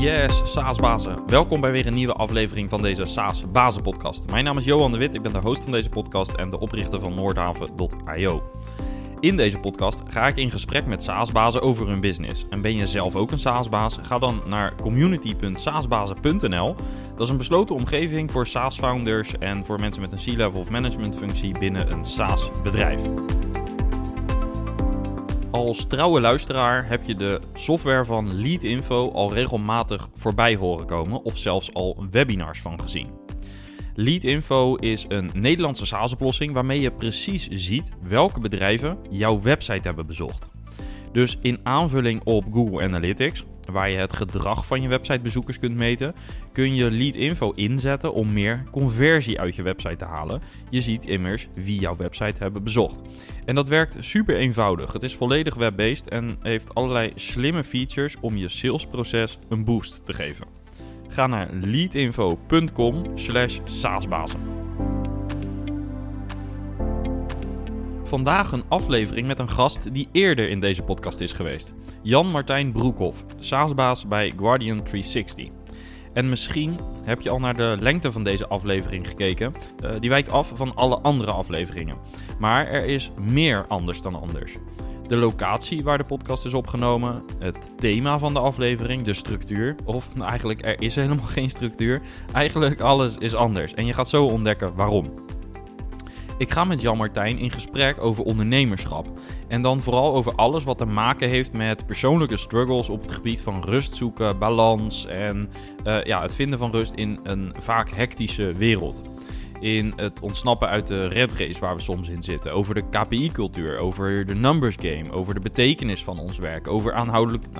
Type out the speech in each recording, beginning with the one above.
Yes, SaaS-bazen. Welkom bij weer een nieuwe aflevering van deze SaaS-bazen-podcast. Mijn naam is Johan de Wit, ik ben de host van deze podcast en de oprichter van Noordhaven.io. In deze podcast ga ik in gesprek met SaaS-bazen over hun business. En ben je zelf ook een SaaS-baas? Ga dan naar community.saasbazen.nl. Dat is een besloten omgeving voor SaaS-founders en voor mensen met een C-level of management functie binnen een SaaS-bedrijf. Als trouwe luisteraar heb je de software van Leadinfo al regelmatig voorbij horen komen of zelfs al webinars van gezien. Leadinfo is een Nederlandse SaaS-oplossing waarmee je precies ziet welke bedrijven jouw website hebben bezocht. Dus in aanvulling op Google Analytics, waar je het gedrag van je websitebezoekers kunt meten, kun je Leadinfo inzetten om meer conversie uit je website te halen. Je ziet immers wie jouw website hebben bezocht. En dat werkt super eenvoudig. Het is volledig web-based en heeft allerlei slimme features om je salesproces een boost te geven. Ga naar leadinfo.com slash. Vandaag een aflevering met een gast die eerder in deze podcast is geweest. Jan-Martijn Broekhoff, SaaSbaas bij Guardian 360. En misschien heb je al naar de lengte van deze aflevering gekeken. Uh, die wijkt af van alle andere afleveringen. Maar er is meer anders dan anders. De locatie waar de podcast is opgenomen, het thema van de aflevering, de structuur. Of eigenlijk, er is helemaal geen structuur. Eigenlijk alles is anders. En je gaat zo ontdekken waarom. Ik ga met Jan Martijn in gesprek over ondernemerschap. En dan vooral over alles wat te maken heeft met persoonlijke struggles op het gebied van rust zoeken, balans en uh, ja, het vinden van rust in een vaak hectische wereld. In het ontsnappen uit de red race waar we soms in zitten. Over de KPI-cultuur, over de numbers game, over de betekenis van ons werk. Over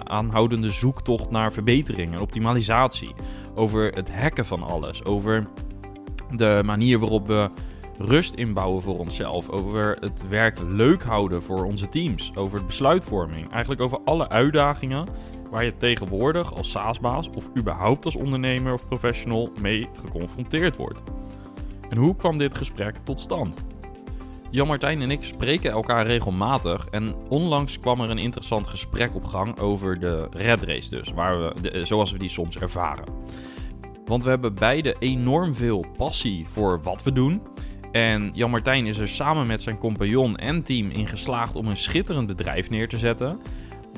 aanhoudende zoektocht naar verbetering en optimalisatie. Over het hacken van alles. Over de manier waarop we rust inbouwen voor onszelf, over het werk leuk houden voor onze teams, over besluitvorming. Eigenlijk over alle uitdagingen waar je tegenwoordig als SaaS-baas of überhaupt als ondernemer of professional mee geconfronteerd wordt. En hoe kwam dit gesprek tot stand? Jan-Martijn en ik spreken elkaar regelmatig en onlangs kwam er een interessant gesprek op gang over de red race dus, waar we, zoals we die soms ervaren. Want we hebben beide enorm veel passie voor wat we doen en Jan Martijn is er samen met zijn compagnon en team in geslaagd om een schitterend bedrijf neer te zetten.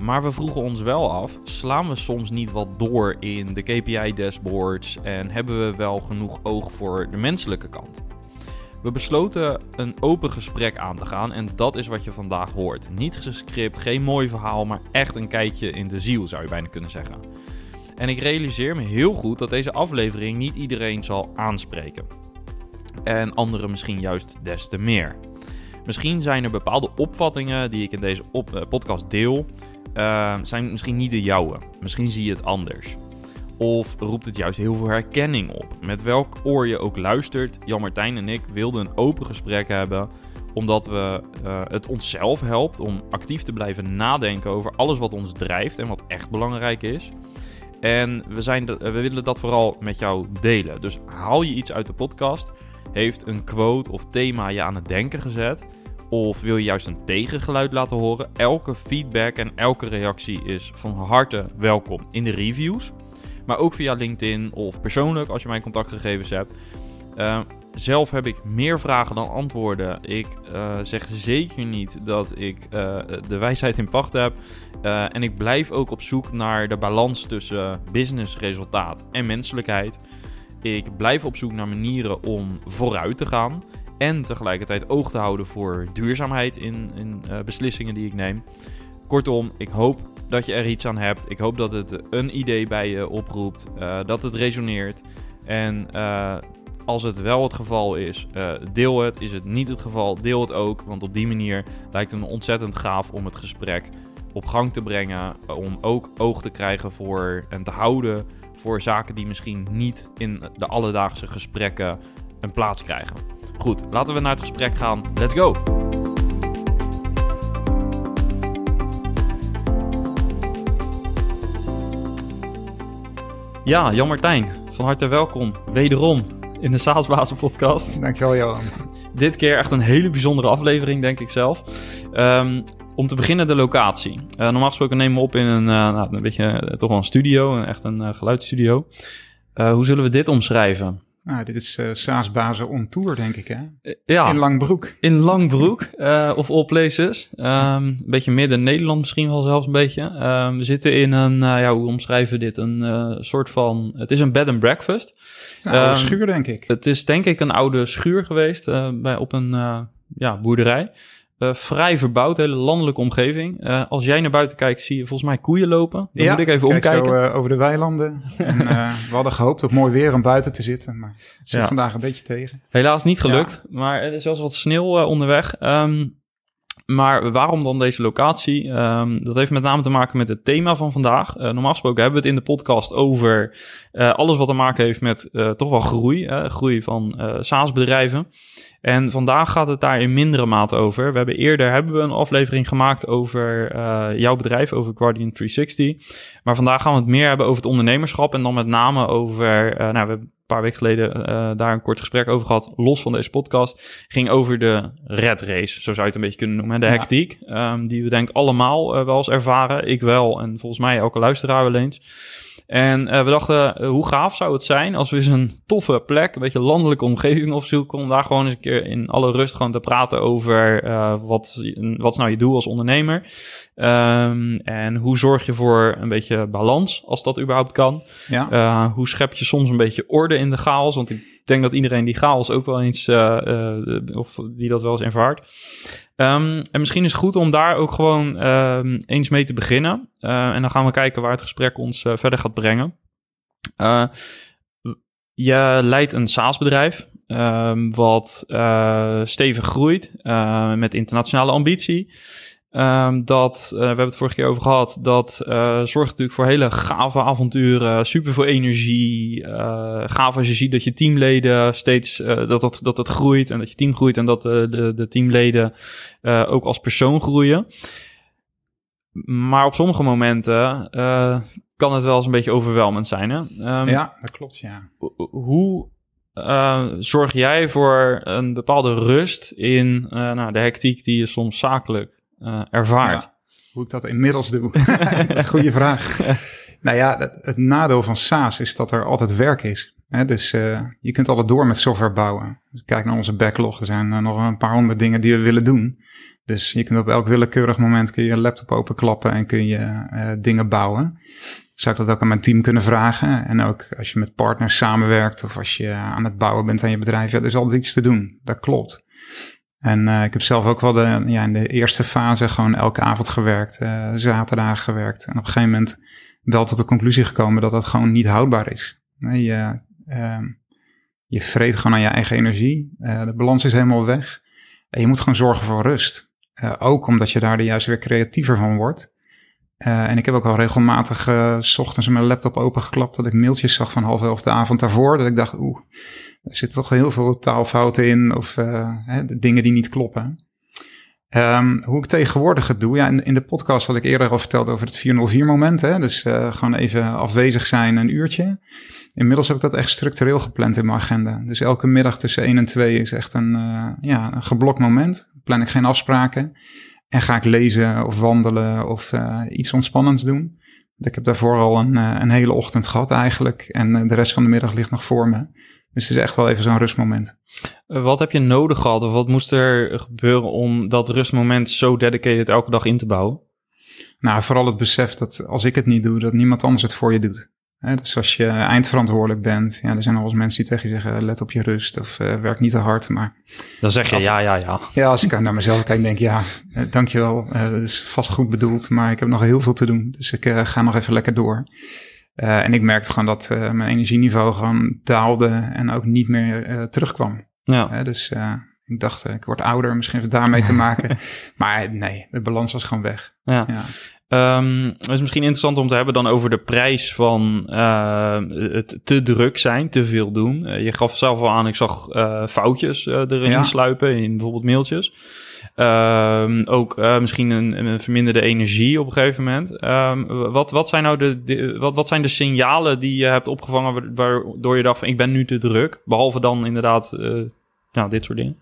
Maar we vroegen ons wel af: slaan we soms niet wat door in de KPI-dashboards en hebben we wel genoeg oog voor de menselijke kant? We besloten een open gesprek aan te gaan en dat is wat je vandaag hoort. Niet gescript, geen mooi verhaal, maar echt een kijkje in de ziel zou je bijna kunnen zeggen. En ik realiseer me heel goed dat deze aflevering niet iedereen zal aanspreken en anderen misschien juist des te meer. Misschien zijn er bepaalde opvattingen die ik in deze uh, podcast deel, uh, zijn misschien niet de jouwe. Misschien zie je het anders. Of roept het juist heel veel herkenning op. Met welk oor je ook luistert, Jan Martijn en ik wilden een open gesprek hebben omdat we, uh, het onszelf helpt om actief te blijven nadenken over alles wat ons drijft en wat echt belangrijk is. En we, zijn we willen dat vooral met jou delen. Dus haal je iets uit de podcast, heeft een quote of thema je aan het denken gezet? Of wil je juist een tegengeluid laten horen? Elke feedback en elke reactie is van harte welkom in de reviews. Maar ook via LinkedIn of persoonlijk als je mijn contactgegevens hebt. Uh, zelf heb ik meer vragen dan antwoorden. Ik uh, zeg zeker niet dat ik uh, de wijsheid in pacht heb. en ik blijf ook op zoek naar de balans tussen businessresultaat en menselijkheid. Ik blijf op zoek naar manieren om vooruit te gaan. En tegelijkertijd oog te houden voor duurzaamheid in, in uh, beslissingen die ik neem. Kortom, ik hoop dat je er iets aan hebt. Ik hoop dat het een idee bij je oproept. Uh, dat het resoneert. En uh, als het wel het geval is, deel het. Is het niet het geval, deel het ook. Want op die manier lijkt het me ontzettend gaaf om het gesprek op gang te brengen. Om ook oog te krijgen voor en te houden voor zaken die misschien niet in de alledaagse gesprekken een plaats krijgen. Goed, laten we naar het gesprek gaan. Let's go! Ja, Jan Martijn, van harte welkom. Wederom in de Saasbazen podcast. Dankjewel Johan. Dit keer echt een hele bijzondere aflevering, denk ik zelf. Um, om te beginnen de locatie. Uh, normaal gesproken nemen we op in een, uh, nou, een beetje toch wel een studio, echt een geluidsstudio. hoe zullen we dit omschrijven? Nou, dit is uh, Saasbazen on tour, denk ik, hè? Ja. In Langbroek. In Langbroek, uh, of all places. Um, een beetje midden Nederland misschien wel zelfs een beetje. Um, we zitten in een, ja, hoe omschrijven we dit? Een soort van, het is een bed and breakfast. Een oude um, schuur, denk ik. Het is denk ik een oude schuur geweest bij, op een ja, boerderij. Uh, vrij verbouwd, hele landelijke omgeving. Uh, als jij naar buiten kijkt, zie je volgens mij koeien lopen. Dan ja, moet ik even kijk omkijken. Zo, uh, over de weilanden. en, we hadden gehoopt op mooi weer om buiten te zitten, maar het zit ja. vandaag een beetje tegen. Helaas niet gelukt, ja. maar er is wel wat sneeuw onderweg. Um, maar waarom dan deze locatie? Um, dat heeft met name te maken met het thema van vandaag. Uh, normaal gesproken hebben we het in de podcast over uh, alles wat te maken heeft met uh, toch wel groei. groei van SaaS-bedrijven. En vandaag gaat het daar in mindere mate over. We hebben eerder hebben we een aflevering gemaakt over jouw bedrijf, over Guardian 360. Maar vandaag gaan we het meer hebben over het ondernemerschap. En dan met name over. nou, we hebben paar weken geleden uh, daar een kort gesprek over gehad, los van deze podcast. Ging over de red race, zo zou je het een beetje kunnen noemen. De hectiek, um, die we denk ik allemaal uh, wel eens ervaren. Ik wel en volgens mij elke luisteraar wel eens. En uh, we dachten, uh, hoe gaaf zou het zijn als we eens een toffe plek, een beetje landelijke omgeving opzoeken, om daar gewoon eens een keer in alle rust gewoon te praten over uh, wat, wat is nou je doel als ondernemer. Um, en hoe zorg je voor een beetje balans, als dat überhaupt kan. Ja. hoe schep je soms een beetje orde in de chaos, want ik denk dat iedereen die chaos ook wel eens, of die dat wel eens ervaart. Um, en misschien is het goed om daar ook gewoon um, eens mee te beginnen. Uh, en dan gaan we kijken waar het gesprek ons verder gaat brengen. Je leidt een SaaS-bedrijf um, wat stevig groeit met internationale ambitie. Um, dat, uh, we hebben het vorige keer over gehad, dat uh, zorgt natuurlijk voor hele gave avonturen, super veel energie. Uh, gaaf als je ziet dat je teamleden steeds, dat, dat, dat het groeit en dat je team groeit en dat de, de teamleden ook als persoon groeien. Maar op sommige momenten kan het wel eens een beetje overweldigend zijn. Hè? Um, ja, dat klopt, ja. Hoe zorg jij voor een bepaalde rust in nou, de hectiek die je soms zakelijk uh, ervaart. Ja, hoe ik dat inmiddels doe. Goeie vraag. nou ja, het, het, nadeel van SaaS is dat er altijd werk is. Hè? Dus uh, je kunt altijd door met software bouwen. Dus kijk naar onze backlog. Er zijn uh, nog een paar honderd dingen die we willen doen. Dus je kunt op elk willekeurig moment kun je laptop openklappen en kun je dingen bouwen. Zou ik dat ook aan mijn team kunnen vragen? En ook als je met partners samenwerkt of als je aan het bouwen bent aan je bedrijf. Ja, er is altijd iets te doen. Dat klopt. En uh, ik heb zelf ook wel de, ja, in de eerste fase gewoon elke avond gewerkt, uh, zaterdag gewerkt. En op een gegeven moment wel tot de conclusie gekomen dat dat gewoon niet houdbaar is. Nee, je, uh, je vreet gewoon aan je eigen energie. Uh, de balans is helemaal weg. En je moet gewoon zorgen voor rust. ook omdat je daar juist weer creatiever van wordt. En ik heb ook al regelmatig s ochtends mijn laptop opengeklapt dat ik mailtjes zag van half elf de avond daarvoor. Dat ik dacht, oeh, er zitten toch heel veel taalfouten in of uh, hè, dingen die niet kloppen. Um, hoe ik tegenwoordig het doe. Ja, in, de podcast had ik eerder al verteld over het 404 moment. Hè? Dus uh, gewoon even afwezig zijn een uurtje. Inmiddels heb ik dat echt structureel gepland in mijn agenda. Dus elke middag tussen 1 en 2 is echt een, uh, ja, een geblokt moment. Plan ik geen afspraken. En ga ik lezen of wandelen of iets ontspannends doen. Ik heb daarvoor al een, een hele ochtend gehad eigenlijk. En de rest van de middag ligt nog voor me. Dus het is echt wel even zo'n rustmoment. Eh, wat heb je nodig gehad of wat moest er gebeuren om dat rustmoment zo dedicated elke dag in te bouwen? Nou, vooral het besef dat als ik het niet doe, dat niemand anders het voor je doet. Dus als je eindverantwoordelijk bent, ja, er zijn al eens mensen die tegen je zeggen: let op je rust of uh, werk niet te hard. Maar dan zeg je ja, ja, ja. Ja, als ik naar mezelf kijk, denk ik ja, uh, dankjewel. Uh, dat is vast goed bedoeld, maar ik heb nog heel veel te doen. Dus ik ga nog even lekker door. En ik merkte gewoon dat mijn energieniveau gewoon daalde en ook niet meer terugkwam. Ja. dus ik dacht, ik word ouder, misschien heeft het daarmee te maken. maar nee, de balans was gewoon weg. Ja. ja. Um, het is misschien interessant om te hebben dan over de prijs van het te druk zijn, te veel doen. je gaf zelf al aan, ik zag foutjes erin ja. sluipen in bijvoorbeeld mailtjes. Um, ook uh, misschien een, een, verminderde energie op een gegeven moment. Um, wat, wat, zijn nou de, de, wat, wat zijn de signalen die je hebt opgevangen waardoor je dacht van ik ben nu te druk? Behalve dan inderdaad uh, nou, dit soort dingen.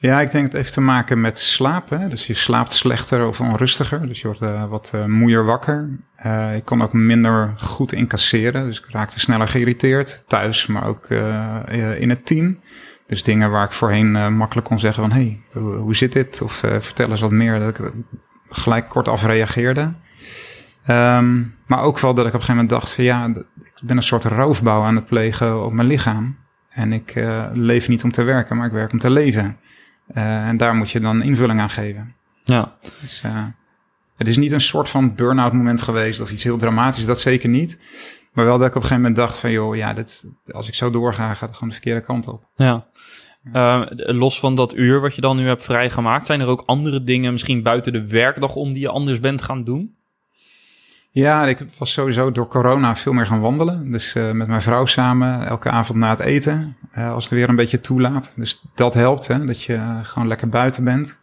Ja, ik denk het heeft te maken met slapen. Dus je slaapt slechter of onrustiger. Dus je wordt uh, wat uh, moeier wakker. Uh, ik kon ook minder goed incasseren. Dus ik raakte sneller geïrriteerd. Thuis, maar ook in het team. Dus dingen waar ik voorheen makkelijk kon zeggen van... hey, hoe, zit dit? Of vertel eens wat meer. Dat ik gelijk kort af reageerde. Um, maar ook wel dat ik op een gegeven moment dacht... Van, ja, ik ben een soort roofbouw aan het plegen op mijn lichaam. En ik leef niet om te werken, maar ik werk om te leven. Uh, en daar moet je dan invulling aan geven. Ja. Dus, uh, het is niet een soort van burn-out moment geweest of iets heel dramatisch, dat zeker niet. Maar wel dat ik op een gegeven moment dacht van, joh, ja, dit, als ik zo doorga, gaat het gewoon de verkeerde kant op. Ja. Uh, los van dat uur wat je dan nu hebt vrijgemaakt, zijn er ook andere dingen misschien buiten de werkdag om die je anders bent gaan doen? Ja, ik was sowieso door corona veel meer gaan wandelen. Dus uh, met mijn vrouw samen, elke avond na het eten, uh, als het weer een beetje toelaat. Dus dat helpt, hè, dat je uh, gewoon lekker buiten bent.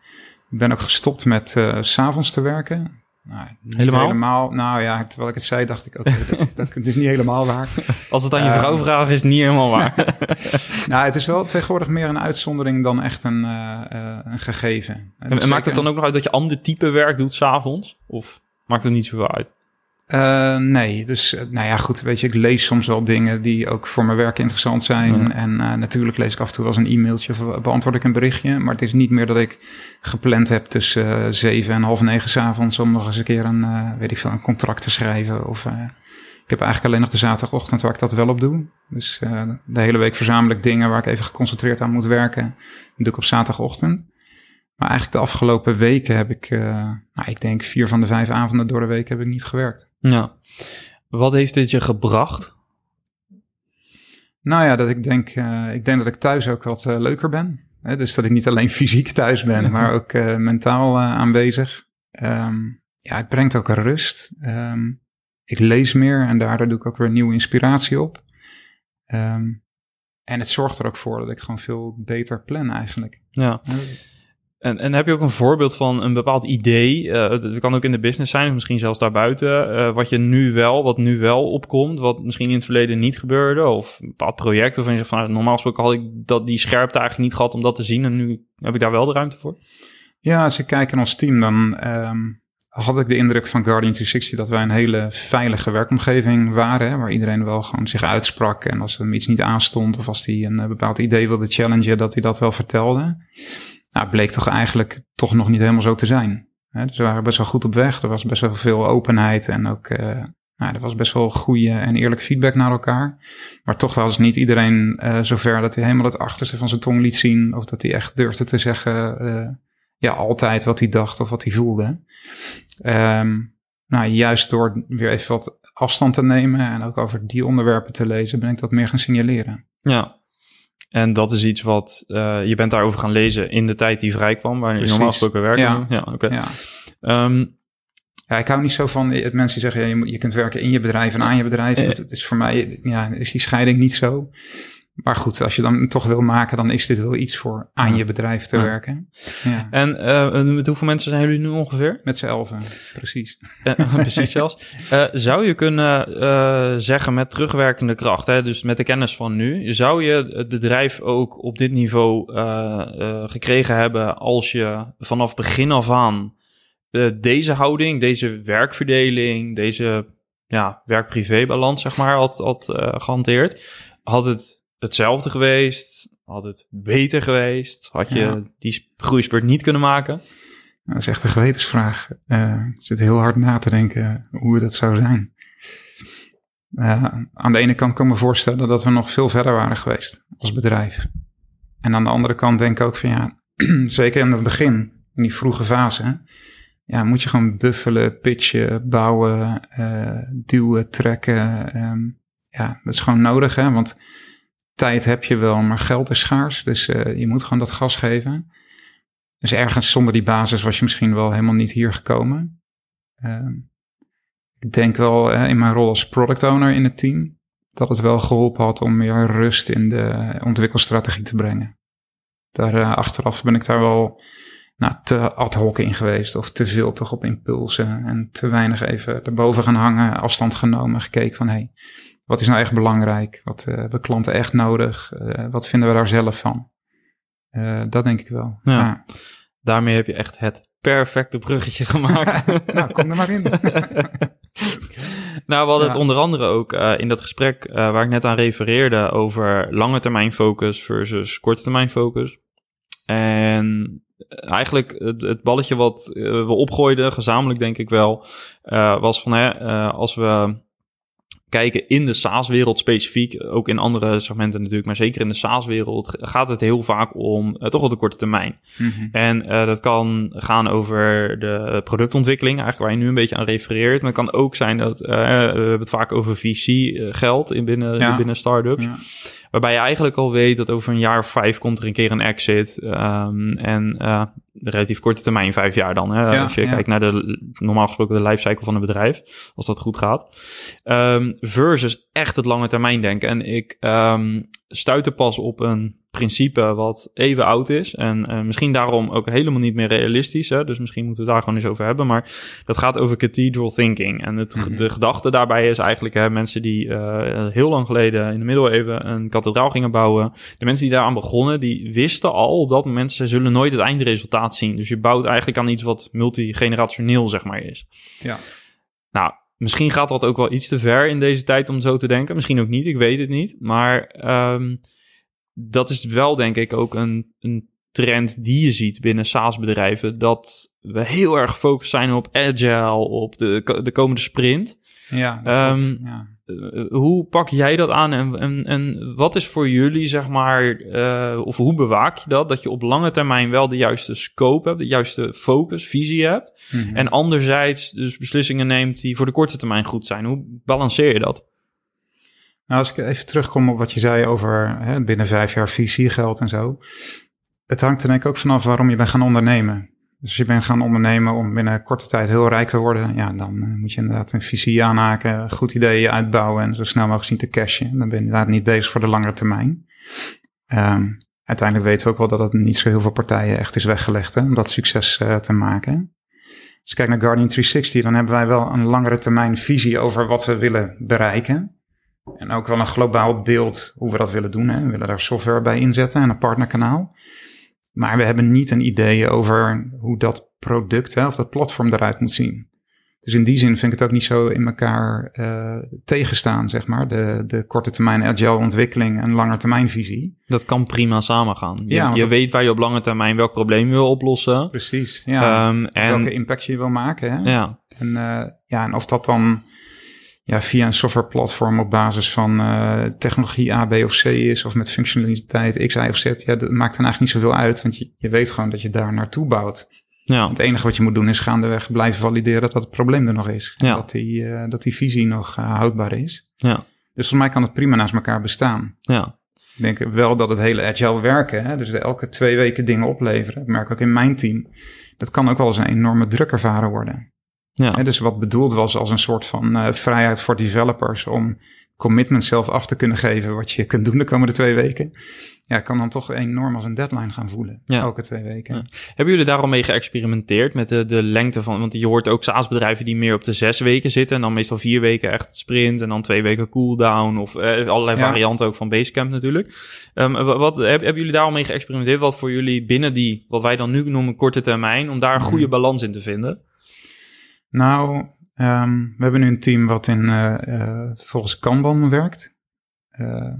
Ik ben ook gestopt met s s'avonds te werken. Nou, helemaal? helemaal? Nou ja, terwijl ik het zei, dacht ik ook, okay, dat, dat, is niet helemaal waar. Als het aan je vrouw vraagt, is het niet helemaal waar. nou, het is wel tegenwoordig meer een uitzondering dan echt een, een gegeven. En, en maakt het dan ook nog uit dat je ander type werk doet s'avonds? Of maakt het niet zoveel uit? Uh, nee, dus uh, nou ja, goed, weet je, ik lees soms wel dingen die ook voor mijn werk interessant zijn. En uh, natuurlijk lees ik af en toe wel eens een e-mailtje of beantwoord ik een berichtje. Maar het is niet meer dat ik gepland heb tussen zeven en half negen s'avonds om nog eens een keer een, weet ik veel, een contract te schrijven. Of ik heb eigenlijk alleen nog de zaterdagochtend waar ik dat wel op doe. Dus de hele week verzamel ik dingen waar ik even geconcentreerd aan moet werken. Dat doe ik op zaterdagochtend. Maar eigenlijk de afgelopen weken heb ik, uh, nou, ik denk vier van de vijf avonden door de week heb ik niet gewerkt. Ja. Wat heeft dit je gebracht? Nou ja, dat ik denk, uh, ik denk dat ik thuis ook wat uh, leuker ben. Hè? Dus dat ik niet alleen fysiek thuis ben, maar ook mentaal aanwezig. Um, ja, het brengt ook een rust. Um, ik lees meer en daardoor doe ik ook weer nieuwe inspiratie op. Um, en het zorgt er ook voor dat ik gewoon veel beter plan eigenlijk. Ja. En, en heb je ook een voorbeeld van een bepaald idee? Uh, dat kan ook in de business zijn, of misschien zelfs daarbuiten. Uh, wat je nu wel, wat nu wel opkomt, wat misschien in het verleden niet gebeurde. Of een bepaald project waarvan je zegt van nou, normaal gesproken had ik dat, die scherpte eigenlijk niet gehad om dat te zien. En nu heb ik daar wel de ruimte voor. Ja, als ik kijk naar ons team, dan um, had ik de indruk van Guardian 360 dat wij een hele veilige werkomgeving waren. Hè, waar iedereen wel gewoon zich uitsprak. En als hem iets niet aanstond of als hij een uh, bepaald idee wilde challengen, dat hij dat wel vertelde nou, bleek toch eigenlijk toch nog niet helemaal zo te zijn. dus we waren best wel goed op weg. Er was best wel veel openheid en ook uh, nou, er was best wel goede en eerlijke feedback naar elkaar. Maar toch was niet iedereen uh, zover dat hij helemaal het achterste van zijn tong liet zien. Of dat hij echt durfde te zeggen, uh, ja, altijd wat hij dacht of wat hij voelde. Um, nou, juist door weer even wat afstand te nemen en ook over die onderwerpen te lezen, ben ik dat meer gaan signaleren. Ja, en dat is iets wat uh, je bent daarover gaan lezen in de tijd die vrij kwam, waar je normaal gesproken werken. Ja, ja oké. Okay. Ja. Um, ja, ik hou niet zo van het mensen die zeggen, ja, je, je kunt werken in je bedrijf en aan je bedrijf. Eh, dat is voor mij, ja, is die scheiding niet zo. Maar goed, als je dan toch wil maken, dan is dit wel iets voor aan je bedrijf te werken. Ja. En uh, met hoeveel mensen zijn jullie nu ongeveer? Met z'n elfen, precies. Uh, precies zelfs. Uh, zou je kunnen zeggen met terugwerkende kracht, hè, dus met de kennis van nu, zou je het bedrijf ook op dit niveau gekregen hebben als je vanaf begin af aan deze houding, deze werkverdeling, deze ja, werk-privé-balans, zeg maar, had, had gehanteerd? Had het hetzelfde geweest? Had het beter geweest? Had je ja. die groeispurt niet kunnen maken? Dat is echt een gewetensvraag. Uh, ik zit heel hard na te denken hoe dat zou zijn. Uh, aan de ene kant kan ik me voorstellen dat we nog veel verder waren geweest als bedrijf. En aan de andere kant denk ik ook van ja, zeker in het begin, in die vroege fase, ja, moet je gewoon buffelen, pitchen, bouwen, uh, duwen, trekken. Um, ja, dat is gewoon nodig, hè? Want tijd heb je wel, maar geld is schaars. Dus uh, je moet gewoon dat gas geven. Dus ergens zonder die basis was je misschien wel helemaal niet hier gekomen. Uh, ik denk wel uh, in mijn rol als product owner in het team dat het wel geholpen had om meer rust in de ontwikkelstrategie te brengen. Daar uh, achteraf ben ik daar wel nou, te ad hoc in geweest of te veel toch op impulsen en te weinig even erboven gaan hangen, afstand genomen, gekeken van hé, hey, wat is nou echt belangrijk? Wat uh, hebben klanten echt nodig? Uh, wat vinden we daar zelf van? Uh, dat denk ik wel. Ja. ja. Daarmee heb je echt het perfecte bruggetje gemaakt. nou, kom er maar in. nou, we hadden het onder andere ook in dat gesprek waar ik net aan refereerde over lange termijn focus versus korte termijn focus. En eigenlijk het, het, balletje wat we opgooiden, gezamenlijk denk ik wel, was van hè, als we kijken in de SaaS-wereld specifiek, ook in andere segmenten natuurlijk, maar zeker in de SaaS-wereld gaat het heel vaak om uh, toch wel de korte termijn. Mm -hmm. En uh, dat kan gaan over de productontwikkeling, eigenlijk waar je nu een beetje aan refereert. Maar het kan ook zijn dat uh, we hebben het vaak over VC-geld in binnen, ja. binnen startups. Ja. Waarbij je eigenlijk al weet dat over een jaar of vijf komt er een keer een exit. Um, en uh, de relatief korte termijn, vijf jaar dan. Hè? Ja, als je ja. kijkt naar de normaal gesproken de lifecycle van een bedrijf, als dat goed gaat. Um, versus echt het lange termijn denken. En ik um, stuitte pas op een principe wat even oud is. En uh, misschien daarom ook helemaal niet meer realistisch. Hè? Dus misschien moeten we daar gewoon eens over hebben. Maar dat gaat over cathedral thinking. En het, mm -hmm. de gedachte daarbij is eigenlijk hè, mensen die uh, heel lang geleden in de middeleeuwen een kathedraal gingen bouwen. De mensen die daaraan begonnen, die wisten al op dat moment, ze zullen nooit het eindresultaat zien. Dus je bouwt eigenlijk aan iets wat multigenerationeel, zeg maar, is. Ja. Nou, misschien gaat dat ook wel iets te ver in deze tijd om zo te denken. Misschien ook niet, ik weet het niet. Maar um, dat is wel, denk ik, ook een, een trend die je ziet binnen SaaS-bedrijven. Dat we heel erg gefocust zijn op agile, op de, de komende sprint. Ja, um, ja. Uh, hoe pak jij dat aan en, en, en wat is voor jullie, zeg maar, uh, of hoe bewaak je dat? Dat je op lange termijn wel de juiste scope hebt, de juiste focus, visie hebt. Mm -hmm. En anderzijds dus beslissingen neemt die voor de korte termijn goed zijn. Hoe balanceer je dat? Nou, als ik even terugkom op wat je zei over hè, binnen vijf jaar VC-geld en zo. Het hangt er denk ik ook vanaf waarom je bent gaan ondernemen. Dus als je bent gaan ondernemen om binnen korte tijd heel rijk te worden, ja, dan uh, moet je inderdaad een visie aanhaken, goed ideeën uitbouwen en zo snel mogelijk zien te cashen. Dan ben je inderdaad niet bezig voor de langere termijn. Um, uiteindelijk weten we ook wel dat het niet zo heel veel partijen echt is weggelegd hè, om dat succes uh, te maken. Als je kijkt naar Guardian 360, dan hebben wij wel een langere termijn visie over wat we willen bereiken. En ook wel een globaal beeld hoe we dat willen doen. Hè. We willen daar software bij inzetten en een partnerkanaal. Maar we hebben niet een idee over hoe dat product hè, of dat platform eruit moet zien. Dus in die zin vind ik het ook niet zo in elkaar uh, tegenstaan, zeg maar. De, de korte termijn agile ontwikkeling en lange termijn visie. Dat kan prima samengaan. Je, ja, je dat... weet waar je op lange termijn welk probleem wil oplossen. Precies, ja. Um, en... Welke impact je wil maken, hè? Ja. En, uh, ja, en of dat dan ja, via een softwareplatform op basis van uh, technologie A, B of C is, of met functionaliteit X, Y of Z, ja, dat maakt dan eigenlijk niet zoveel uit, want je, je weet gewoon dat je daar naartoe bouwt. Ja. Het enige wat je moet doen is gaandeweg blijven valideren dat het probleem er nog is. Ja. Dat, die, uh, dat die visie nog uh, houdbaar is. Ja. Dus volgens mij kan het prima naast elkaar bestaan. Ja. Ik denk wel dat het hele agile werken, hè, dus elke twee weken dingen opleveren, dat merk ik ook in mijn team, dat kan ook wel eens een enorme druk ervaren worden. Ja. Hè, dus wat bedoeld was als een soort van uh, vrijheid voor developers om commitment zelf af te kunnen geven wat je kunt doen de komende twee weken. Ja, kan dan toch enorm als een deadline gaan voelen. Ja. Elke twee weken. Ja. Hebben jullie daar al mee geëxperimenteerd met de, de lengte van? Want je hoort ook SaaS-bedrijven die meer op de zes weken zitten. En dan meestal vier weken echt sprint. En dan twee weken cooldown. Of eh, allerlei varianten ook van Basecamp natuurlijk. Um, wat, heb, hebben jullie daar al mee geëxperimenteerd? Wat voor jullie binnen die, wat wij dan nu noemen, korte termijn, om daar een goede balans in te vinden? Nou, um, we hebben nu een team wat in uh, uh, volgens Kanban werkt. Uh,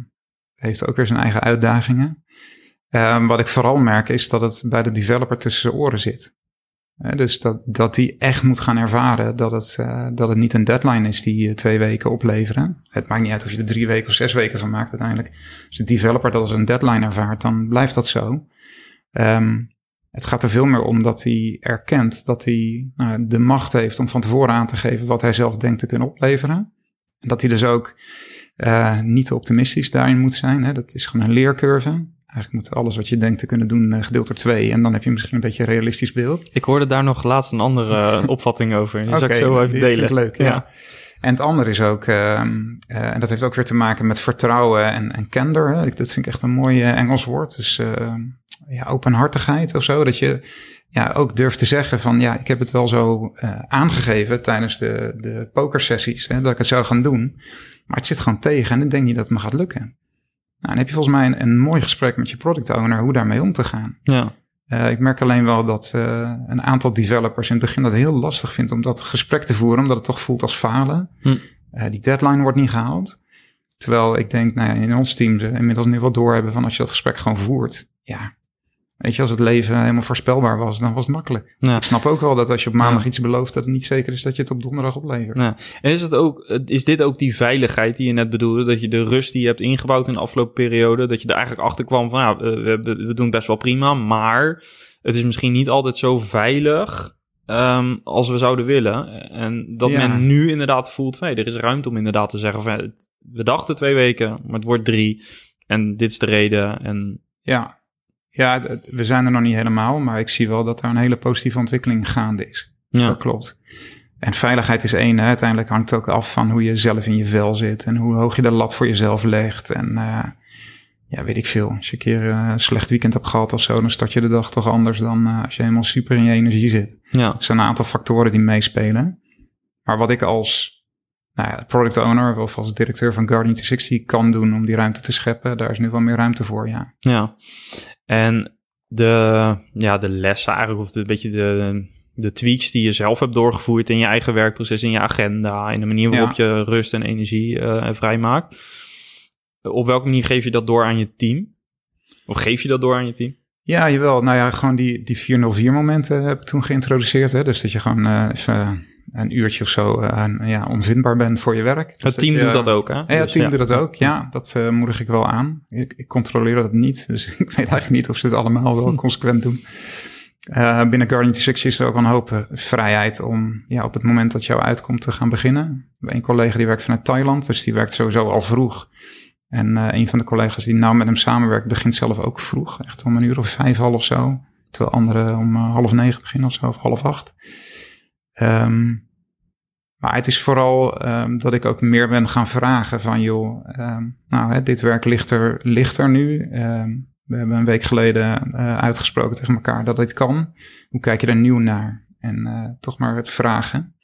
heeft ook weer zijn eigen uitdagingen. Um, wat ik vooral merk is dat het bij de developer tussen zijn oren zit. dus dat, dat die echt moet gaan ervaren dat het, dat het niet een deadline is die twee weken opleveren. Het maakt niet uit of je er drie weken of zes weken van maakt uiteindelijk. Als de developer dat als een deadline ervaart, dan blijft dat zo. Um, het gaat er veel meer om dat hij erkent dat hij nou, de macht heeft om van tevoren aan te geven wat hij zelf denkt te kunnen opleveren. En dat hij dus ook uh, niet optimistisch daarin moet zijn. Hè. Dat is gewoon een leercurve. Eigenlijk moet alles wat je denkt te kunnen doen uh, gedeeld door twee. En dan heb je misschien een beetje een realistisch beeld. Ik hoorde daar nog laatst een andere opvatting over. Die okay, zou ik zo even delen. Vind ik leuk, ja. ja. En het andere is ook, uh, uh, en dat heeft ook weer te maken met vertrouwen en, en candor. Hè. Dat vind ik echt een mooi Engels woord. Dus ja, openhartigheid of zo. Dat je ja, ook durft te zeggen van ja, ik heb het wel zo uh, aangegeven tijdens de, de pokersessies, hè, dat ik het zou gaan doen. Maar het zit gewoon tegen en ik denk niet dat het me gaat lukken. dan heb je volgens mij een, een mooi gesprek met je product owner hoe daarmee om te gaan. Ja. Uh, ik merk alleen wel dat uh, een aantal developers in het begin dat heel lastig vindt om dat gesprek te voeren, omdat het toch voelt als falen. Hm. Die deadline wordt niet gehaald. Terwijl ik denk, nou ja, in ons team ze inmiddels nu wel doorhebben van als je dat gesprek gewoon voert. Ja, weet je, als het leven helemaal voorspelbaar was, dan was het makkelijk. Ja. Ik snap ook wel dat als je op maandag iets belooft, dat het niet zeker is dat je het op donderdag oplevert. Ja. En is, het ook, is dit ook die veiligheid die je net bedoelde? Dat je de rust die je hebt ingebouwd in de afgelopen periode, dat je er eigenlijk achter kwam van, ja, we, we doen best wel prima, maar het is misschien niet altijd zo veilig um, als we zouden willen. En dat men nu inderdaad voelt, hey, er is ruimte om inderdaad te zeggen van, we dachten twee weken, maar het wordt drie. En dit is de reden. En... Ja. Ja, we zijn er nog niet helemaal, maar ik zie wel dat er een hele positieve ontwikkeling gaande is. Ja. Dat klopt. En veiligheid is één. Hè. Uiteindelijk hangt het ook af van hoe je zelf in je vel zit en hoe hoog je de lat voor jezelf legt. En uh, ja, weet ik veel. Als je een keer uh, een slecht weekend hebt gehad of zo, dan start je de dag toch anders dan uh, als je helemaal super in je energie zit. Ja. Er zijn een aantal factoren die meespelen. Maar wat ik als nou ja, product owner of als directeur van Guardian 360 kan doen om die ruimte te scheppen, daar is nu wel meer ruimte voor, ja. Ja, en de, ja, de lessen eigenlijk, of de, een beetje de, de tweaks die je zelf hebt doorgevoerd in je eigen werkproces, in je agenda, in de manier waarop je rust en energie uh, vrijmaakt. Op welke manier geef je dat door aan je team? Of geef je dat door aan je team? Ja, jawel. Nou ja, gewoon die, die 404 momenten heb ik toen geïntroduceerd. Hè? Dus dat je gewoon uh, even een uurtje of zo uh, ja, onvindbaar bent voor je werk. Dus het team doet dat ook, hè? Ja, het dus team doet dat ook. Ja, dat uh, moedig ik wel aan. Ik, ik, controleer dat niet, dus ik weet eigenlijk niet of ze het allemaal wel consequent doen. Uh, binnen Guardian 360 is er ook een hoop vrijheid om ja, op het moment dat jou uitkomt te gaan beginnen. Een collega die werkt vanuit Thailand, dus die werkt sowieso al vroeg. En een van de collega's die nou met hem samenwerkt, begint zelf ook vroeg. Echt om een uur of vijf al of zo. Terwijl anderen om half negen beginnen of zo, of half acht. Um, maar het is vooral um, dat ik ook meer ben gaan vragen van, joh, um, nou, hè, dit werk ligt er, ligt er nu. We hebben een week geleden uh, uitgesproken tegen elkaar dat dit kan. Hoe kijk je er nieuw naar? En uh, toch maar het vragen.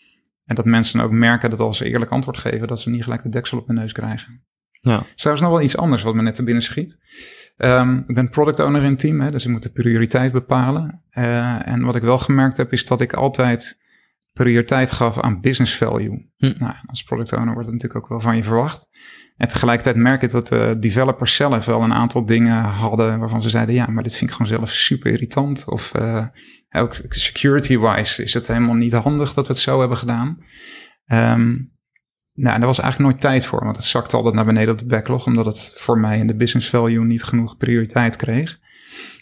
En dat mensen ook merken dat als ze eerlijk antwoord geven, dat ze niet gelijk de deksel op de neus krijgen. Ja. Er is trouwens nog wel iets anders wat me net te binnen schiet. Um, ik ben product owner in het team, hè, dus ik moet de prioriteit bepalen. Uh, en wat ik wel gemerkt heb, is dat ik altijd prioriteit gaf aan business value. Hm. Nou, als product owner wordt het natuurlijk ook wel van je verwacht. En tegelijkertijd merk ik dat de developers zelf wel een aantal dingen hadden waarvan ze zeiden, ja, maar dit vind ik gewoon zelf super irritant. Of uh, ook security-wise is het helemaal niet handig dat we het zo hebben gedaan. Um, nou, daar was eigenlijk nooit tijd voor, want het zakte altijd naar beneden op de backlog, omdat het voor mij in de business value niet genoeg prioriteit kreeg.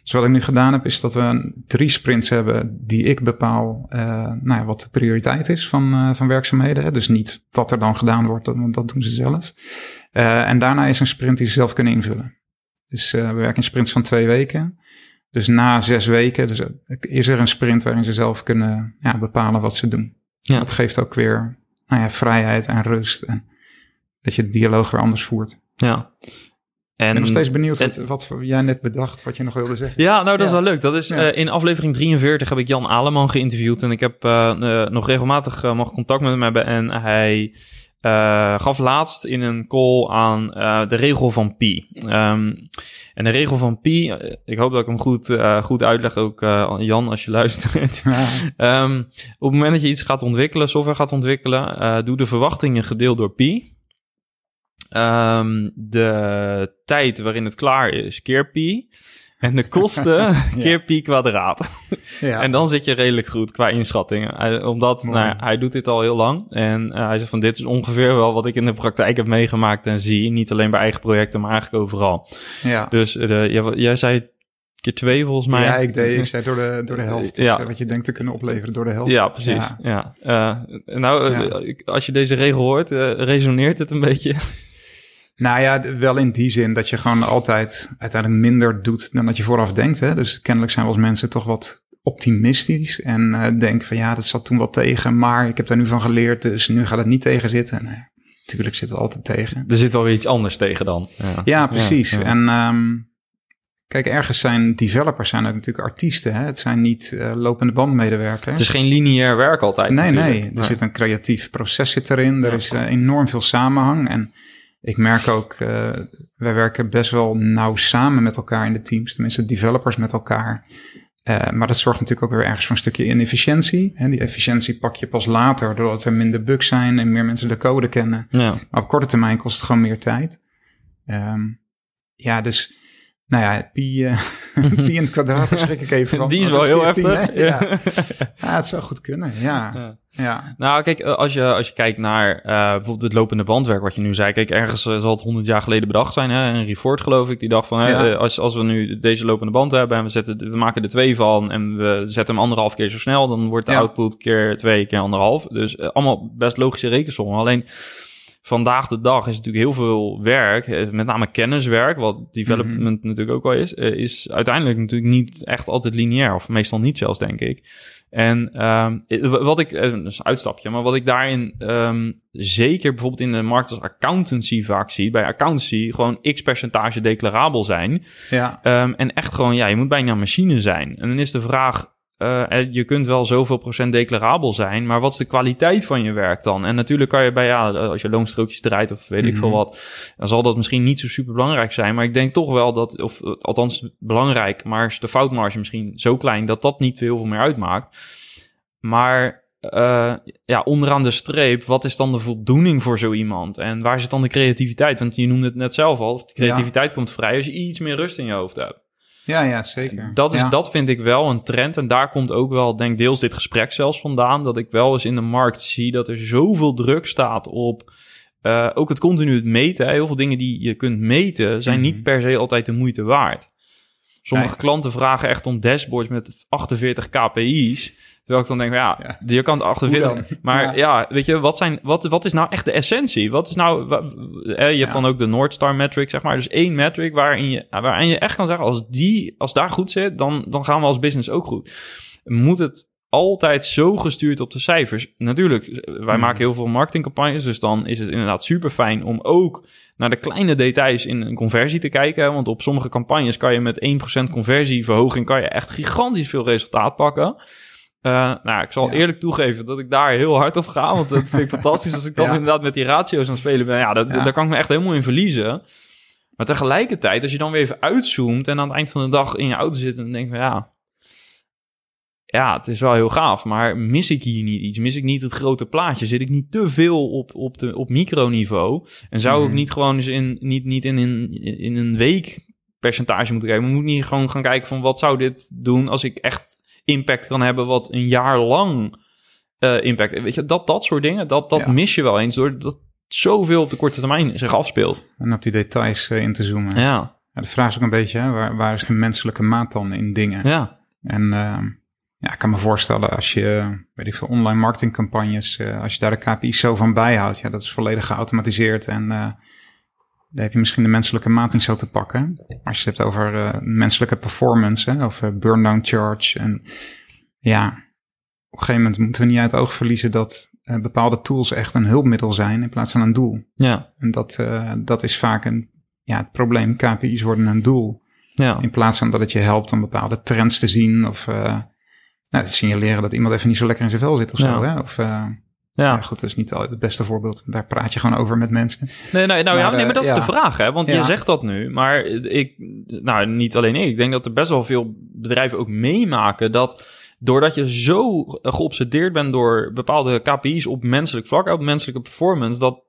Dus wat ik nu gedaan heb, is dat we drie sprints hebben die ik bepaal uh, nou ja, wat de prioriteit is van, uh, van werkzaamheden. Dus niet wat er dan gedaan wordt, want dat doen ze zelf. Uh, en daarna is een sprint die ze zelf kunnen invullen. Dus we werken in sprints van twee weken. Dus na zes weken dus is er een sprint waarin ze zelf kunnen ja, bepalen wat ze doen. Ja. Dat geeft ook weer nou ja, vrijheid en rust. En dat je de dialoog weer anders voert. Ja. En, ik ben nog steeds benieuwd wat, wat, jij net bedacht, wat je nog wilde zeggen. Ja, nou dat is wel leuk. Dat is, uh, in aflevering 43 heb ik Jan Aleman geïnterviewd. En ik heb uh, uh, nog regelmatig mag contact met hem hebben. En hij gaf laatst in een call aan de regel van pi. Um, en de regel van pi, ik hoop dat ik hem goed, goed uitleg, ook Jan als je luistert. Um, op het moment dat je iets gaat ontwikkelen, software gaat ontwikkelen, doe de verwachtingen gedeeld door pi. Um, de tijd waarin het klaar is, keer pi. En de kosten keer pi kwadraat. ja. En dan zit je redelijk goed qua inschattingen. omdat nou, hij doet dit al heel lang. En uh, hij zegt van dit is ongeveer wel wat ik in de praktijk heb meegemaakt en zie. Niet alleen bij eigen projecten, maar eigenlijk overal. Ja. Dus de, jij, jij zei keer twee volgens mij. Ja, ik deed, ik zei door de, door de helft. Dus ja. wat je denkt te kunnen opleveren door de helft. Ja, precies. Ja. ja. Uh, nou, ja. als je deze regel hoort, uh, resoneert het een beetje? Nou ja, wel in die zin dat je gewoon altijd uiteindelijk minder doet dan dat je vooraf denkt. Hè? Dus kennelijk zijn we als mensen toch wat optimistisch en uh, denken van ja, dat zat toen wel tegen, maar ik heb daar nu van geleerd, dus nu gaat het niet tegen zitten. Nee, natuurlijk zit het altijd tegen. Er zit wel weer iets anders tegen dan. Ja, ja precies. Ja, ja. En um, kijk, ergens zijn developers zijn ook natuurlijk artiesten. Hè? Het zijn niet uh, lopende bandmedewerkers. Het is geen lineair werk altijd. Nee, natuurlijk. nee. Er zit een creatief proces zit erin. Er is uh, enorm veel samenhang en ik merk ook, uh, wij werken best wel nauw samen met elkaar in de teams, tenminste developers met elkaar. Uh, maar dat zorgt natuurlijk ook weer ergens voor een stukje inefficiëntie. En die efficiëntie pak je pas later, doordat er minder bugs zijn en meer mensen de code kennen. Ja. Maar op korte termijn kost het gewoon meer tijd. Um, ja, dus nou ja, pi, uh, pi in het kwadraat, schrik ik even van. Die is wel heel heftig. ja. ja. het zou goed kunnen, ja. ja. ja. Nou, kijk, eh, als je, als je kijkt naar uh, bijvoorbeeld het lopende bandwerk, wat je nu zei. Kijk, ergens zal het 100 jaar geleden bedacht zijn. Hè? Henry Ford, geloof ik, die dacht van... Hè, als, als we nu deze lopende band hebben en we, zetten, we maken er twee van... en we zetten hem anderhalf keer zo snel... dan wordt de output keer twee, keer anderhalf. Dus allemaal best logische rekensommen. Alleen vandaag de dag is natuurlijk heel veel werk, eh, met name kenniswerk, wat development mhm. natuurlijk ook wel is, eh, is uiteindelijk natuurlijk niet echt altijd lineair, of meestal niet zelfs, denk ik. En um, wat ik, dat is een uitstapje, maar wat ik daarin um, zeker bijvoorbeeld in de markt als accountancy vaak zie, bij accountancy gewoon x percentage declarabel zijn. Ja. Um, en echt gewoon, ja, je moet bijna een machine zijn. En dan is de vraag, uh, je kunt wel zoveel procent declarabel zijn, maar wat is de kwaliteit van je werk dan? En natuurlijk kan je bij, ja, als je loonstrookjes draait of weet ik veel mhm. wat, dan zal dat misschien niet zo super belangrijk zijn. Maar ik denk toch wel dat, of althans belangrijk, maar is de foutmarge misschien zo klein dat dat niet heel veel meer uitmaakt. Maar uh, ja, onderaan de streep, wat is dan de voldoening voor zo iemand? En waar zit dan de creativiteit? Want je noemde het net zelf al, de creativiteit komt vrij als je iets meer rust in je hoofd hebt. Ja, ja, zeker. Dat, is, dat vind ik wel een trend. En daar komt ook wel, denk deels dit gesprek zelfs vandaan. Dat ik wel eens in de markt zie dat er zoveel druk staat op. Uh, ook het continu het meten. Heel veel dingen die je kunt meten zijn niet mhm. per se altijd de moeite waard. Sommige klanten vragen echt om dashboards met 48 KPI's. Terwijl ik dan denk, ja, ja. je kan 48. Maar ja. weet je, wat, zijn, wat, wat is nou echt de essentie? Wat is nou, eh, je hebt dan ook de North Star metric, zeg maar. Dus één metric waarin je, waarin je echt kan zeggen, als die, als daar goed zit, dan, dan gaan we als business ook goed. Moet het altijd zo gestuurd op de cijfers. Natuurlijk, wij hmm. maken heel veel marketingcampagnes, dus dan is het inderdaad super fijn om ook naar de kleine details in een conversie te kijken. Want op sommige campagnes kan je met 1% conversieverhoging kan je echt gigantisch veel resultaat pakken. Uh, nou, ik zal eerlijk toegeven dat ik daar heel hard op ga. Want dat vind ik fantastisch als ik dan inderdaad met die ratio's aan het spelen ben. Ja, dat, daar kan ik me echt helemaal in verliezen. Maar tegelijkertijd, als je dan weer even uitzoomt en aan het eind van de dag in je auto zit en denk van ja, ja, het is wel heel gaaf, maar mis ik hier niet iets? Mis ik niet het grote plaatje? Zit ik niet te veel op, op, de, op microniveau? En zou ik mhm. niet gewoon eens in, niet, niet in, in, in een week percentage moeten kijken? Maar moet niet gewoon gaan kijken van wat zou dit doen als ik echt impact kan hebben wat een jaar lang uh, impact... Weet je, dat, dat soort dingen, dat, dat mis je wel eens door dat zoveel op de korte termijn zich afspeelt. En op die details uh, in te zoomen. Ja. ja. De vraag is ook een beetje, hè, waar, waar is de menselijke maat dan in dingen? Ja. En... Uh, ja, ik kan me voorstellen als je, weet ik veel, online marketingcampagnes, uh, als je daar de KPI's zo van bijhoudt, ja, dat is volledig geautomatiseerd en daar heb je misschien de menselijke maat niet zo te pakken. Maar als je het hebt over uh, menselijke performance, hè, of burn-down charge en ja, op een gegeven moment moeten we niet uit het oog verliezen dat bepaalde tools echt een hulpmiddel zijn in plaats van een doel. Ja. En dat, dat is vaak een, ja, het probleem. KPI's worden een doel. Ja. In plaats van dat het je helpt om bepaalde trends te zien of nou, te signaleren dat iemand even niet zo lekker in zijn vel zit of zo. Hè? Of, ja. ja. goed, dat is niet altijd het beste voorbeeld. Daar praat je gewoon over met mensen. Nee, nee, nou, ja, nee maar dat is de vraag, hè? Want je zegt dat nu, maar ik, nou, niet alleen ik. Ik denk dat er best wel veel bedrijven ook meemaken dat doordat je zo geobsedeerd bent door bepaalde KPI's op menselijk vlak, op menselijke performance, dat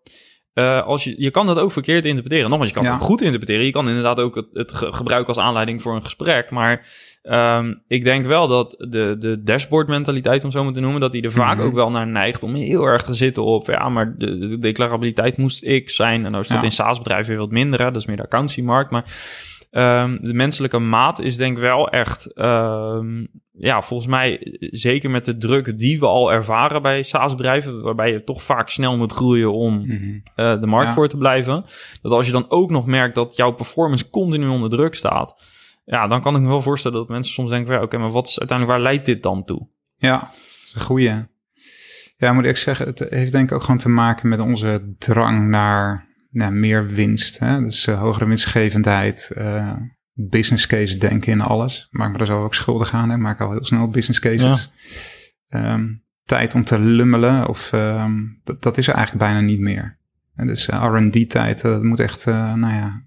uh, als je, je kan dat ook verkeerd interpreteren. Nogmaals, je kan het ook goed interpreteren. Je kan inderdaad ook het, het gebruiken als aanleiding voor een gesprek. Maar um, ik denk wel dat de, de dashboard mentaliteit, om zo maar te noemen, dat die er vaak mhm. ook wel naar neigt om heel erg te zitten op, ja, maar de, de declarabiliteit moest X zijn. En nou is dat in SaaS-bedrijven weer wat minder, hè? dat is meer de accountancy-markt. Maar um, de menselijke maat is denk ik wel echt, um, ja, volgens mij zeker met de druk die we al ervaren bij SaaS-bedrijven, waarbij je toch vaak snel moet groeien om mm -hmm. uh, de markt voor te blijven. Dat als je dan ook nog merkt dat jouw performance continu onder druk staat, ja, dan kan ik me wel voorstellen dat mensen soms denken, ja, oké, maar wat is uiteindelijk, waar leidt dit dan toe? Ja, dat is een goeie. Ja, moet ik zeggen, het heeft denk ik ook gewoon te maken met onze drang naar meer winst. Hè? Dus uh, hogere winstgevendheid, uh, business case denken in alles. Maak me er zo ook schuldig aan. Hè? Maak al heel snel business cases. Ja. Um, tijd om te lummelen, of um, dat, dat is er eigenlijk bijna niet meer. En dus uh, R&D-tijd, dat moet echt, nou ja,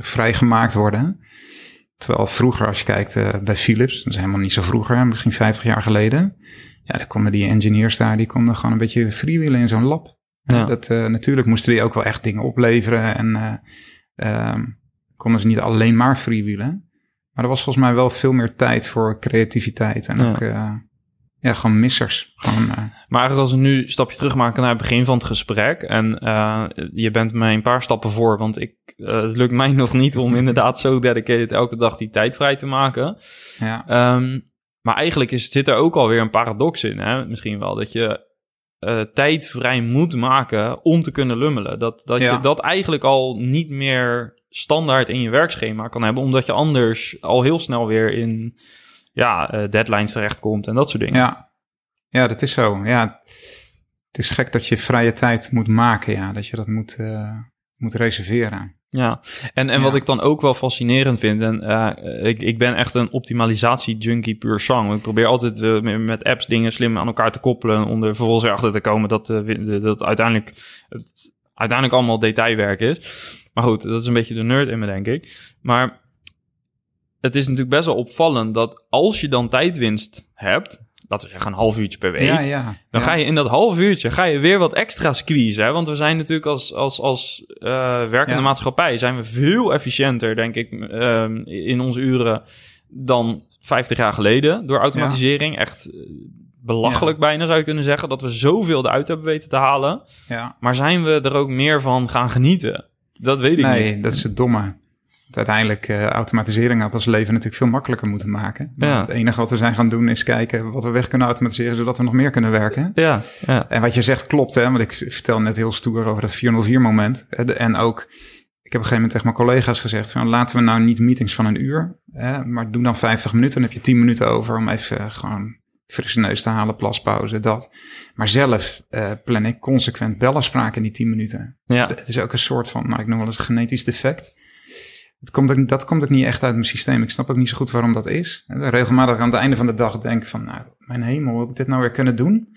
vrijgemaakt worden. Terwijl vroeger, als je kijkt bij Philips, dat is helemaal niet zo vroeger, misschien 50 jaar geleden. Ja, dan konden die engineers daar, die konden gewoon een beetje freewheelen in zo'n lab. Ja. Dat, natuurlijk moesten die ook wel echt dingen opleveren en ehm, konden ze niet alleen maar freewheelen. Maar er was volgens mij wel veel meer tijd voor creativiteit en ja. ook ja, gewoon missers. Gewoon, uh... Maar eigenlijk als we nu een stapje terug maken naar het begin van het gesprek. En uh, je bent mij een paar stappen voor. Want ik, uh, het lukt mij nog niet om inderdaad zo dedicated elke dag die tijd vrij te maken. Ja. Um, maar eigenlijk is, zit er ook alweer een paradox in. Hè? Misschien wel dat je tijd vrij moet maken om te kunnen lummelen. Dat, dat ja. je dat eigenlijk al niet meer standaard in je werkschema kan hebben. Omdat je anders al heel snel weer in ja, uh, deadlines terechtkomt en dat soort dingen. Ja. ja, dat is zo. Ja, het is gek dat je vrije tijd moet maken, ja. Dat je dat moet, uh, moet reserveren. Ja, en, en ja. wat ik dan ook wel fascinerend vind, en uh, ik, ik ben echt een optimalisatie-junkie puur sang. Ik probeer altijd uh, met apps dingen slim aan elkaar te koppelen, om er vervolgens erachter te komen dat, uh, dat uiteindelijk, het uiteindelijk allemaal detailwerk is. Maar goed, dat is een beetje de nerd in me, denk ik. Maar het is natuurlijk best wel opvallend dat als je dan tijdwinst hebt, laten we zeggen een half uurtje per week, ja, ja, dan ga je in dat half uurtje ga je weer wat extra squeezen. Hè? Want we zijn natuurlijk als, als, als uh, werkende maatschappij zijn we veel efficiënter, denk ik, uh, in onze uren dan 50 jaar geleden door automatisering. Echt eh, belachelijk bijna zou je kunnen zeggen dat we zoveel eruit hebben weten te halen. Ja. Maar zijn we er ook meer van gaan genieten? Dat weet ik nee, niet. Nee, dat is het domme uiteindelijk uh, automatisering had ons leven natuurlijk veel makkelijker moeten maken. Maar ja. Het enige wat we zijn gaan doen is kijken wat we weg kunnen automatiseren, zodat we nog meer kunnen werken. Ja, ja. En wat je zegt klopt, hè, want ik vertel net heel stoer over dat 404 moment. En ook, ik heb op een gegeven moment tegen mijn collega's gezegd van laten we nou niet meetings van een uur, hè, maar doe dan 50 minuten. Dan heb je 10 minuten over om even uh, gewoon frisse neus te halen, plaspauze, dat. Maar zelf uh, plan ik consequent bellenspraak in die 10 minuten. Ja. Het, het is ook een soort van, nou ik noem wel eens een genetisch defect. Het komt ook, dat komt ook niet echt uit mijn systeem. Ik snap ook niet zo goed waarom dat is. Regelmatig aan het einde van de dag denk ik van, nou, mijn hemel, heb ik dit nou weer kunnen doen?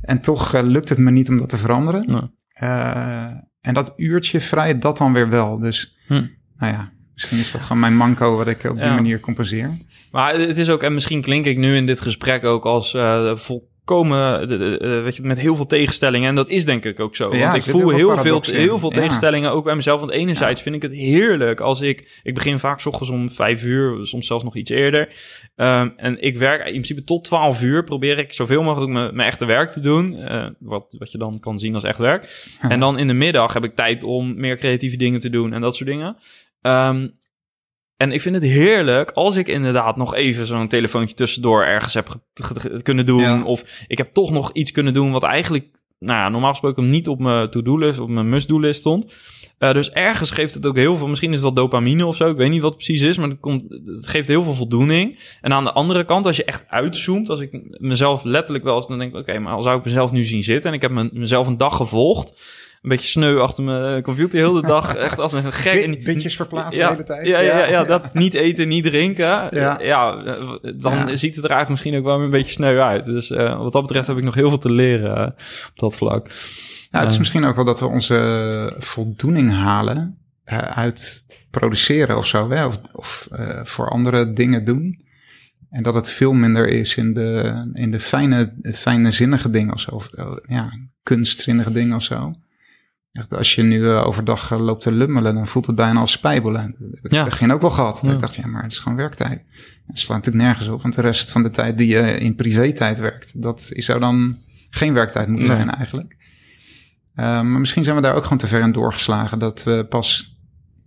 En toch uh, lukt het me niet om dat te veranderen. Ja. Uh, en dat uurtje vrij, dat dan weer wel. Dus, hm. nou ja, misschien is dat gewoon mijn manco wat ik op die ja. manier compenseer. Maar het is ook, en misschien klink ik nu in dit gesprek ook als uh, vol komen, uh, weet je, met heel veel tegenstellingen. En dat is denk ik ook zo. Ja, want ik voel heel veel, heel veel tegenstellingen, ook bij mezelf. Want enerzijds ja. vind ik het heerlijk als ik... Ik begin vaak ochtends om vijf uur, soms zelfs nog iets eerder. Um, en ik werk in principe tot twaalf uur. Probeer ik zoveel mogelijk mijn, mijn echte werk te doen. Uh, wat, wat je dan kan zien als echt werk. en dan in de middag heb ik tijd om meer creatieve dingen te doen en dat soort dingen. Um, en ik vind het heerlijk als ik inderdaad nog even zo'n telefoontje tussendoor ergens heb kunnen doen. Ja. Of ik heb toch nog iets kunnen doen wat eigenlijk, nou ja, normaal gesproken niet op mijn to-do-list, op mijn must-do-list stond. Uh, dus ergens geeft het ook heel veel, misschien is wel dopamine of zo, ik weet niet wat het precies is, maar het, komt, het geeft heel veel voldoening. En aan de andere kant, als je echt uitzoomt, als ik mezelf letterlijk wel eens, dan denk oké, okay, maar al zou ik mezelf nu zien zitten en ik heb me, mezelf een dag gevolgd, een beetje sneu achter mijn computer heel de dag. Echt als een gek. En, Bitjes verplaatsen ja, de hele tijd. Ja, ja, ja, ja, dat niet eten, niet drinken. Ja, ja dan ja. ziet het er eigenlijk misschien ook wel een beetje sneu uit. Dus uh, wat dat betreft heb ik nog heel veel te leren uh, op dat vlak. Ja, het is misschien ook wel dat we onze voldoening halen uit produceren of zo. Hè? Of, of voor andere dingen doen. En dat het veel minder is in de, in de fijne, fijne zinnige dingen of zo. Of ja, kunstzinnige dingen of zo. Echt, als je nu uh, overdag uh, loopt te lummelen, dan voelt het bijna als spijbelen. Dat heb ik ja. begin ook wel gehad. Ja. Ik dacht, ja, maar het is gewoon werktijd. Het slaat natuurlijk nergens op, want de rest van de tijd die je in privé-tijd werkt, dat zou dan geen werktijd moeten nee. zijn eigenlijk. Uh, maar misschien zijn we daar ook gewoon te ver in doorgeslagen dat we pas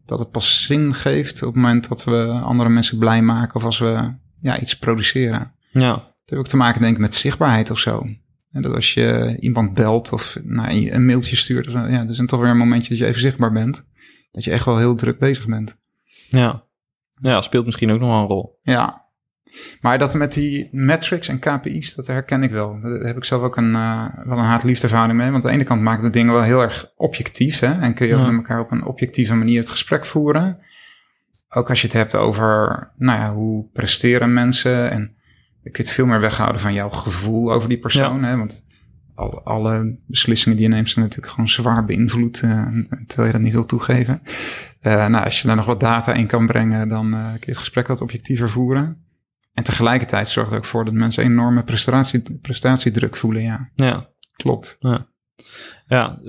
dat het pas zin geeft op het moment dat we andere mensen blij maken of als we ja, iets produceren. Ja. Dat heeft ook te maken denk ik met zichtbaarheid of zo. En dat als je iemand belt of nou, een mailtje stuurt, ja, er is toch weer een momentje dat je even zichtbaar bent. Dat je echt wel heel druk bezig bent. Ja, ja speelt misschien ook nog wel een rol. Ja, maar dat met die metrics en KPI's, dat herken ik wel. Daar heb ik zelf ook een, uh, wel een haat-liefde verhouding mee. Want aan de ene kant maakt de dingen wel heel erg objectief. Hè? En kun je ook ja. met elkaar op een objectieve manier het gesprek voeren. Ook als je het hebt over, nou ja, hoe presteren mensen en je kunt veel meer weghouden van jouw gevoel over die persoon. Ja. Hè? Want alle, alle beslissingen die je neemt zijn natuurlijk gewoon zwaar beïnvloed, uh, terwijl je dat niet wil toegeven. Uh, nou, als je daar nog wat data in kan brengen, dan uh, kun je het gesprek wat objectiever voeren. En tegelijkertijd zorgt het ook voor dat mensen enorme prestatie, prestatiedruk voelen. Ja, ja. klopt. Ja, ja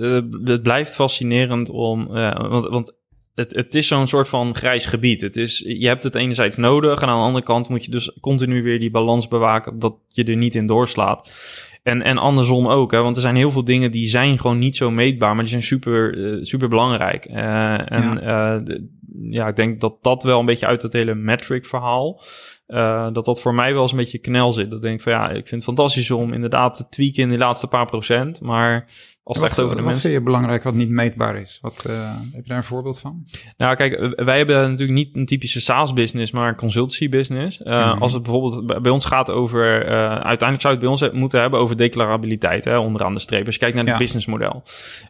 het blijft fascinerend om, want, want het, het is zo'n soort van grijs gebied. Het is, je hebt het enerzijds nodig en aan de andere kant moet je dus continu weer die balans bewaken dat je er niet in doorslaat. En, en andersom ook, hè, want er zijn heel veel dingen die zijn gewoon niet zo meetbaar, maar die zijn super, uh, super belangrijk. Uh, en ja. Uh, de, ja, ik denk dat dat wel een beetje uit het hele metric verhaal, dat dat voor mij wel eens een beetje knel zit. Dat denk ik van ja, ik vind het fantastisch om inderdaad te tweaken in die laatste paar procent, maar als het wat, echt over de wat mensen. vind je belangrijk wat niet meetbaar is? Wat, uh, heb je daar een voorbeeld van? Nou, kijk, wij hebben natuurlijk niet een typische SaaS-business, maar een consultancy-business. Uh, mm -hmm. Als het bijvoorbeeld bij ons gaat over, uh, uiteindelijk zou het bij ons moeten hebben over declarabiliteit, hè, onderaan de streep. Als je kijkt naar het ja. businessmodel.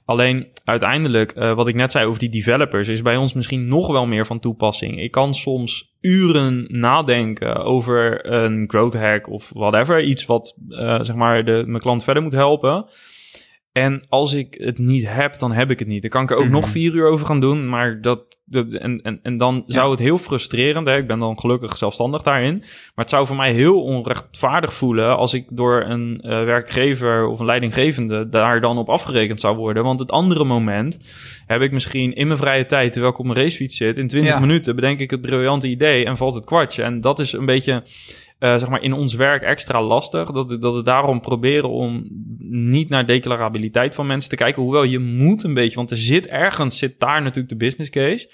Alleen uiteindelijk, wat ik net zei over die developers, is bij ons misschien nog wel meer van toepassing. Ik kan soms uren nadenken over een growth hack of whatever. Iets wat, zeg maar, de, mijn klant verder moet helpen. En als ik het niet heb, dan heb ik het niet. Dan kan ik er ook mm -hmm. nog vier uur over gaan doen. Maar dat. dat en, en, en dan zou het heel frustrerend. Hè? Ik ben dan gelukkig zelfstandig daarin. Maar het zou voor mij heel onrechtvaardig voelen. als ik door een uh, werkgever of een leidinggevende. daar dan op afgerekend zou worden. Want het andere moment heb ik misschien in mijn vrije tijd. terwijl ik op mijn racefiets zit. in 20 ja. minuten bedenk ik het briljante idee. en valt het kwartje. En dat is een beetje. Uh, zeg maar in ons werk extra lastig. Dat, dat we daarom proberen om niet naar declarabiliteit van mensen te kijken. Hoewel je moet een beetje, want er zit ergens, zit daar natuurlijk de business case.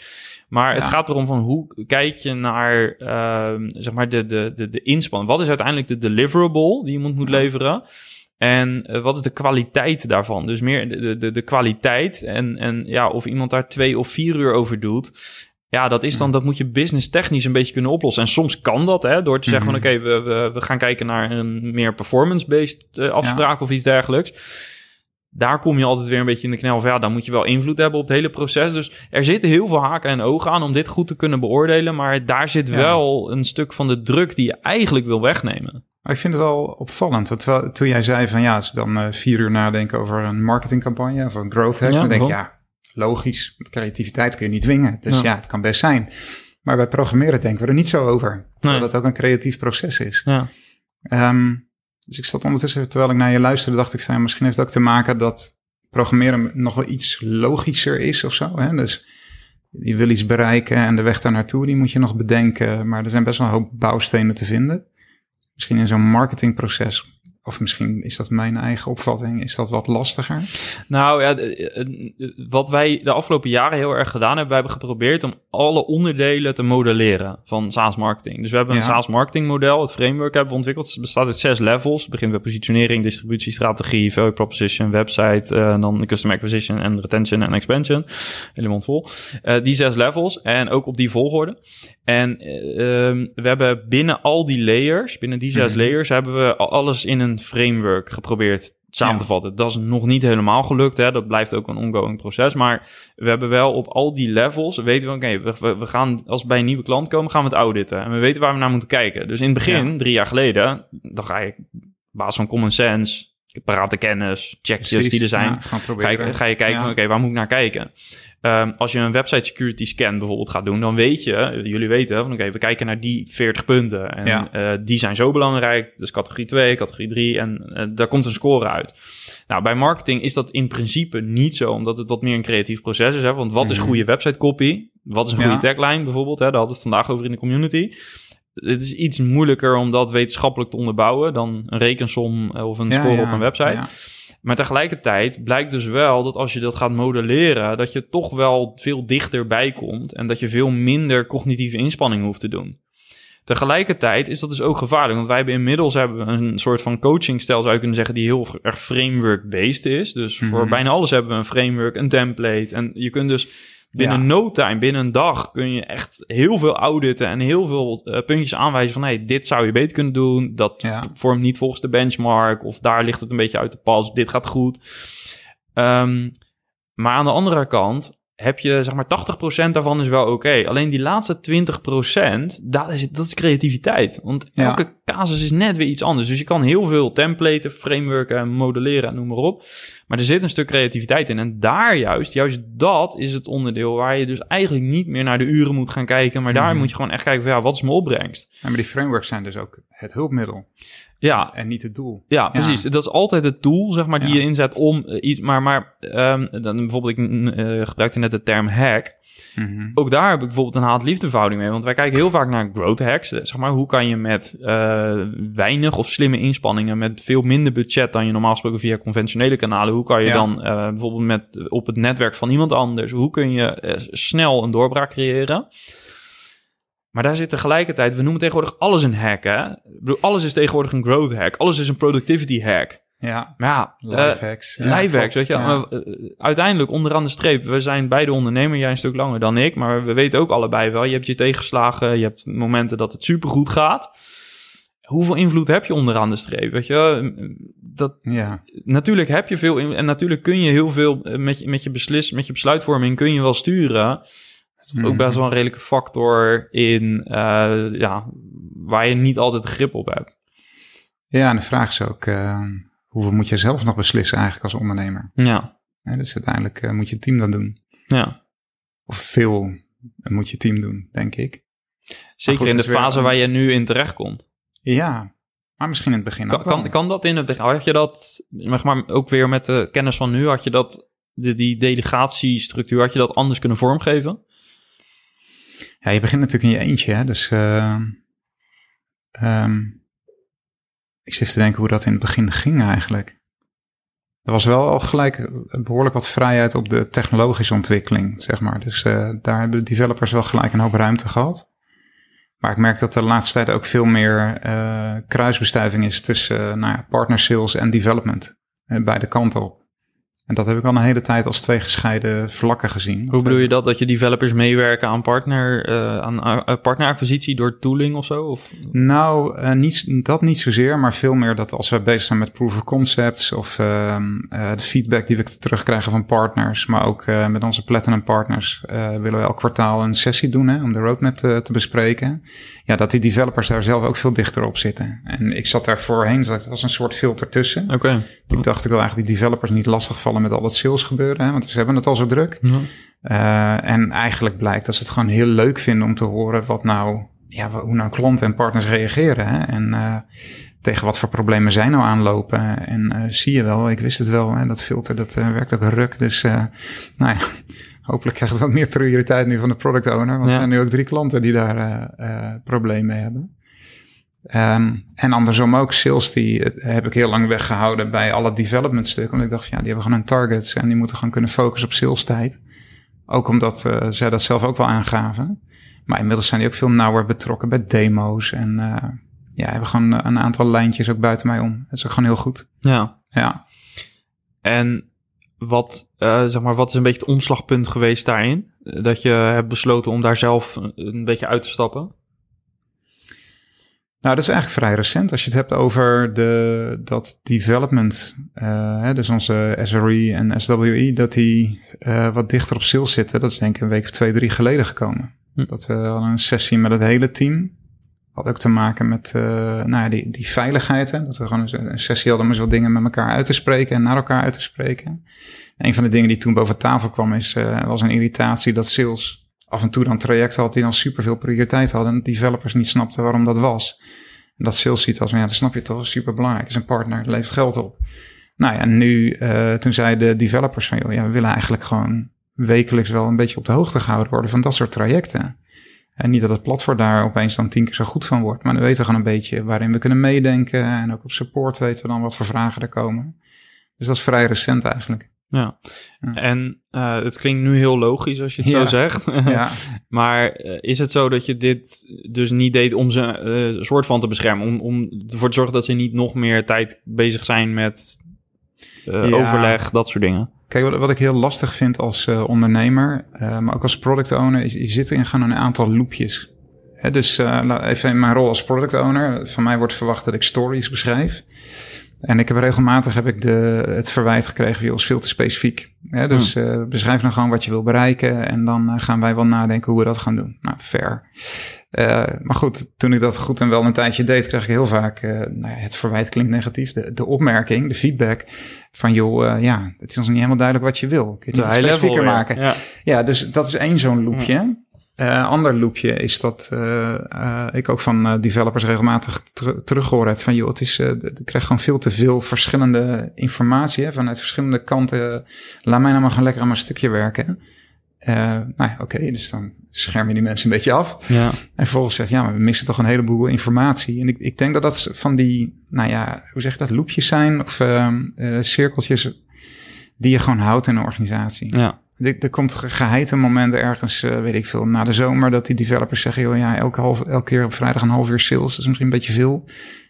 Maar ja. het gaat erom van hoe kijk je naar uh, zeg maar de, de, de, de inspanning. Wat is uiteindelijk de deliverable die iemand moet leveren? En uh, wat is de kwaliteit daarvan? Dus meer de, de, de kwaliteit en, en ja, of iemand daar twee of vier uur over doet. Ja, dat is dan, dat moet je business technisch een beetje kunnen oplossen. En soms kan dat, hè, door te zeggen mm -hmm. van oké, okay, we, we, we gaan kijken naar een meer performance-based uh, afspraak ja. of iets dergelijks. Daar kom je altijd weer een beetje in de knel van ja, dan moet je wel invloed hebben op het hele proces. Dus er zitten heel veel haken en ogen aan om dit goed te kunnen beoordelen. Maar daar zit ja. wel een stuk van de druk die je eigenlijk wil wegnemen. Maar ik vind het wel opvallend. Terwijl, toen jij zei van ja, als dan uh, vier uur nadenken over een marketingcampagne of een growth hack, ja, dan denk ik ja, logisch. Met creativiteit kun je niet dwingen. Dus ja. ja. het kan best zijn. Maar bij programmeren denken we er niet zo over. Terwijl nee. dat ook een creatief proces is. Ja. Um, dus ik zat ondertussen, terwijl ik naar je luisterde, dacht ik van ja, misschien heeft het ook te maken dat programmeren nog wel iets logischer is of zo. Hè? Dus je wil iets bereiken en de weg daar naartoe, die moet je nog bedenken. Maar er zijn best wel een hoop bouwstenen te vinden. Misschien in zo'n marketingproces of misschien is dat mijn eigen opvatting, is dat wat lastiger? Nou ja, wat wij de afgelopen jaren heel erg gedaan hebben, wij hebben geprobeerd om alle onderdelen te modelleren van SaaS marketing. Dus we hebben een ja. SaaS marketing model, het framework hebben we ontwikkeld. Het bestaat uit zes levels. Het begint bij positionering, distributie, strategie, value proposition, website, uh, dan custom acquisition en retention en expansion. Helemaal vol. Uh, die zes levels en ook op die volgorde. En uh, we hebben binnen al die layers, binnen die zes mm. layers, hebben we alles in een framework geprobeerd samen ja. te vatten. Dat is nog niet helemaal gelukt, hè. dat blijft ook een ongoing proces. Maar we hebben wel op al die levels, weten we, oké, okay, we, we, gaan als bij een nieuwe klant komen, gaan we het auditen. En we weten waar we naar moeten kijken. Dus in het begin, ja. drie jaar geleden, dan ga je basis van common sense, parate kennis, checkjes die er zijn, ja, ga, je, ga, je, kijken van, oké, okay, waar moet ik naar kijken? Um, als je een website security scan bijvoorbeeld gaat doen, dan weet je, jullie weten van oké, okay, we kijken naar die 40 punten. En ja. uh, die zijn zo belangrijk. Dus categorie 2, categorie 3 en uh, daar komt een score uit. Nou, bij marketing is dat in principe niet zo, omdat het wat meer een creatief proces is. Hè? Want wat is goede website copy? Wat is een goede tagline bijvoorbeeld? Hè? Daar hadden we het vandaag over in de community. Het is iets moeilijker om dat wetenschappelijk te onderbouwen dan een rekensom of een score ja, op een website. Maar tegelijkertijd blijkt dus wel dat als je dat gaat modelleren, dat je toch wel veel dichterbij komt en dat je veel minder cognitieve inspanning hoeft te doen. Tegelijkertijd is dat dus ook gevaarlijk, want wij hebben inmiddels hebben een soort van coachingstijl, zou je kunnen zeggen, die heel erg framework-based is. Dus voor bijna alles hebben we een framework, een template. En je kunt dus binnen ja. no time, binnen een dag, kun je echt heel veel auditen en heel veel uh, puntjes aanwijzen van, hey, dit zou je beter kunnen doen. Dat ja. vormt niet volgens de benchmark, of daar ligt het een beetje uit de pas. Dit gaat goed. Um, maar aan de andere kant heb je zeg maar 80% daarvan is wel oké. Alleen die laatste 20%, dat is, dat is creativiteit. Want Ja. elke casus is net weer iets anders. Dus je kan heel veel templaten, frameworken, modelleren en noem maar op. Maar er zit een stuk creativiteit in. En daar juist, juist dat is het onderdeel waar je dus eigenlijk niet meer naar de uren moet gaan kijken. Maar daar Mhm. moet je gewoon echt kijken van ja, wat is mijn opbrengst? Ja, maar die frameworks zijn dus ook het hulpmiddel Ja, en niet het doel. Ja, precies. Dat is altijd het tool, zeg maar, die Ja. je inzet om eh, iets. Maar, maar ehm, dan bijvoorbeeld, ik eh, gebruikte net de term hack. Mhm. Ook daar heb ik bijvoorbeeld een haat-liefdeverhouding mee. Want wij kijken heel vaak naar growth hacks. Eh, Zeg maar, hoe kan je met eh, weinig of slimme inspanningen, met veel minder budget dan je normaal gesproken via conventionele kanalen, hoe kan je Ja. dan eh, bijvoorbeeld met op het netwerk van iemand anders, hoe kun je snel een doorbraak creëren? Maar daar zit tegelijkertijd, we noemen tegenwoordig alles een hack, hè? Ik bedoel, alles is tegenwoordig een growth hack. Alles is een productivity hack. Ja, Maar ja, life eh, hacks. Ja, klopt. hacks, weet je. Ja. Maar, eh, uiteindelijk, onderaan de streep, we zijn beide ondernemer. Jij een stuk langer dan ik, maar we weten ook allebei wel. Je hebt je tegenslagen, je hebt momenten dat het supergoed gaat. Hoeveel invloed heb je onderaan de streep, weet je? Dat, Ja, natuurlijk heb je veel in, en natuurlijk kun je heel veel eh, met je, met je beslis, met je besluitvorming kun je wel sturen. Ook best wel een redelijke factor in, eh, ja, waar je niet altijd grip op hebt. ja, en de vraag is ook, eh, hoeveel moet je zelf nog beslissen eigenlijk als ondernemer? Ja, Hè, dus uiteindelijk eh, moet je team dat doen. ja. Of veel moet je team doen, denk ik. Zeker goed, in de weer fase waar je nu in terechtkomt. Ja, maar misschien in het begin Kan, kan, kan dat in het begin? Had je dat, zeg maar ook weer met de kennis van nu, had je dat, de, die delegatiestructuur, had je dat anders kunnen vormgeven? Ja, je begint natuurlijk in je eentje, hè? dus eh, ehm, ik zit te denken hoe dat in het begin ging eigenlijk. Er was wel al gelijk behoorlijk wat vrijheid op de technologische ontwikkeling, zeg maar. Dus eh, daar hebben de developers wel gelijk een hoop ruimte gehad. Maar ik merk dat de laatste tijd ook veel meer eh, kruisbestuiving is tussen nou ja, partner sales en development. beide kanten op. En dat heb ik al een hele tijd als twee gescheiden vlakken gezien. Hoe bedoel je dat? Dat je developers meewerken aan, partner, eh, aan eh, partneracquisitie door tooling of zo? Of? Nou, eh, niet, dat niet zozeer, maar veel meer dat als we bezig zijn met proof of concepts of eh, de feedback die we terugkrijgen van partners, maar ook met onze platinum partners willen we elk kwartaal een sessie doen hè, om de roadmap te, te bespreken. Ja, dat die developers daar zelf ook veel dichter op zitten. En ik zat daar voorheen, er was een soort filter tussen. Oké. Ik dacht, ik wil eigenlijk die developers niet lastigvallen met al dat sales gebeuren, hè, want ze hebben het al zo druk. Ja. Eh, en eigenlijk blijkt dat ze het gewoon heel leuk vinden om te horen wat nou, ja, hoe nou klanten en partners reageren. Hè? En eh, tegen wat voor problemen zij nou aanlopen. En eh, zie je wel, ik wist het wel, hè, dat filter dat werkt ook een ruk. Dus nou ja, hopelijk krijgt het wat meer prioriteit nu van de product owner. Want Ja. er zijn nu ook drie klanten die daar problemen mee hebben. Ehm, en andersom ook, sales die eh, heb ik heel lang weggehouden bij alle development stukken. Want ik dacht, van, ja, die hebben gewoon een target en die moeten gewoon kunnen focussen op sales tijd. Ook omdat eh, zij dat zelf ook wel aangaven. Maar inmiddels zijn die ook veel nauwer betrokken bij demo's. En eh, ja, hebben gewoon een aantal lijntjes ook buiten mij om. Dat is ook gewoon heel goed. ja. Ja. En wat, zeg maar, wat is een beetje het omslagpunt geweest daarin? Dat je hebt besloten om daar zelf een beetje uit te stappen? Nou, dat is eigenlijk vrij recent. Als je het hebt over de, dat development, eh, hè, dus onze SRE en SWE, dat die eh, wat dichter op sales zitten. Dat is denk ik een week of twee, drie geleden gekomen. Hm. Dat we hadden een sessie met het hele team. Had ook te maken met uh, nou ja, die, die veiligheid. Hè? Dat we gewoon een, een sessie hadden om eens wat dingen met elkaar uit te spreken en naar elkaar uit te spreken. een van de dingen die toen boven tafel kwam is, was een irritatie dat sales af en toe dan trajecten had die dan superveel prioriteit hadden. En developers niet snapten waarom dat was. En dat sales ziet als, ja, dat snap je toch, super belangrijk. Is een partner, levert geld op. Nou ja, nu, uh, toen zeiden de developers van, joh, ja, we willen eigenlijk gewoon wekelijks wel een beetje op de hoogte gehouden worden van dat soort trajecten. En niet dat het platform daar opeens dan tien keer zo goed van wordt. Maar dan weten we gewoon een beetje waarin we kunnen meedenken. En ook op support weten we dan wat voor vragen er komen. Dus dat is vrij recent eigenlijk. Ja, ja. en uh, het klinkt nu heel logisch als je het ja. zo zegt. ja. Maar uh, is het zo dat je dit dus niet deed om ze uh, soort van te beschermen? Om, om ervoor te zorgen dat ze niet nog meer tijd bezig zijn met overleg, dat soort dingen? Kijk, wat, wat, ik heel lastig vind als ondernemer, maar ook als product owner, is je zit in gewoon een aantal loopjes. Hè, dus even in mijn rol als product owner, van mij wordt verwacht dat ik stories beschrijf. En ik heb regelmatig heb ik de, het verwijt gekregen, joh, is veel te specifiek. Hè? Dus uh, beschrijf nou gewoon wat je wil bereiken en dan uh, gaan wij wel nadenken hoe we dat gaan doen. Nou, fair. Uh, maar goed, toen ik dat goed en wel een tijdje deed, kreeg ik heel vaak, nou ja, het verwijt klinkt negatief, de, de opmerking, de feedback van joh, ja, het is ons niet helemaal duidelijk wat je wil. Kun je het specifieker maken? Ja. ja. dus dat is één zo'n loopje. Ja. Uh, ander loopje is dat uh, uh, ik ook van developers regelmatig ter terughoor heb van joh, het is, ik krijg gewoon veel te veel verschillende informatie hè, vanuit verschillende kanten. Laat mij nou maar gewoon lekker aan mijn stukje werken. nou ja, oké, okay, dus dan scherm je die mensen een beetje af. Ja. En vervolgens zeg ja, maar we missen toch een heleboel informatie. En ik, ik denk dat dat van die, nou ja, hoe zeg je dat, loopjes zijn of cirkeltjes die je gewoon houdt in een organisatie. Ja. Er, komt geheite momenten ergens, uh, weet ik veel, na de zomer, dat die developers zeggen, joh, ja, elke, half, elke keer op vrijdag een half uur sales, dat is misschien een beetje veel.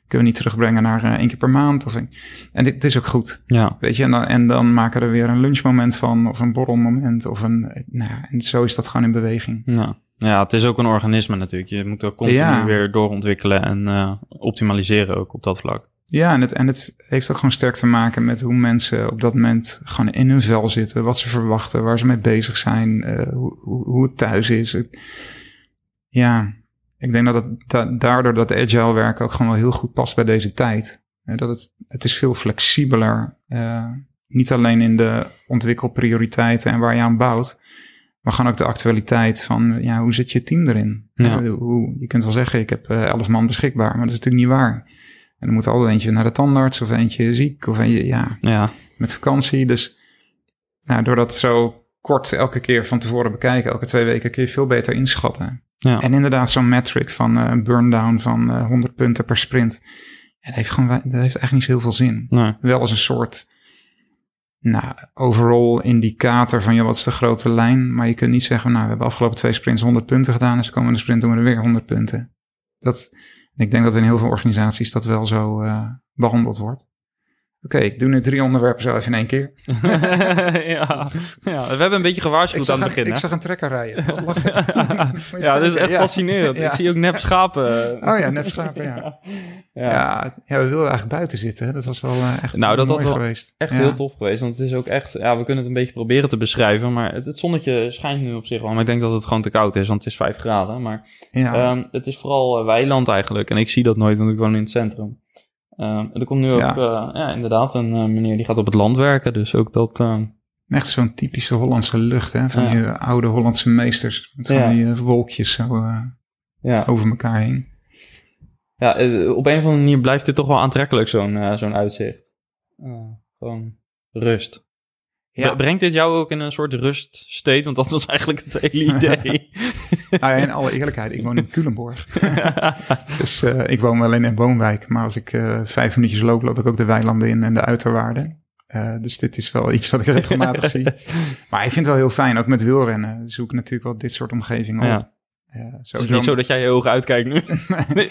Kunnen we niet terugbrengen naar uh, één keer per maand? Of een, en dit, dit, is ook goed. Ja. Weet je, en dan, en dan maken we er weer een lunchmoment van, of een borrelmoment, of een, nou ja, en zo is dat gewoon in beweging. Ja. Ja, het is ook een organisme natuurlijk. Je moet er continu ja. weer doorontwikkelen en uh, optimaliseren ook op dat vlak. Ja, en het, en het heeft ook gewoon sterk te maken met hoe mensen op dat moment gewoon in hun vel zitten, wat ze verwachten, waar ze mee bezig zijn, uh, hoe, hoe het thuis is. ja, ik denk dat het da daardoor dat agile werk ook gewoon wel heel goed past bij deze tijd. dat het, het is veel flexibeler, uh, niet alleen in de ontwikkelprioriteiten en waar je aan bouwt, maar gewoon ook de actualiteit van, ja, hoe zit je team erin? Ja. Hoe, je kunt wel zeggen, ik heb uh, elf man beschikbaar, maar dat is natuurlijk niet waar. En dan moet altijd eentje naar de tandarts of eentje ziek of eentje, ja, ja. met vakantie. Dus nou, door dat zo kort elke keer van tevoren bekijken, elke twee weken kun je veel beter inschatten. Ja. En inderdaad, zo'n metric van uh, burn down van uh, 100 punten per sprint. dat heeft, gewoon, dat heeft eigenlijk niet zo heel veel zin. Nee. Wel als een soort nou, overall indicator van, ja, wat is de grote lijn? Maar je kunt niet zeggen, nou, we hebben afgelopen twee sprints 100 punten gedaan, dus komen de sprint doen we er weer 100 punten. Dat, ik denk dat in heel veel organisaties dat wel zo uh, behandeld wordt. Oké, okay, ik doe nu drie onderwerpen zo even in één keer. ja, ja, we hebben een beetje gewaarschuwd aan het begin. Ik zag een trekker rijden. ja, dat is echt fascinerend. Ik zie ook nep schapen. Oh ja, nep schapen, ja. ja. Ja, we wilden eigenlijk buiten zitten. Dat was wel uh, echt nou, dat mooi wel geweest. Echt heel tof geweest. Want het is ook echt... Ja, we kunnen het een beetje proberen te beschrijven. Maar het, het, zonnetje schijnt nu op zich wel. Maar ik denk dat het gewoon te koud is. Want het is vijf graden. Maar um, het is vooral uh, weiland eigenlijk. En ik zie dat nooit, want ik woon in het centrum. Uh, er komt nu ook ja. Uh, ja inderdaad een uh, meneer die gaat op het land werken. Dus ook dat... Echt zo'n typische Hollandse lucht, hè? Van ja. die oude Hollandse meesters. Met van die wolkjes zo ja. over elkaar heen. Ja, op een of andere manier blijft dit toch wel aantrekkelijk, zo'n zo'n uitzicht. gewoon rust. Ja. Brengt dit jou ook in een soort ruststate? Want dat was eigenlijk het hele idee. nou ja, in alle eerlijkheid, ik woon in Culemborg. dus uh, ik woon alleen in woonwijk. Maar als ik uh, vijf minuutjes loop, loop ik ook de weilanden in en de uiterwaarden. Uh, dus dit is wel iets wat ik regelmatig zie. Maar ik vind het wel heel fijn, ook met wielrennen. Zoek natuurlijk wel dit soort omgevingen op. Ja. Uh, zo het is niet zo dat jij je ogen uitkijkt nu.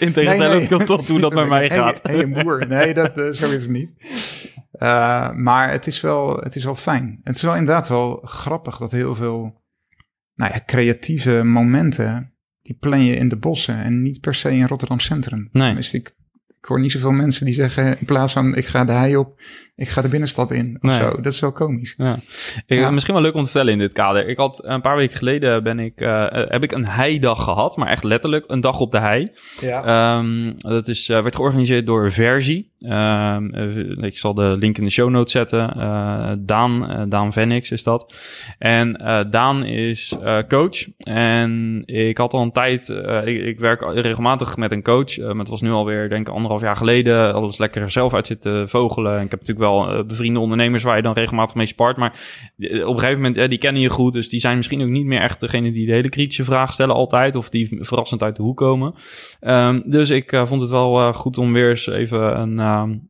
in tegenstelling nee, nee. tot hoe dat bij mij gaat. Hé, hey, hey, boer. Nee, dat, uh, zo is het niet. Uh, maar het is, wel, het is wel fijn. Het is wel inderdaad wel grappig dat heel veel nou ja, creatieve momenten, die plan je in de bossen en niet per se in Rotterdam Centrum. Nee. Dus ik ik hoor niet zoveel mensen die zeggen in plaats van ik ga de hei op, ik ga de binnenstad in of zo. Dat is wel komisch. Ja. Ik, Misschien wel leuk om te vertellen in dit kader. Ik had een paar weken geleden ben ik, uh, heb ik een heidag gehad, maar echt letterlijk een dag op de hei. Ja. Um, dat is, uh, werd georganiseerd door Versie. Um, ik zal de link in de show notes zetten. Uh, Daan, Daan Venix is dat. En Daan is coach. En ik had al een tijd, ik, ik, werk regelmatig met een coach. maar het was nu alweer denk ik anderhalf jaar geleden. Alles lekker zelf uit zitten vogelen. En ik heb natuurlijk wel bevriende ondernemers waar je dan regelmatig mee spart. Maar op een gegeven moment, die kennen je goed. Dus die zijn misschien ook niet meer echt degene die de hele kritische vraag stellen altijd. Of die verrassend uit de hoek komen. Um, dus ik vond het wel goed om weer eens even een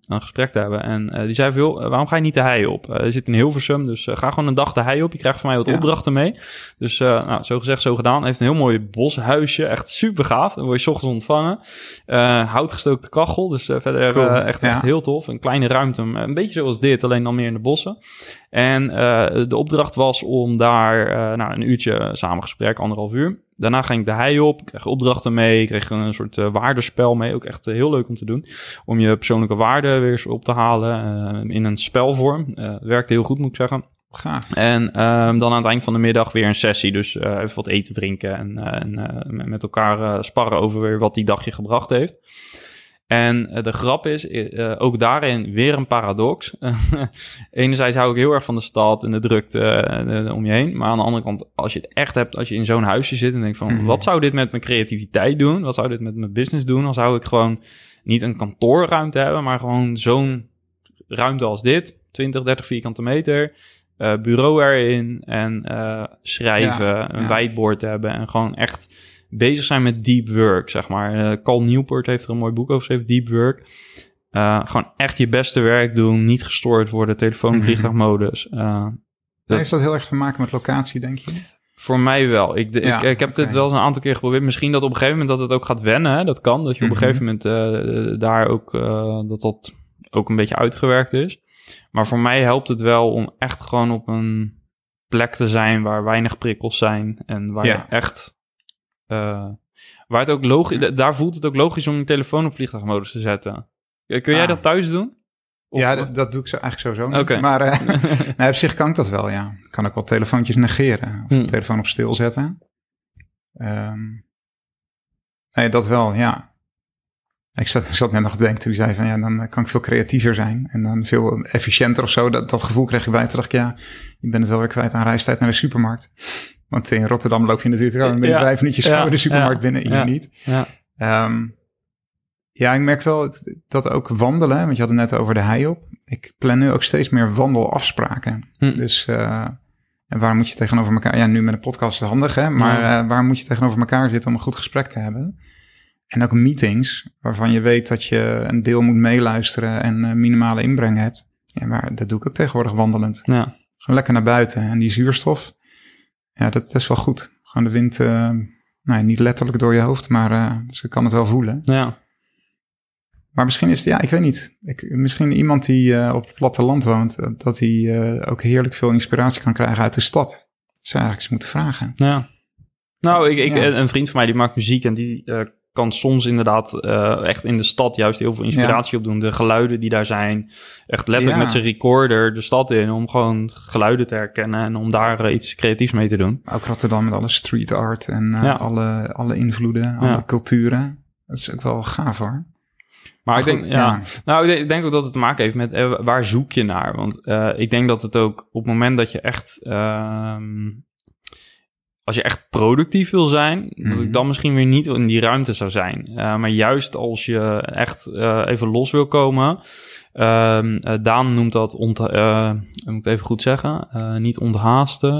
een gesprek te hebben. En uh, die zei van, joh, waarom ga je niet de hei op? Je zit in Hilversum, dus ga gewoon een dag de hei op. Je krijgt van mij wat ja. opdrachten mee. Dus nou, zo gezegd, zo gedaan. Heeft een heel mooi boshuisje, echt super gaaf. Dan word je ochtends ontvangen. houtgestookte kachel, dus verder cool. echt, ja. echt, heel tof. Een kleine ruimte, een beetje beetje zoals dit, alleen dan meer in de bossen. En eh, de opdracht was om daar eh, nou, een uurtje samen gesprek, anderhalf uur. Daarna ging ik de hei op, ik kreeg opdrachten mee, kreeg een soort uh, waardespel mee. Ook echt heel leuk om te doen. Om je persoonlijke waarden weer eens op te halen in een spelvorm. werkte heel goed, moet ik zeggen. Gaaf. En um, dan aan het eind van de middag weer een sessie. Dus uh, even wat eten drinken en, en uh, met elkaar sparren over weer wat die dagje gebracht heeft. En de grap is, ook daarin weer een paradox. Enerzijds hou ik heel erg van de stad en de drukte om je heen. Maar aan de andere kant, als je het echt hebt, als je in zo'n huisje zit en denkt van... Mm. wat zou dit met mijn creativiteit doen? Wat zou dit met mijn business doen? Dan zou ik gewoon niet een kantoorruimte hebben, maar gewoon zo'n ruimte als dit. 20, 30 vierkante meter uh, bureau erin en uh, schrijven, ja, een ja. whiteboard hebben en gewoon echt bezig zijn met deep work, zeg maar. Uh, Cal Newport heeft er een mooi boek over geschreven, Deep Work. gewoon echt je beste werk doen, niet gestoord worden, telefoon, -hmm. vliegtuigmodus. dat... Heeft dat heel erg te maken met locatie, denk je? Voor mij wel. Ik, de, ja, ik, ik, heb okay. dit wel eens een aantal keer geprobeerd. Misschien dat op een gegeven moment dat het ook gaat wennen. Hè? Dat kan. Dat je op een -hmm. gegeven moment daar ook dat dat ook een beetje uitgewerkt is. Maar voor mij helpt het wel om echt gewoon op een plek te zijn waar weinig prikkels zijn. En waar ja. je echt. Uh, waar het ook logisch. Daar voelt het ook logisch om je telefoon op vliegtuigmodus te zetten. Kun jij ah. dat thuis doen? Of ja, dat, dat, doe ik zo, eigenlijk sowieso niet. Okay. Maar uh, nou, op zich kan ik dat wel, ja. Kan ik wel telefoontjes negeren. Of de telefoon op stil zetten. Um, nee, dat wel, ja. Ik zat, ik zat net nog te denken toen zei van ja, dan kan ik veel creatiever zijn en dan veel efficiënter of zo. Dat, dat gevoel kreeg ik bij. Toen dacht ik ja, je bent het wel weer kwijt aan reistijd naar de supermarkt. Want in Rotterdam loop je natuurlijk gewoon binnen vijf minuutjes ja, de supermarkt binnen, hier niet. Ja. Um, ja, ik merk wel dat ook wandelen, want je had het net over de hei op. Ik plan nu ook steeds meer wandelafspraken. Hm. Dus uh, en waar moet je tegenover elkaar? Ja, nu met een podcast handig, hè? Maar uh, waar moet je tegenover elkaar zitten om een goed gesprek te hebben? En ook meetings, waarvan je weet dat je een deel moet meeluisteren en uh, minimale inbreng hebt. Ja, maar dat doe ik ook tegenwoordig wandelend. Ja. Gewoon lekker naar buiten. En die zuurstof, ja, dat, dat is wel goed. Gewoon de wind, uh, nou, niet letterlijk door je hoofd, maar uh, dus ik kan het wel voelen. Ja. Maar misschien is het, ja, ik weet niet. Ik, misschien iemand die uh, op het platteland woont, dat hij ook heerlijk veel inspiratie kan krijgen uit de stad. Dat zou eigenlijk eens moeten vragen. Ja. Nou, ik, ik, ja. een vriend van mij die maakt muziek en die kan soms inderdaad uh, echt in de stad juist heel veel inspiratie ja. opdoen. De geluiden die daar zijn. Echt letterlijk ja. met zijn recorder de stad in om gewoon geluiden te herkennen en om daar uh, iets creatiefs mee te doen. Ook Rotterdam met alle street art en uh, ja. alle, alle invloeden, alle culturen. Dat is ook wel gaaf hoor. Maar, maar ik goed, denk, ja, nou, ik denk, ook dat het te maken heeft met waar zoek je naar. Want ik denk dat het ook op het moment dat je echt uh, als je echt productief wil zijn, dat ik dan misschien weer niet in die ruimte zou zijn. Uh, maar juist als je echt uh, even los wil komen. Uh, Daan noemt dat, ont, ik moet even goed zeggen, niet onthaasten.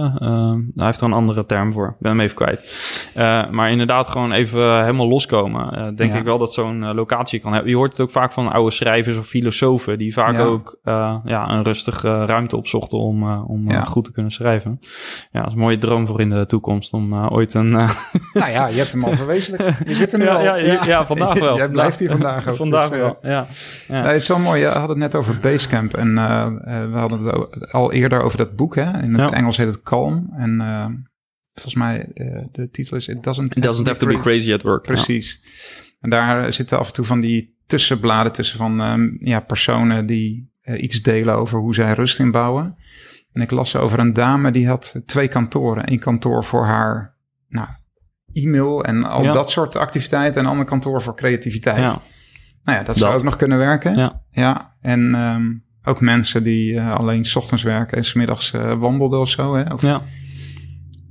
hij heeft er een andere term voor, ik ben hem even kwijt. maar inderdaad gewoon even helemaal loskomen. denk ja. ik wel dat zo'n locatie kan hebben. Je hoort het ook vaak van oude schrijvers of filosofen, die vaak ja. ook ja, een rustige ruimte opzochten om, om ja. goed te kunnen schrijven. Ja, dat is een mooie droom voor in de toekomst om ooit een. Nou ja, je hebt hem al verwezenlijk. Je zit er nu ja, al. Ja, ja, ja, vandaag wel. Jij blijft hier vandaag ook. vandaag dus, wel, ja. ja. Nee, het is zo mooi. Je had het net over Basecamp. En uh, we hadden het al eerder over dat boek. Hè? In het Engels heet het Calm. En volgens mij de titel is It Doesn't, It doesn't have to be crazy at work. Precies. En daar zitten af en toe van die tussenbladen tussen van um, ja, personen die iets delen over hoe zij rust inbouwen. En ik las over een dame die had twee kantoren. Eén kantoor voor haar nou, e-mail en al ja. dat soort activiteiten. En een ander kantoor voor creativiteit. Nou ja, dat zou dat. ook nog kunnen werken. Ja. ja. En um, ook mensen die uh, alleen s ochtends werken en smiddags uh, wandelden of zo. Hè? Of, ja.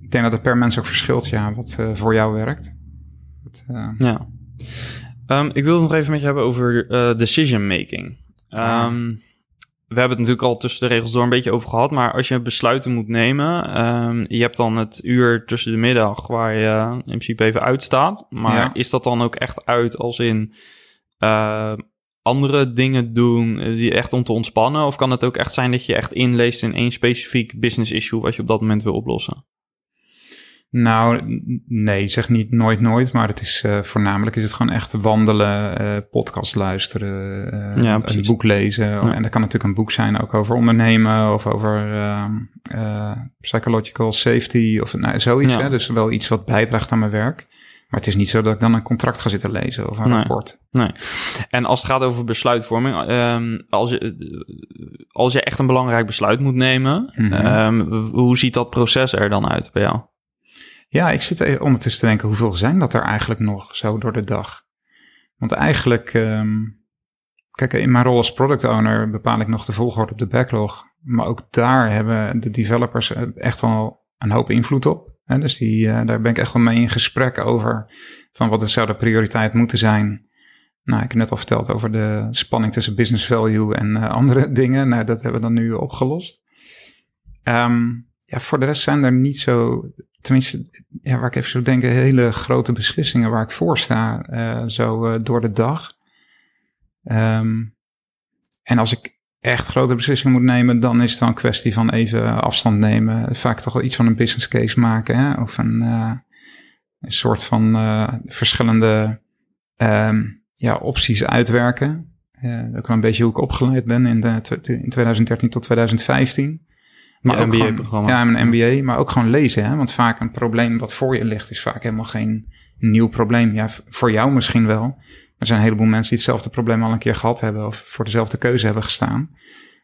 Ik denk dat het per mens ook verschilt, ja, wat uh, voor jou werkt. Dat, ja. Um, ik wil het nog even met je hebben over decision making. Um, we hebben het natuurlijk al tussen de regels door een beetje over gehad. Maar als je besluiten moet nemen. Um, je hebt dan het uur tussen de middag waar je in principe even uitstaat. Maar ja. is dat dan ook echt uit als in uh, andere dingen doen die echt om te ontspannen? Of kan het ook echt zijn dat je echt inleest in één specifiek business issue wat je op dat moment wil oplossen? Nou, nee, zeg niet nooit nooit, maar het is eh, voornamelijk is het gewoon echt wandelen, eh, podcast luisteren, eh, Ja, een boek lezen. Ja. En dat kan natuurlijk een boek zijn ook over ondernemen of over ehm, eh, psychological safety of nou, zoiets. Ja. Hè? Dus wel iets wat bijdraagt aan mijn werk. Maar het is niet zo dat ik dan een contract ga zitten lezen of een Nee. rapport. Nee. En als het gaat over besluitvorming, ehm, als, je, als je echt een belangrijk besluit moet nemen, Mhm. ehm, hoe ziet dat proces er dan uit bij jou? Ja, ik zit even ondertussen te denken, hoeveel zijn dat er eigenlijk nog zo door de dag? Want eigenlijk, ehm, kijk, in mijn rol als product owner bepaal ik nog de volgorde op de backlog. Maar ook daar hebben de developers eh, echt wel een hoop invloed op. Dus die, eh, daar ben ik echt wel mee in gesprek over van wat zou de prioriteit moeten zijn. Nou, ik heb net al verteld over de spanning tussen business value en eh, andere dingen. Nou, dat hebben we dan nu opgelost. Ehm, ja, voor de rest zijn er niet zo, tenminste, ja, waar ik even zo denk, hele grote beslissingen waar ik voor sta, eh, zo door de dag. Ehm, en als ik echt grote beslissingen moet nemen, dan is het wel een kwestie van even afstand nemen. Vaak toch wel iets van een business case maken, hè? of een, eh, een soort van eh, verschillende ehm, ja, opties uitwerken. Eh, ook wel een beetje hoe ik opgeleid ben in, de, in 2013 tot 2015. Je ook MBA-programma. Ja, mijn MBA, maar ook gewoon lezen. Hè? Want vaak een probleem wat voor je ligt, is vaak helemaal geen nieuw probleem. Ja, voor jou misschien wel. Er zijn een heleboel mensen die hetzelfde probleem al een keer gehad hebben of voor dezelfde keuze hebben gestaan.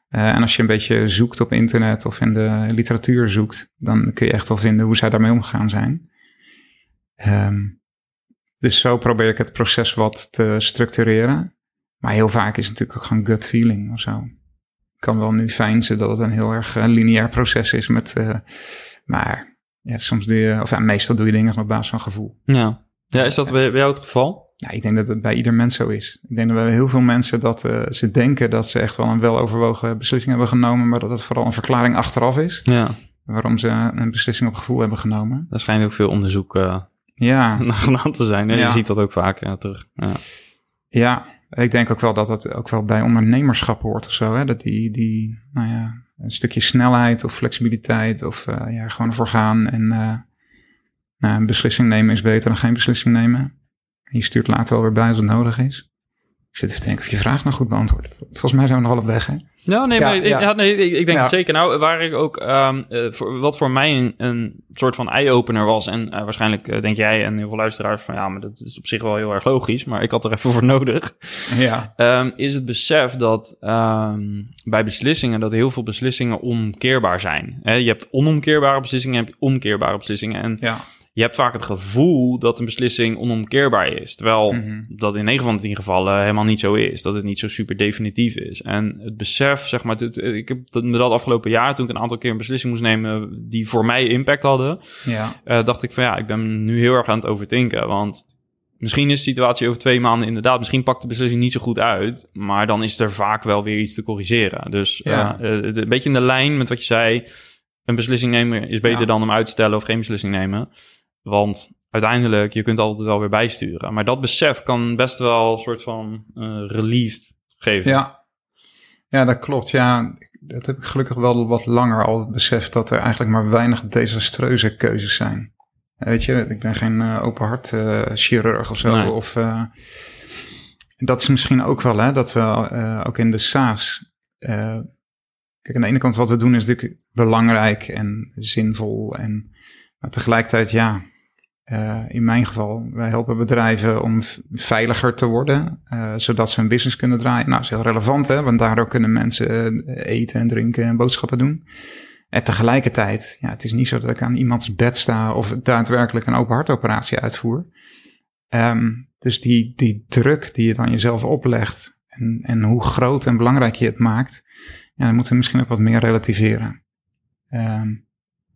Eh, en als je een beetje zoekt op internet of in de literatuur zoekt, dan kun je echt wel vinden hoe zij daarmee omgegaan zijn. Ehm, dus zo probeer ik het proces wat te structureren. Maar heel vaak is het natuurlijk ook gewoon gut feeling of zo. Ik kan wel nu fijnsen dat het een heel erg eh, lineair proces is met, eh, maar ja, soms doe je, of ja, meestal doe je dingen op basis van gevoel. Ja. ja, is dat bij jou het geval? Ja, ik denk dat het bij ieder mens zo is. Ik denk dat bij heel veel mensen dat eh, ze denken dat ze echt wel een weloverwogen beslissing hebben genomen, maar dat het vooral een verklaring achteraf is Ja, waarom ze een beslissing op gevoel hebben genomen. daar schijnt ook veel onderzoek eh, Ja, naar gedaan te zijn. Hè? Ja. Je ziet dat ook vaak ja, terug. Ja. ja. Ik denk ook wel dat het ook wel bij ondernemerschap hoort of zo. Hè? Dat die, die, nou ja, een stukje snelheid of flexibiliteit of eh, ja, gewoon ervoor gaan. En nou, een beslissing nemen is beter dan geen beslissing nemen. En je stuurt later wel weer bij als het nodig is. Ik zit even te denken of je vraag nou goed beantwoord. Volgens mij zijn we nog half weg, hè? Ja, nee, Ja, maar ik, ja. ja, nee, ik, ik denk Ja. het zeker. Nou, waar ik ook, ehm, eh, voor, wat voor mij een, een soort van eye-opener was, en eh, waarschijnlijk eh, denk jij en heel veel luisteraars van, ja, maar dat is op zich wel heel erg logisch, maar ik had er even voor nodig, Ja. Ehm, is het besef dat ehm, bij beslissingen, dat heel veel beslissingen omkeerbaar zijn. Hè, je hebt onomkeerbare beslissingen, je hebt omkeerbare beslissingen. En Ja. Je hebt vaak het gevoel dat een beslissing onomkeerbaar is. Terwijl Mhm. dat in 9 van de 10 gevallen helemaal niet zo is. Dat het niet zo super definitief is. En het besef, zeg maar, het- ik heb dat, me dat afgelopen jaar, toen ik een aantal keer een beslissing moest nemen die voor mij impact hadden, Ja. eh, dacht ik van ja, ik ben nu heel erg aan het overdenken. Want misschien is de situatie over twee maanden inderdaad, misschien pakt de beslissing niet zo goed uit. Maar dan is er vaak wel weer iets te corrigeren. Dus Ja. eh, eh, een beetje in de lijn met wat je zei. Een beslissing nemen is beter Ja. dan hem uit te stellen of geen beslissing nemen. Want uiteindelijk, je kunt altijd wel weer bijsturen. Maar dat besef kan best wel een soort van eh, relief geven. Ja. ja, dat klopt. Ja, dat heb ik gelukkig wel wat langer al het besef dat er eigenlijk maar weinig desastreuze keuzes zijn. Weet je, ik ben geen eh, open hart eh, chirurg of zo. Nee. Of, dat is misschien ook wel, hè, dat we ook in de SaaS. kijk, aan de ene kant wat we doen is natuurlijk belangrijk en zinvol. En, maar tegelijkertijd, ja, eh, in mijn geval, wij helpen bedrijven om veiliger te worden, eh, zodat ze hun business kunnen draaien. Nou, dat is heel relevant, hè, want daardoor kunnen mensen eh, eten en drinken en boodschappen doen. En tegelijkertijd, ja, het is niet zo dat ik aan iemands bed sta of daadwerkelijk een open hartoperatie uitvoer. Ehm, dus die, die druk die je dan jezelf oplegt en, en hoe groot en belangrijk je het maakt, ja, dan moeten we misschien ook wat meer relativeren. Ehm,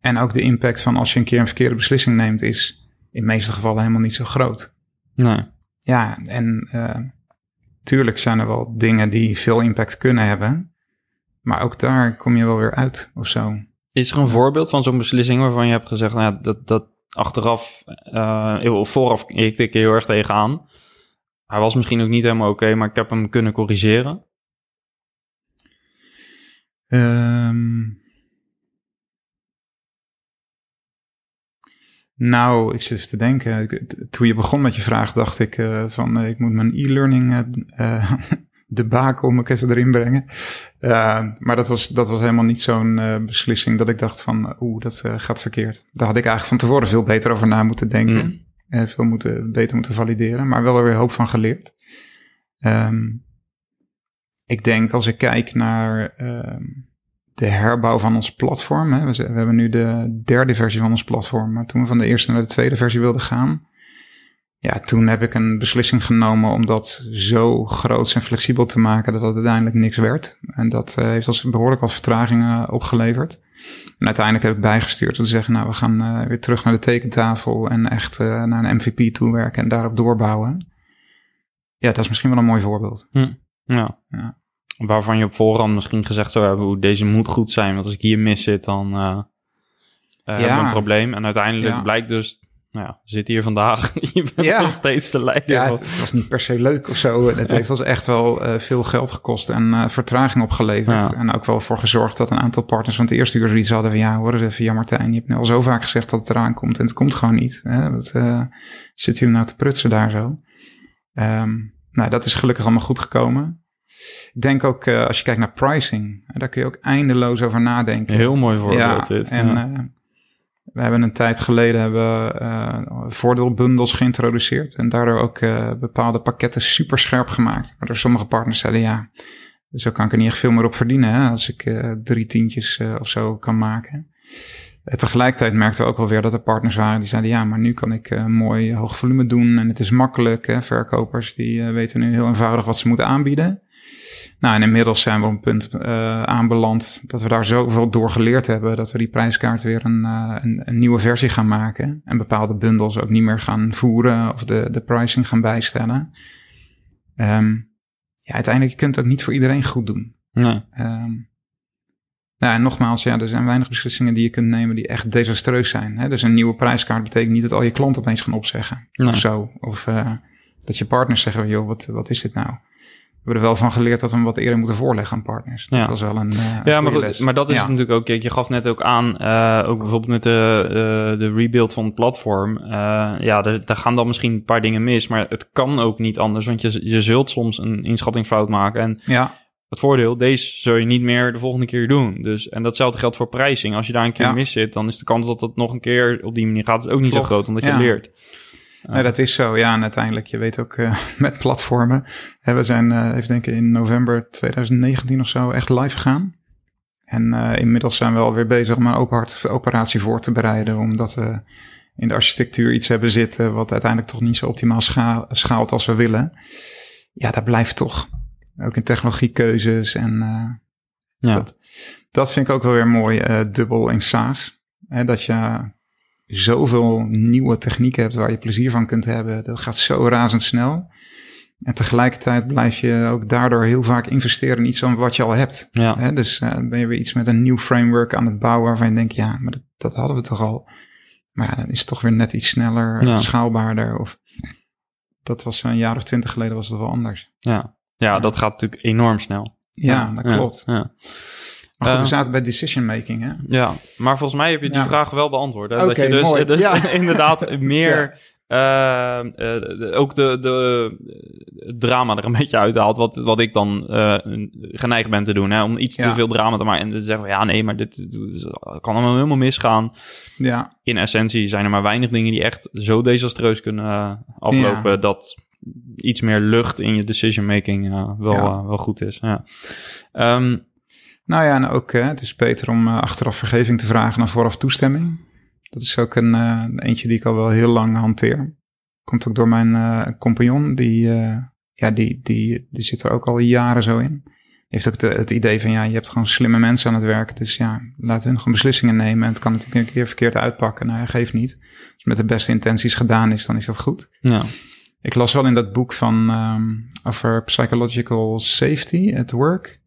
en ook de impact van als je een keer een verkeerde beslissing neemt, is in de meeste gevallen helemaal niet zo groot. Nee. Ja, en eh, tuurlijk zijn er wel dingen die veel impact kunnen hebben. Maar ook daar kom je wel weer uit of zo. Is er een voorbeeld van zo'n beslissing waarvan je hebt gezegd, nou, dat, dat achteraf, eh, of vooraf, ik ik er heel erg tegenaan. Hij was misschien ook niet helemaal oké, maar ik heb hem kunnen corrigeren. Ehm, Nou, ik zit even te denken. Toen je begon met je vraag, dacht ik eh, van eh, ik moet mijn e-learning eh, de bakel moet ik even erin brengen. Maar dat was, dat was helemaal niet zo'n beslissing dat ik dacht van oeh, dat gaat verkeerd. Daar had ik eigenlijk van tevoren veel beter over na moeten denken. Mm. Veel moeten, beter moeten valideren, maar wel weer hoop van geleerd. Ehm, ik denk als ik kijk naar ehm, de herbouw van ons platform. Hè, we, we hebben nu de derde versie van ons platform. Maar toen we van de eerste naar de tweede versie wilden gaan. Ja, toen heb ik een beslissing genomen om dat zo groot en flexibel te maken dat het uiteindelijk niks werd. En dat eh, heeft ons behoorlijk wat vertragingen opgeleverd. En uiteindelijk heb ik bijgestuurd om te zeggen, nou, we gaan eh, weer terug naar de tekentafel en echt eh, naar een MVP toewerken en daarop doorbouwen. Ja, dat is misschien wel een mooi voorbeeld. Ja. Ja. Waarvan je op voorhand misschien gezegd zou hebben, hoe deze moet goed zijn. Want als ik hier mis zit, dan eh eh, hebben we een probleem. En uiteindelijk Ja. blijkt dus, nou ja, zit hier vandaag. je bent Ja. nog steeds te lijden. Ja, het, het was niet per se leuk of zo. Het heeft ons echt wel eh, veel geld gekost en vertraging opgeleverd. Ja. En ook wel voor gezorgd dat een aantal partners van het eerste uur zoiets hadden van... ja, hoor eens even, ja Martijn, je hebt nu al zo vaak gezegd dat het eraan komt... en het komt gewoon niet. Hè? Wat zit jullie nou te prutsen daar zo? Ehm, nou, dat is gelukkig allemaal goed gekomen. Ik denk ook, eh, als je kijkt naar pricing... hè, daar kun je ook eindeloos over nadenken. Heel mooi voorbeeld dit. En ja. eh, we hebben een tijd geleden hebben, eh, voordeelbundels geïntroduceerd. En daardoor ook eh, bepaalde pakketten super scherp gemaakt. Waardoor sommige partners zeiden, ja, zo kan ik er niet echt veel meer op verdienen. Hè, als ik eh, drie tientjes eh, of zo kan maken. Eh, tegelijkertijd merkten we ook wel weer dat er partners waren die zeiden, ja, maar nu kan ik eh, mooi hoog volume doen. En het is makkelijk. Hè. Verkopers die eh, weten nu heel eenvoudig wat ze moeten aanbieden. Nou, en inmiddels zijn we op een punt eh, aanbeland dat we daar zoveel door geleerd hebben dat we die prijskaart weer een, eh, een, een nieuwe versie gaan maken. En bepaalde bundels ook niet meer gaan voeren of de, de pricing gaan bijstellen. Ehm, ja, uiteindelijk je kunt het ook niet voor iedereen goed doen. Nee. Ehm, nou, en nogmaals, ja, er zijn weinig beslissingen die je kunt nemen die echt desastreus zijn. Hè? Dus een nieuwe prijskaart betekent niet dat al je klanten opeens gaan opzeggen. Nee. Of zo. Of eh, dat je partners zeggen, joh, wat, wat is dit nou? We hebben er wel van geleerd dat we hem wat eerder moeten voorleggen aan partners. Dat Ja. was wel een. eh, Ja, maar, goed, maar dat is Ja. natuurlijk ook. Kijk, je gaf net ook aan, eh, ook bijvoorbeeld met de, eh, de rebuild van het platform. ja, daar, daar gaan dan misschien een paar dingen mis, maar het kan ook niet anders, want je, je zult soms een inschattingsfout maken. En Ja, het voordeel, deze zul je niet meer de volgende keer doen. Dus, en datzelfde geldt voor pricing. Als je daar een keer Ja. mis zit, dan is de kans dat het nog een keer op die manier gaat is ook niet Klopt. zo groot, omdat je leert. Nee, dat is zo. Ja, en uiteindelijk, je weet ook eh, met platformen. Hè, we zijn, eh, even denken, in november 2019 of zo echt live gegaan. En eh, inmiddels zijn we alweer bezig om een open hart operatie voor te bereiden. Omdat we in de architectuur iets hebben zitten wat uiteindelijk toch niet zo optimaal scha- schaalt als we willen. Ja, dat blijft toch. Ook in technologiekeuzes en Ja. dat, dat vind ik ook wel weer mooi, dubbel in SaaS. Hè, dat je zoveel nieuwe technieken hebt waar je plezier van kunt hebben. Dat gaat zo razendsnel. En tegelijkertijd blijf je ook daardoor heel vaak investeren in iets van wat je al hebt. Ja. Dus eh, ben je weer iets met een nieuw framework aan het bouwen waarvan je denkt, ja, maar dat, dat hadden we toch al. Maar ja, dan is het toch weer net iets sneller, Ja. schaalbaarder. Of dat was een jaar of twintig geleden was het wel anders. Ja. ja, dat gaat natuurlijk enorm snel. Ja, dat klopt. Ja. Maar goed, Eh, we zaten bij decision making, hè? Ja, maar volgens mij heb je die Ja. vraag wel beantwoord. Hè? dat je dus, mooi. dus Ja. inderdaad meer eh, eh, de- ook de, de het drama er een beetje uithaalt. Wat, wat ik dan eh, geneigd ben te doen. Hè? Om iets te veel drama te maken. En te zeggen van, ja, nee, maar dit, kan allemaal helemaal misgaan. Ja, In essentie zijn er maar weinig dingen die echt zo desastreus kunnen eh, aflopen. Dat iets meer lucht in je decision making eh, wel, eh, wel goed is. Ja. Ehm, Nou ja, en ook, eh, het is beter om eh, achteraf vergeving te vragen dan vooraf toestemming. Dat is ook een eh, eentje die ik al wel heel lang hanteer. Komt ook door mijn eh, compagnon, die, ja, die, die, die zit er ook al jaren zo in. Heeft ook de- het idee van, ja, je hebt gewoon slimme mensen aan het werk. Dus ja, laat hun gewoon beslissingen nemen. En het kan natuurlijk een keer verkeerd uitpakken. Nou ja, geeft niet. Als het met de beste intenties gedaan is, dan is dat goed. ja. Ik las wel in dat boek van ehm, over psychological safety at work.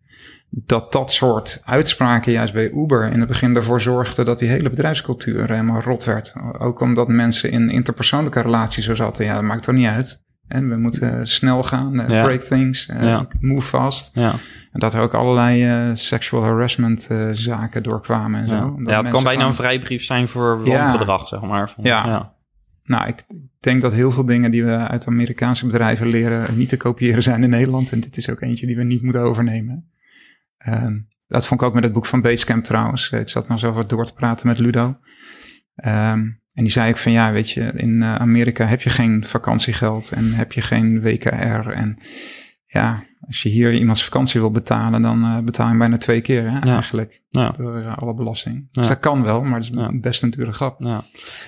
Dat dat soort uitspraken juist bij Uber in het begin ervoor zorgde dat die hele bedrijfscultuur helemaal rot werd. Ook omdat mensen in interpersoonlijke relaties zo zaten. Ja, dat maakt toch niet uit. En we moeten snel gaan, uh, Ja. break things, uh, Ja. move fast. Ja, En dat er ook allerlei uh, sexual harassment zaken doorkwamen en zo. ja. Omdat ja het kan bijna een vrijbrief zijn voor wangedrag, zeg maar. Van, Ja. ja. Nou, ik denk dat heel veel dingen die we uit Amerikaanse bedrijven leren niet te kopiëren zijn in Nederland. En dit is ook eentje die we niet moeten overnemen. Ehm, dat vond ik ook met het boek van Basecamp trouwens. Ik zat nog eens over door te praten met Ludo. Ehm, en die zei ik van ja, weet je, in eh, Amerika heb je geen vakantiegeld en heb je geen WKR. En ja, als je hier iemands vakantie wil betalen, dan eh, betaal je bijna twee keer hè, Ja. eigenlijk. Ja. Door eh, alle belasting. Ja. Dus dat kan wel, maar het is best een dure grap.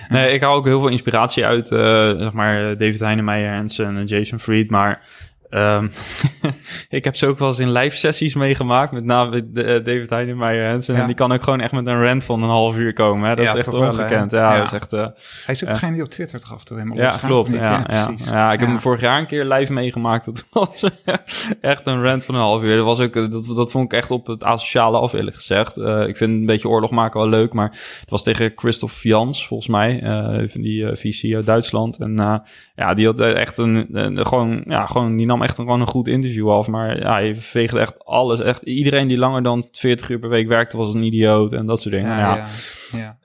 Nee, ik haal ook heel veel inspiratie uit, eh, zeg maar, David Heinemeijer en Jason Fried, maar ehm, ik heb ze ook wel eens in live sessies meegemaakt, met name eh, David Heinemeijer Hansen, Ja. en die kan ook gewoon echt met een rant van een half uur komen, hè? dat Ja, is echt wel, ja, dat is echt... eh, Hij is ook degene die op Twitter toch af en toe helemaal ja, klopt. niet? Ja, ja, precies. ja, ik heb hem vorig jaar een keer live meegemaakt. Dat was echt een rant van een half uur. Dat, was ook, dat, dat vond ik echt op het asociale af, eerlijk gezegd. Eh, ik vind een beetje oorlog maken wel leuk, maar het was tegen Christoph Jans, volgens mij, eh, van die eh, VC uit Duitsland. En eh, ja, die had eh, echt een, een- gewoon, ja, gewoon, die nam echt een, gewoon een goed interview af. Maar ja, je veegde echt alles. Echt iedereen die langer dan 40 uur per week werkte, was een idioot en dat soort dingen. Ja, Ja, ja.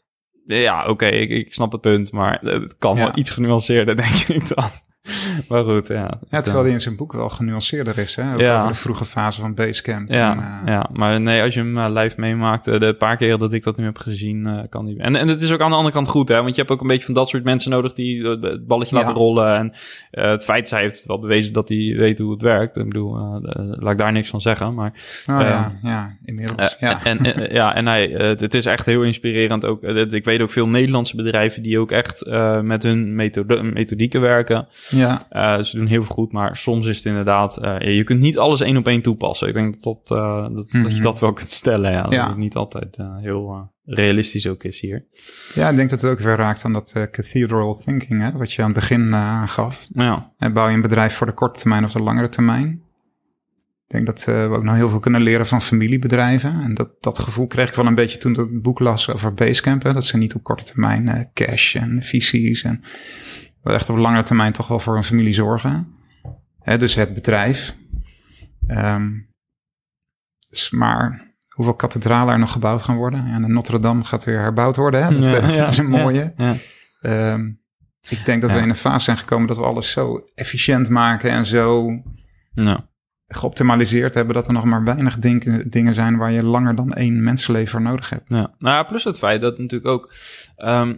ja. ja, oké, ik, ik snap het punt, maar het kan wel iets genuanceerder, denk ik dan. Maar goed, ja. Ja, terwijl hij in zijn boek wel genuanceerder is, hè? Ook Ja. over de vroege fase van Basecamp. Ja, En, eh, ja, maar nee, als je hem eh, live meemaakt, eh, de paar keer dat ik dat nu heb gezien, eh, kan die. En, en het is ook aan de andere kant goed, hè? Want je hebt ook een beetje van dat soort mensen nodig die eh, het balletje Ja. laten rollen. En eh, het feit, zij heeft wel bewezen dat hij weet hoe het werkt. Ik bedoel, eh, eh, laat ik daar niks van zeggen. Maar oh, eh, ja, ja, inmiddels. eh, ja. En, en, ja, en hij, eh, het is echt heel inspirerend ook. eh, ik weet ook veel Nederlandse bedrijven die ook echt eh, met hun methode, methodieken werken. ja. Eh, ze doen heel veel goed, maar soms is het inderdaad... eh, je kunt niet alles één op één toepassen. Ik denk dat, eh, dat, dat je Mhm. dat wel kunt stellen. Ja, Ja. Dat het niet altijd heel realistisch ook is hier. ja, ik denk dat het ook weer raakt aan dat cathedral thinking, hè? Wat je aan het begin aangaf. Ja, En bouw je een bedrijf voor de korte termijn of de langere termijn? Ik denk dat we ook nog heel veel kunnen leren van familiebedrijven. En dat, dat gevoel kreeg ik wel een beetje toen ik het boek las over Basecamp. Hè? Dat ze niet op korte termijn cash en visies en wel echt op langere termijn toch wel voor een familie zorgen. Hè, dus het bedrijf. Ehm, dus maar hoeveel kathedralen er nog gebouwd gaan worden? Ja, de Notre Dame gaat weer herbouwd worden. Hè? Dat, Ja, eh, ja, dat is een mooie. ja. Ehm, ik denk dat we in een fase zijn gekomen dat we alles zo efficiënt maken en zo geoptimaliseerd hebben dat er nog maar weinig dingen, dingen zijn waar je langer dan één mensenleven voor nodig hebt. Ja, nou ja, plus het feit dat natuurlijk ook... ehm,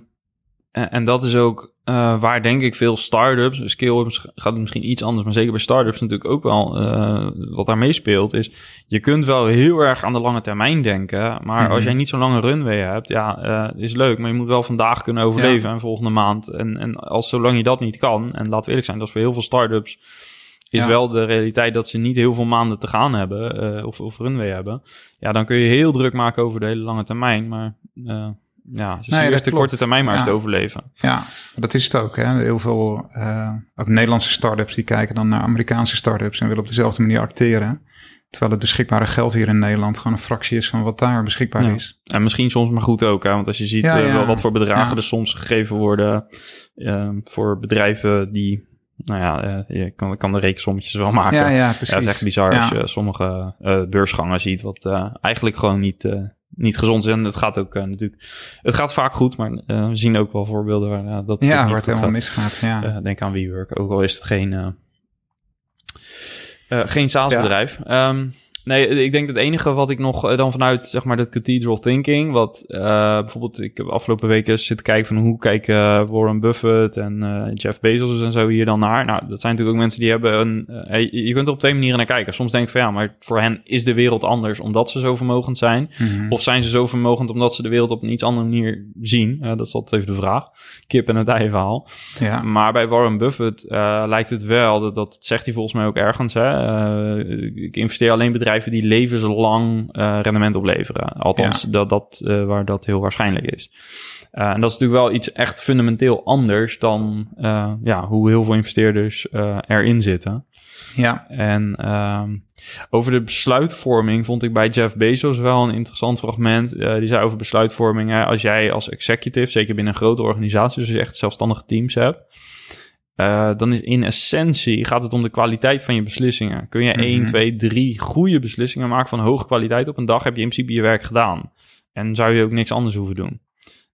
en, en dat is ook eh, waar denk ik veel start-ups... Scale-ups gaat het misschien iets anders, maar zeker bij start-ups natuurlijk ook wel... eh, wat daar meespeelt is... Je kunt wel heel erg aan de lange termijn denken... maar Mhm. als jij niet zo'n lange runway hebt... Ja, eh, is leuk, maar je moet wel vandaag kunnen overleven... en volgende maand. En, en als zolang je dat niet kan... en laten we eerlijk zijn, dat is voor heel veel start-ups... is Ja. wel de realiteit dat ze niet heel veel maanden te gaan hebben... of, of runway hebben ja, dan kun je heel druk maken over de hele lange termijn. Maar ja, Nee, nee, dat eerst de korte termijn maar eens Ja. te overleven. Ja, dat is het ook. Hè. Heel veel eh, ook Nederlandse start-ups die kijken dan naar Amerikaanse start-ups en willen op dezelfde manier acteren. Terwijl het beschikbare geld hier in Nederland gewoon een fractie is van wat daar beschikbaar Ja. is. En misschien soms maar goed ook, hè? want als je ziet Ja, eh, wel wat voor bedragen er soms gegeven worden eh, voor bedrijven die, nou ja, je kan, kan de rekensommetjes wel maken. Ja, Ja, ja, het is echt bizar als je sommige eh, beursgangen ziet, wat eigenlijk gewoon niet, niet gezond. En het gaat ook eh, natuurlijk, het gaat vaak goed, maar eh, we zien ook wel voorbeelden waar eh, dat Ja, waar het helemaal gaat. misgaat. Ja. Denk aan WeWork, ook al is het geen, geen SaaS-bedrijf. Ehm, nee, ik denk dat het enige wat ik nog eh, dan vanuit zeg maar dat cathedral thinking, wat eh, bijvoorbeeld ik heb afgelopen weken zitten kijken van hoe kijken eh, Warren Buffett en eh, Jeff Bezos en zo hier dan naar. Nou, dat zijn natuurlijk ook mensen die hebben een. eh, je- kunt er op twee manieren naar kijken. Soms denk ik van ja, maar voor hen is de wereld anders omdat ze zo vermogend zijn. Mhm. Of zijn ze zo vermogend omdat ze de wereld op een iets andere manier zien? Eh, dat is altijd even de vraag. Kip en het ei verhaal. ja. Maar bij Warren Buffett eh, lijkt het wel, dat, dat zegt hij volgens mij ook ergens. Hè? eh, ik investeer alleen in bedrijven die levenslang eh, rendement opleveren. Althans, dat, dat, eh, waar dat heel waarschijnlijk is. Eh, en dat is natuurlijk wel iets echt fundamenteel anders dan ja, hoe heel veel investeerders erin zitten. ja. En ehm, over de besluitvorming vond ik bij Jeff Bezos wel een interessant fragment. Die zei over besluitvorming, hè, als jij als executive, zeker binnen een grote organisatie, dus als je echt zelfstandige teams hebt, uh, dan is in essentie gaat het om de kwaliteit van je beslissingen. Kun je mm 1, 2, 3 goede beslissingen maken van hoge kwaliteit op een dag, heb je in principe je werk gedaan. En zou je ook niks anders hoeven doen.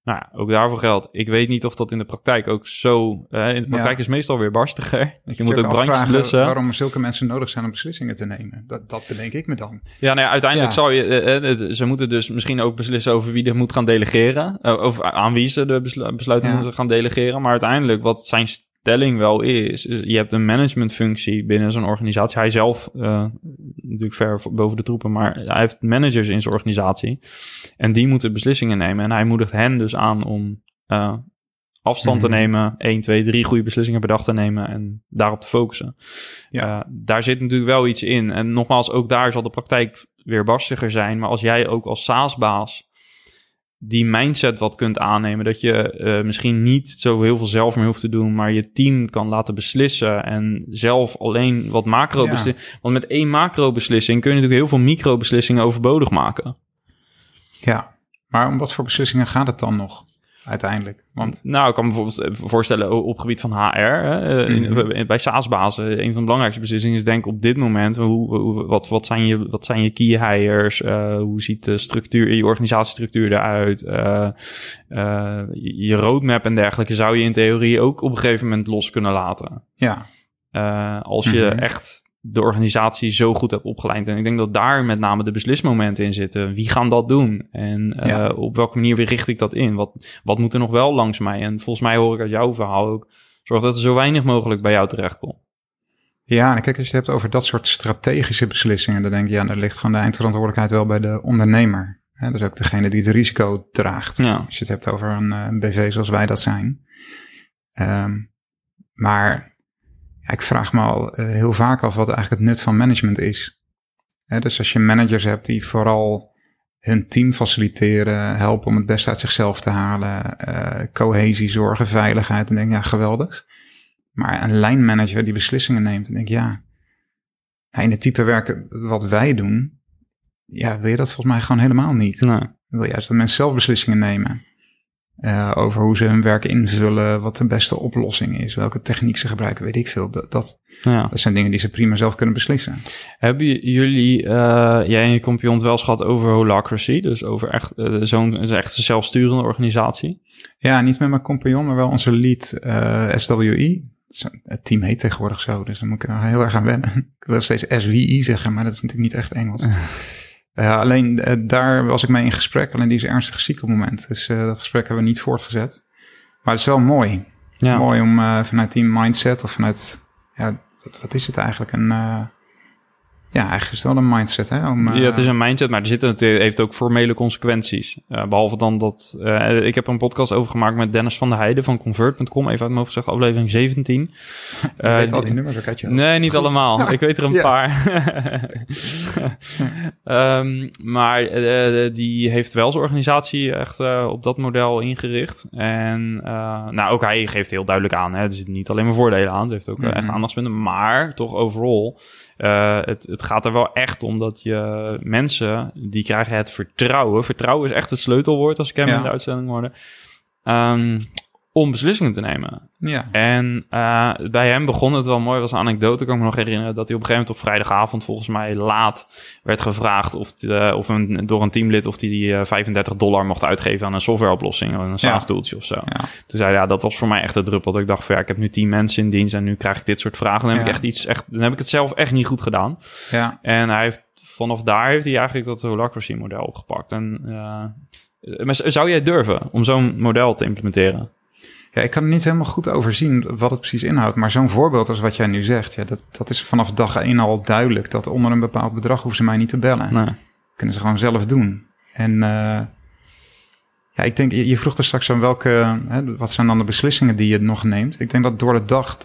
Nou ja, ook daarvoor geldt. Ik weet niet of dat in de praktijk ook zo... Uh, in de praktijk ja. is meestal weer barstiger. Je, je moet ook brandjes blussen. waarom zulke mensen nodig zijn om beslissingen te nemen. Dat, dat bedenk ik me dan. Ja, nou ja, uiteindelijk ja. zou je... Uh, ze moeten dus misschien ook beslissen over wie er moet gaan delegeren. of aan wie ze de besluiten moeten gaan delegeren. Maar uiteindelijk, wat zijn stelling wel is, is je hebt een managementfunctie binnen zo'n organisatie. Hij zelf uh, natuurlijk ver boven de troepen, maar hij heeft managers in zijn organisatie. En die moeten beslissingen nemen. En hij moedigt hen dus aan om uh, afstand te mhm. nemen, 1, 2, 3 goede beslissingen per dag te nemen en daarop te focussen. Ja. Uh, daar zit natuurlijk wel iets in. En nogmaals, ook daar zal de praktijk weer barstiger zijn. Maar als jij ook als SaaS-baas die mindset wat kunt aannemen. Dat je uh, misschien niet zo heel veel zelf meer hoeft te doen, maar je team kan laten beslissen en zelf alleen wat macro beslissen. Want met één macro beslissing kun je natuurlijk heel veel micro beslissingen overbodig maken. Ja, maar om wat voor beslissingen gaat het dan nog? Uiteindelijk? Want... Nou, ik kan me bijvoorbeeld voorstellen op gebied van HR. Hè, eh, mhm. bij SaaS-bazen, een van de belangrijkste beslissingen is denk ik op dit moment... Hoe, hoe, wat, wat, zijn je, wat zijn je key hires? Uh, hoe ziet de structuur, je organisatiestructuur eruit? Uh, uh, je roadmap en dergelijke zou je in theorie ook op een gegeven moment los kunnen laten. Ja. als je mhm. echt de organisatie zo goed hebt opgeleid. En ik denk dat daar met name de beslismomenten in zitten. Wie gaan dat doen? En uh, op welke manier richt ik dat in? Wat, wat moet er nog wel langs mij? En volgens mij hoor ik uit jouw verhaal ook... zorg dat er zo weinig mogelijk bij jou terecht komt. Ja, en kijk, als je het hebt over dat soort strategische beslissingen... dan denk je, ja, dan ligt gewoon de eindverantwoordelijkheid wel bij de ondernemer. Hè, dat is ook degene die het risico draagt. Ja. Als je het hebt over een, een eh, BV zoals wij dat zijn. Um, maar ik vraag me al uh, heel vaak af wat eigenlijk het nut van management is. dus als je managers hebt die vooral hun team faciliteren, helpen om het beste uit zichzelf te halen, uh, cohesie zorgen, veiligheid, dan denk ik ja, geweldig. Maar een lijnmanager die beslissingen neemt, dan denk ik ja, in het type werken wat wij doen, ja, wil je dat volgens mij gewoon helemaal niet. Nee. Wil juist dat mensen zelf beslissingen nemen. Uh, over hoe ze hun werk invullen, wat de beste oplossing is, welke techniek ze gebruiken, weet ik veel. Dat, dat, ja. dat zijn dingen die ze prima zelf kunnen beslissen. Hebben jullie, uh, jij en je compagnon wel eens gehad over holacracy, dus over echt uh, zo'n echt zelfsturende organisatie? Ja, niet met mijn compagnon, maar wel onze lead SWI. Het team heet tegenwoordig zo, dus dan moet ik er heel erg aan wennen. Ik wil steeds SWI zeggen, maar dat is natuurlijk niet echt Engels. Uh, alleen uh, daar was ik mee in gesprek. Alleen die is ernstig ziek op het moment. Dus uh, dat gesprek hebben we niet voortgezet. Maar het is wel mooi. Ja. Mooi om vanuit die mindset of vanuit... Ja, wat, wat is het eigenlijk? Een ja, eigenlijk is het wel een mindset. Hè, om, ja, het is eh, een mindset, maar er zitten natuurlijk, heeft ook formele consequenties. Uh, behalve dan dat... Uh, ik heb een podcast over gemaakt met Dennis van der Heijden van Convert.com. Even uit mijn hoofd gezegd, aflevering 17. Uh, weet al die nummers ook uit je Nee, niet allemaal. Ik weet er een ja. paar. um, maar die heeft wel zijn organisatie echt op dat model ingericht. En nou, ook hij geeft heel duidelijk aan. Hè, er zitten niet alleen maar voordelen aan. Er heeft ook mm -hmm. echt aandachtspunten. Maar toch overal uh, het, het gaat er wel echt om dat je mensen, die krijgen het vertrouwen. Vertrouwen is echt het sleutelwoord als ik hem in de uitzending hoorde. Um, om beslissingen te nemen. Ja. En uh, bij hem begon het wel mooi, was een anekdote, kan ik me nog herinneren, dat hij op een gegeven moment op vrijdagavond volgens mij laat werd gevraagd of, de, of een, door een teamlid of hij die, die 35 dollar mocht uitgeven aan een softwareoplossing, een SaaS-toeltje of zo. Ja. Toen zei hij, ja, dat was voor mij echt de druppel. Dat ik dacht, van, ja, ik heb nu 10 mensen in dienst en nu krijg ik dit soort vragen. Dan heb ik echt iets, echt, dan heb ik het zelf echt niet goed gedaan. Ja. En hij heeft, vanaf daar heeft hij eigenlijk dat holacracy model opgepakt. En uh, maar zou jij durven om zo'n model te implementeren? Ja, ik kan er niet helemaal goed overzien wat het precies inhoudt. Maar zo'n voorbeeld als wat jij nu zegt, ja, dat, dat is vanaf dag één al duidelijk. Dat onder een bepaald bedrag hoeven ze mij niet te bellen. Nee. Kunnen ze gewoon zelf doen. En uh, ja, ik denk, je, je vroeg er straks aan welke, hè, wat zijn dan de beslissingen die je nog neemt. Ik denk dat door de dag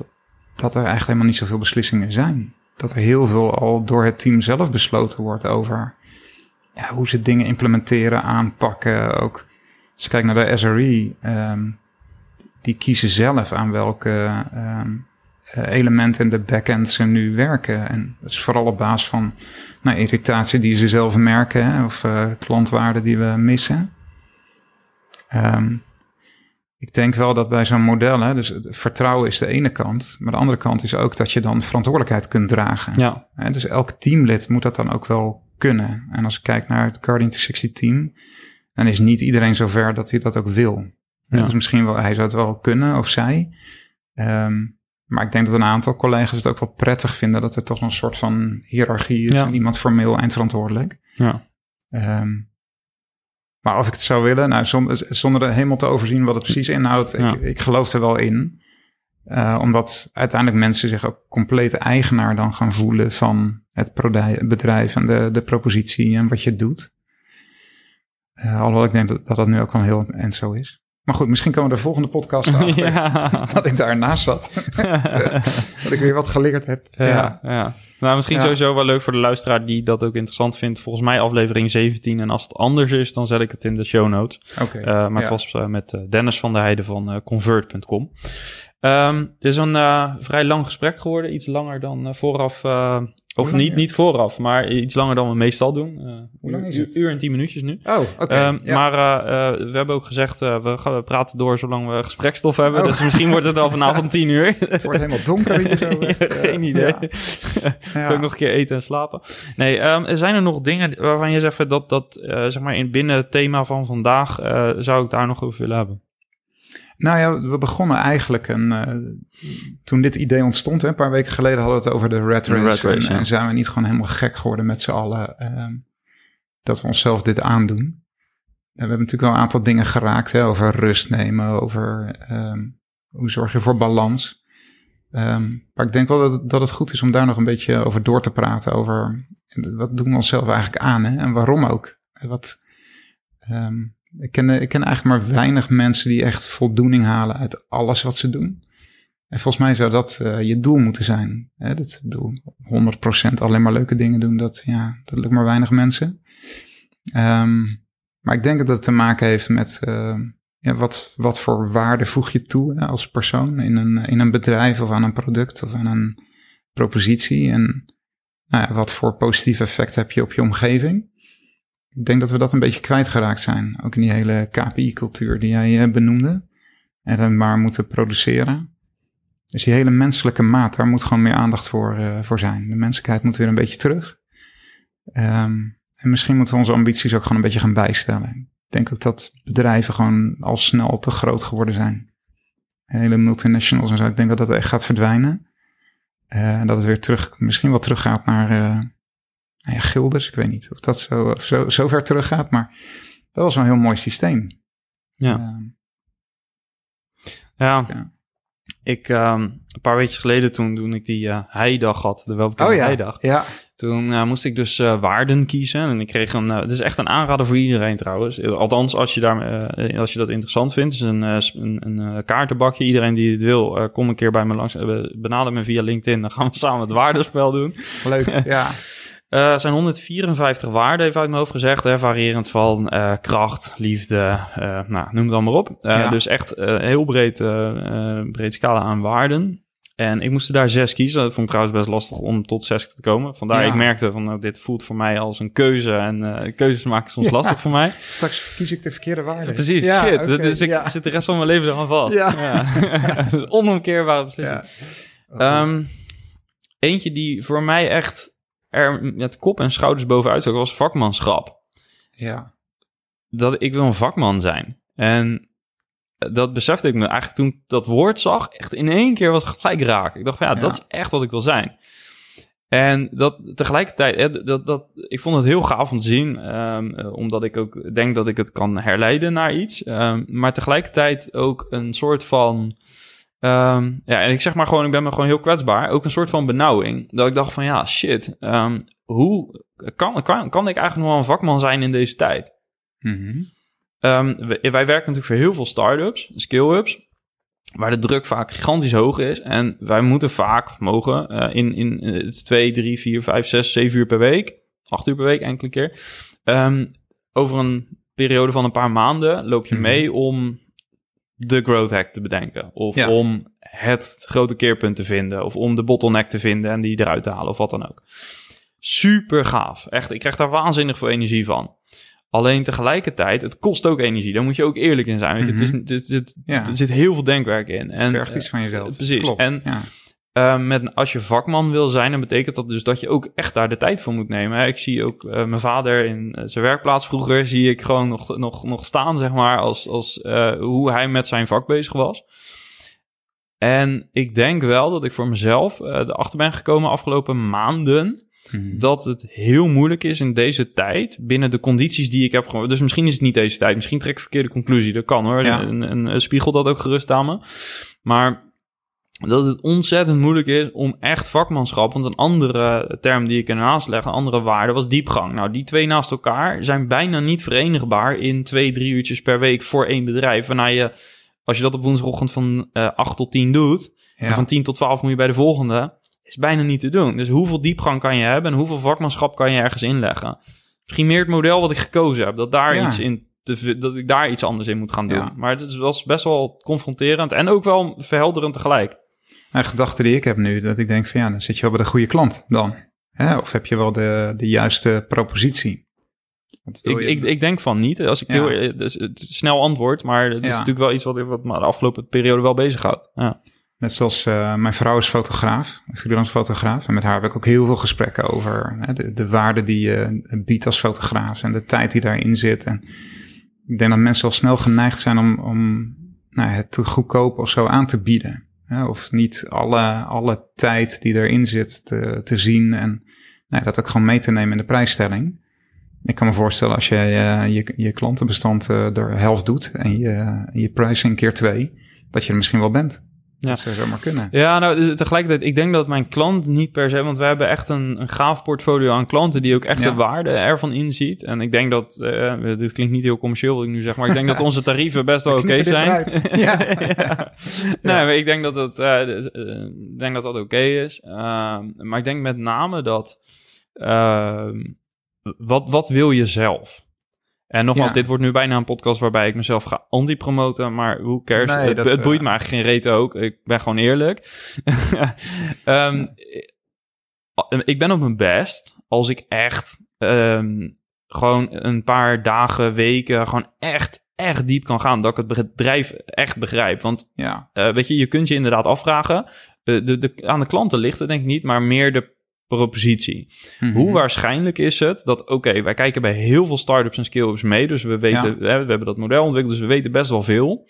dat er eigenlijk helemaal niet zoveel beslissingen zijn. Dat er heel veel al door het team zelf besloten wordt over ja, hoe ze dingen implementeren, aanpakken. Ook als je kijkt naar de SRE, um, die kiezen zelf aan welke um, elementen in de backend ze nu werken. En dat is vooral op basis van nou, irritatie die ze zelf merken of uh, klantwaarden die we missen. Um, ik denk wel dat bij zo'n model, hè, dus vertrouwen is de ene kant, maar de andere kant is ook dat je dan verantwoordelijkheid kunt dragen. Ja, Hè, dus elk teamlid moet dat dan ook wel kunnen. En als ik kijk naar het Guardian 360 team, dan is niet iedereen zover dat hij dat ook wil. Ja. Dus misschien wel, hij zou het wel kunnen of zij. Ehm, maar ik denk dat een aantal collega's het ook wel prettig vinden dat er toch een soort van hiërarchie is Ja. en iemand formeel eindverantwoordelijk. ja. Ehm, maar of ik het zou willen, nou, zonder, zonder er helemaal te overzien wat het precies inhoudt, Ja. ik, ik geloof er wel in. Eh, omdat uiteindelijk mensen zich ook compleet eigenaar dan gaan voelen van het bedrijf en de, de propositie en wat je doet. Eh, alhoewel ik denk dat, dat dat nu ook wel heel en zo is. Maar goed, misschien komen we de volgende podcast achter ja. dat ik daarnaast zat. dat ik weer wat geleerd heb. Ja, ja. Nou, misschien sowieso wel leuk voor de luisteraar die dat ook interessant vindt. Volgens mij aflevering 17. En als het anders is, dan zet ik het in de show notes. Oké. Eh, maar het was eh, met eh, Dennis van der Heijden van Convert.com. Ehm het is een vrij lang gesprek geworden. Iets langer dan vooraf. Of lang, niet, ja? niet vooraf, maar iets langer dan we meestal doen. Eh, Hoe lang is uur, het? uur en tien minuutjes nu. Oh, oké. Ehm, ja. Maar eh, eh, we hebben ook gezegd, we, gaan, we praten door zolang we gesprekstof hebben. Oh. Dus misschien wordt het wel vanavond tien uur. Het wordt helemaal donker hier zo. Geen idee. ja. Ja. Zal ik nog een keer eten en slapen? Nee, ehm, zijn er nog dingen waarvan je zegt dat, dat zeg maar in binnen het thema van vandaag zou ik daar nog over willen hebben? Nou ja, we begonnen eigenlijk een, eh, toen dit idee ontstond, hè, een paar weken geleden hadden we het over de red race. en, ja. en zijn we niet gewoon helemaal gek geworden met z'n allen ehm, dat we onszelf dit aandoen. En we hebben natuurlijk wel een aantal dingen geraakt hè, over rust nemen, over ehm, hoe zorg je voor balans. Ehm, maar ik denk wel dat, het- dat het goed is om daar nog een beetje over door te praten. Over wat doen we onszelf eigenlijk aan hè, en waarom ook. Wat, ik, ken, ik ken eigenlijk maar weinig mensen die echt voldoening halen uit alles wat ze doen. En volgens mij zou dat eh, je doel moeten zijn. Hè? Dat, bedoel, 100% alleen maar leuke dingen doen, dat, ja, dat lukt maar weinig mensen. Ehm, maar ik denk dat het te maken heeft met eh, ja, wat, wat voor waarde voeg je toe hè, als persoon in een, in een bedrijf of aan een product of aan een propositie. En nou ja, wat voor positief effect heb je op je omgeving. Ik denk dat we dat een beetje kwijtgeraakt zijn. Ook in die hele KPI-cultuur die jij eh, benoemde. En dan maar moeten produceren. Dus die hele menselijke maat, daar moet gewoon meer aandacht voor, eh, voor zijn. De menselijkheid moet weer een beetje terug. Ehm, en misschien moeten we onze ambities ook gewoon een beetje gaan bijstellen. Ik denk ook dat bedrijven gewoon al snel te groot geworden zijn. Hele multinationals en zo. Ik denk dat dat echt gaat verdwijnen. Eh, En dat het weer terug, misschien wel teruggaat naar nou ja, Gilders. Ik weet niet of dat zo, zo, zo ver teruggaat, maar dat was een heel mooi systeem. Ja. Ehm, Ja, Ja. ik ehm, een paar weken geleden toen, toen ik die eh, heidag had, de welbekende oh ja, heidag, ja. toen eh, moest ik dus eh, waarden kiezen. En ik kreeg een, het is echt een aanrader voor iedereen trouwens. Althans, als je, daar, als je dat interessant vindt. Het is een, een, een kaartenbakje. Iedereen die het wil, kom een keer bij me langs. Benader me via LinkedIn, dan gaan we samen het waardenspel doen. Leuk, ja. Eh, het zijn 154 waarden, even uit mijn hoofd gezegd. Hè, variërend van eh, kracht, liefde, eh, nou, noem het allemaal op. Eh, Ja. Dus echt eh, heel breed, eh, eh, breed scala aan waarden. En ik moest er daar zes kiezen. Dat vond ik trouwens best lastig om tot zes te komen. Vandaar Ja. ik merkte van, nou, dit voelt voor mij als een keuze. En eh, keuzes maken soms Ja. lastig voor mij. Straks kies ik de verkeerde waarde. Precies, Ja, shit. oké, dus ik zit de rest van mijn leven eraan vast. Ja. Dus onomkeerbare beslissing. Ehm, eentje die voor mij echt er met kop en schouders bovenuit zag, was vakmanschap. ja. Dat ik wil een vakman zijn. En dat besefte ik me eigenlijk toen ik dat woord zag, echt in één keer was gelijk raak. Ik dacht van ja, Ja. dat is echt wat ik wil zijn. En dat tegelijkertijd, hè, dat, dat, ik vond het heel gaaf om te zien, ehm, eh, omdat ik ook denk dat ik het kan herleiden naar iets. Ehm, maar tegelijkertijd ook een soort van, ehm, ja, en ik zeg maar gewoon, ik ben me gewoon heel kwetsbaar. Ook een soort van benauwing. Dat ik dacht van ja, shit, ehm, hoe kan, kan, kan ik eigenlijk nog wel een vakman zijn in deze tijd? Mhm. Ehm, wij, wij werken natuurlijk voor heel veel start-ups, skill-ups, waar de druk vaak gigantisch hoog is. En wij moeten vaak, mogen, eh, in, in eh, twee, drie, vier, vijf, zes, zeven uur per week, acht uur per week enkele keer, over een periode van een paar maanden loop je Mhm. mee om de growth hack te bedenken. Of Ja. om het grote keerpunt te vinden. Of om de bottleneck te vinden en die eruit te halen of wat dan ook. Super gaaf. Echt, ik krijg daar waanzinnig veel energie van. Alleen tegelijkertijd, het kost ook energie. Daar moet je ook eerlijk in zijn. Het is, Mhm. het, het- Ja. Er zit heel veel denkwerk in. Het En, vergt iets van jezelf. eh, precies. Klopt. En ja. Eh, met, als je vakman wil zijn, dan betekent dat dus dat je ook echt daar de tijd voor moet nemen. Hè. Ik zie ook eh, mijn vader in eh, zijn werkplaats vroeger, zie ik gewoon nog, nog, nog staan, zeg maar, als, als eh, hoe hij met zijn vak bezig was. En ik denk wel dat ik voor mezelf erachter ben gekomen afgelopen maanden Mhm. dat het heel moeilijk is in deze tijd, binnen de condities die ik heb. Dus misschien is het niet deze tijd, misschien trek ik verkeerde conclusie. Dat kan hoor. Ja. En spiegel dat ook gerust aan me. Maar dat het ontzettend moeilijk is om echt vakmanschap. Want een andere term die ik ernaast leg, een andere waarde, was diepgang. Nou, die twee naast elkaar zijn bijna niet verenigbaar in twee, drie uurtjes per week voor één bedrijf. Waarna je, als je dat op woensdagochtend van eh 8 tot 10 doet, en van 10 tot 12 moet je bij de volgende, is bijna niet te doen. Dus hoeveel diepgang kan je hebben en hoeveel vakmanschap kan je ergens inleggen? Misschien meer het model wat ik gekozen heb, dat daar Ja. iets in te, dat ik daar iets anders in moet gaan doen. Ja. Maar het was best wel confronterend en ook wel verhelderend tegelijk. Een gedachte die ik heb nu, dat ik denk van ja, dan zit je wel bij de goede klant dan. Hè? Of heb je wel de, de juiste propositie? Ik, ik, ik denk van niet. Als ik Ja. heel, eh, dus het is snel antwoord, maar het is Ja. natuurlijk wel iets wat, wat me de afgelopen periode wel bezighoudt. Ja. Net zoals eh, mijn vrouw is fotograaf, is freelance fotograaf. En met haar heb ik ook heel veel gesprekken over hè, de, de waarde die je biedt als fotograaf en de tijd die daarin zit. En ik denk dat mensen al snel geneigd zijn om, om nou, het te goedkoop of zo aan te bieden. Of niet alle, alle tijd die erin zit te, te zien en nou, dat ook gewoon mee te nemen in de prijsstelling. Ik kan me voorstellen als je eh, je, je klantenbestand eh, door de helft doet en je, je pricing keer twee, dat je er misschien wel bent. Ja. Dat zou zomaar kunnen. Ja, nou, eh, tegelijkertijd, ik denk dat mijn klant niet per se, want we hebben echt een, een gaaf portfolio aan klanten die ook echt Ja. de waarde ervan inziet. En ik denk dat, eh, dit klinkt niet heel commercieel wat ik nu zeg, maar ik denk dat onze tarieven best wel We oké dit zijn. Ja. ja. Nee, ik denk dat dus, eh, ik denk dat dat oké is. Ehm, maar ik denk met name dat, ehm, wat, wat wil je zelf? En nogmaals, Ja. dit wordt nu bijna een podcast waarbij ik mezelf ga anti-promoten, maar hoe cares? Nee, het, dat, het boeit eh, me eigenlijk geen reet ook. Ik ben gewoon eerlijk. Ehm, ik ben op mijn best als ik echt ehm, gewoon een paar dagen, weken, gewoon echt, echt diep kan gaan. Dat ik het bedrijf echt begrijp. Want Ja, eh, weet je, je kunt je inderdaad afvragen. eh, de, de, aan de klanten ligt het denk ik niet, maar meer de propositie. Mhm. Hoe waarschijnlijk is het dat, oké, wij kijken bij heel veel startups en scale-ups mee, dus we weten, we hebben dat model ontwikkeld, dus we weten best wel veel.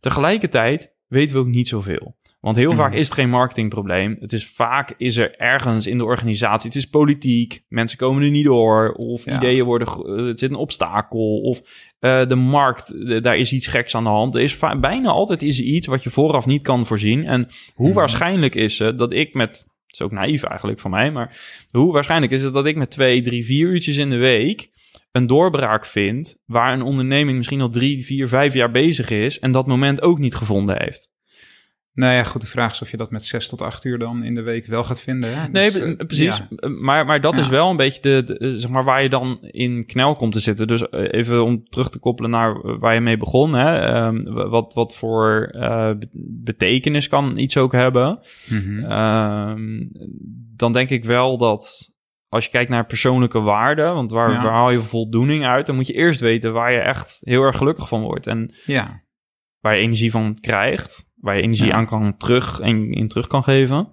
Tegelijkertijd weten we ook niet zoveel. Want heel Mhm. vaak is het geen marketingprobleem. Het is vaak is er ergens in de organisatie. Het is politiek. Mensen komen er niet door. Of Ja. ideeën worden. eh, Het zit een obstakel. Of eh, de markt. eh, daar is iets geks aan de hand. Er is bijna altijd is iets wat je vooraf niet kan voorzien. En hoe Mhm. waarschijnlijk is het dat ik met. Is ook naïef eigenlijk van mij. Maar hoe waarschijnlijk is het dat ik met twee, drie, vier uurtjes in de week. een doorbraak vind. waar een onderneming misschien al drie, vier, vijf jaar bezig is. en dat moment ook niet gevonden heeft. Nou ja, goed, de vraag is of je dat met zes tot acht uur dan in de week wel gaat vinden. Hè? Nee, Dus, b- eh, precies. ja. Maar, maar dat Ja. is wel een beetje de, de- zeg maar, waar je dan in knel komt te zitten. Dus eh, even om terug te koppelen naar waar je mee begon. Hè? Ehm, wat, wat voor eh, be- betekenis kan iets ook hebben. Mhm. Ehm, dan denk ik wel dat als je kijkt naar persoonlijke waarden, want waar, Ja. waar haal je voldoening uit, dan moet je eerst weten waar je echt heel erg gelukkig van wordt. En ja. waar je energie van krijgt, waar je energie Ja. aan kan terug en in terug kan geven.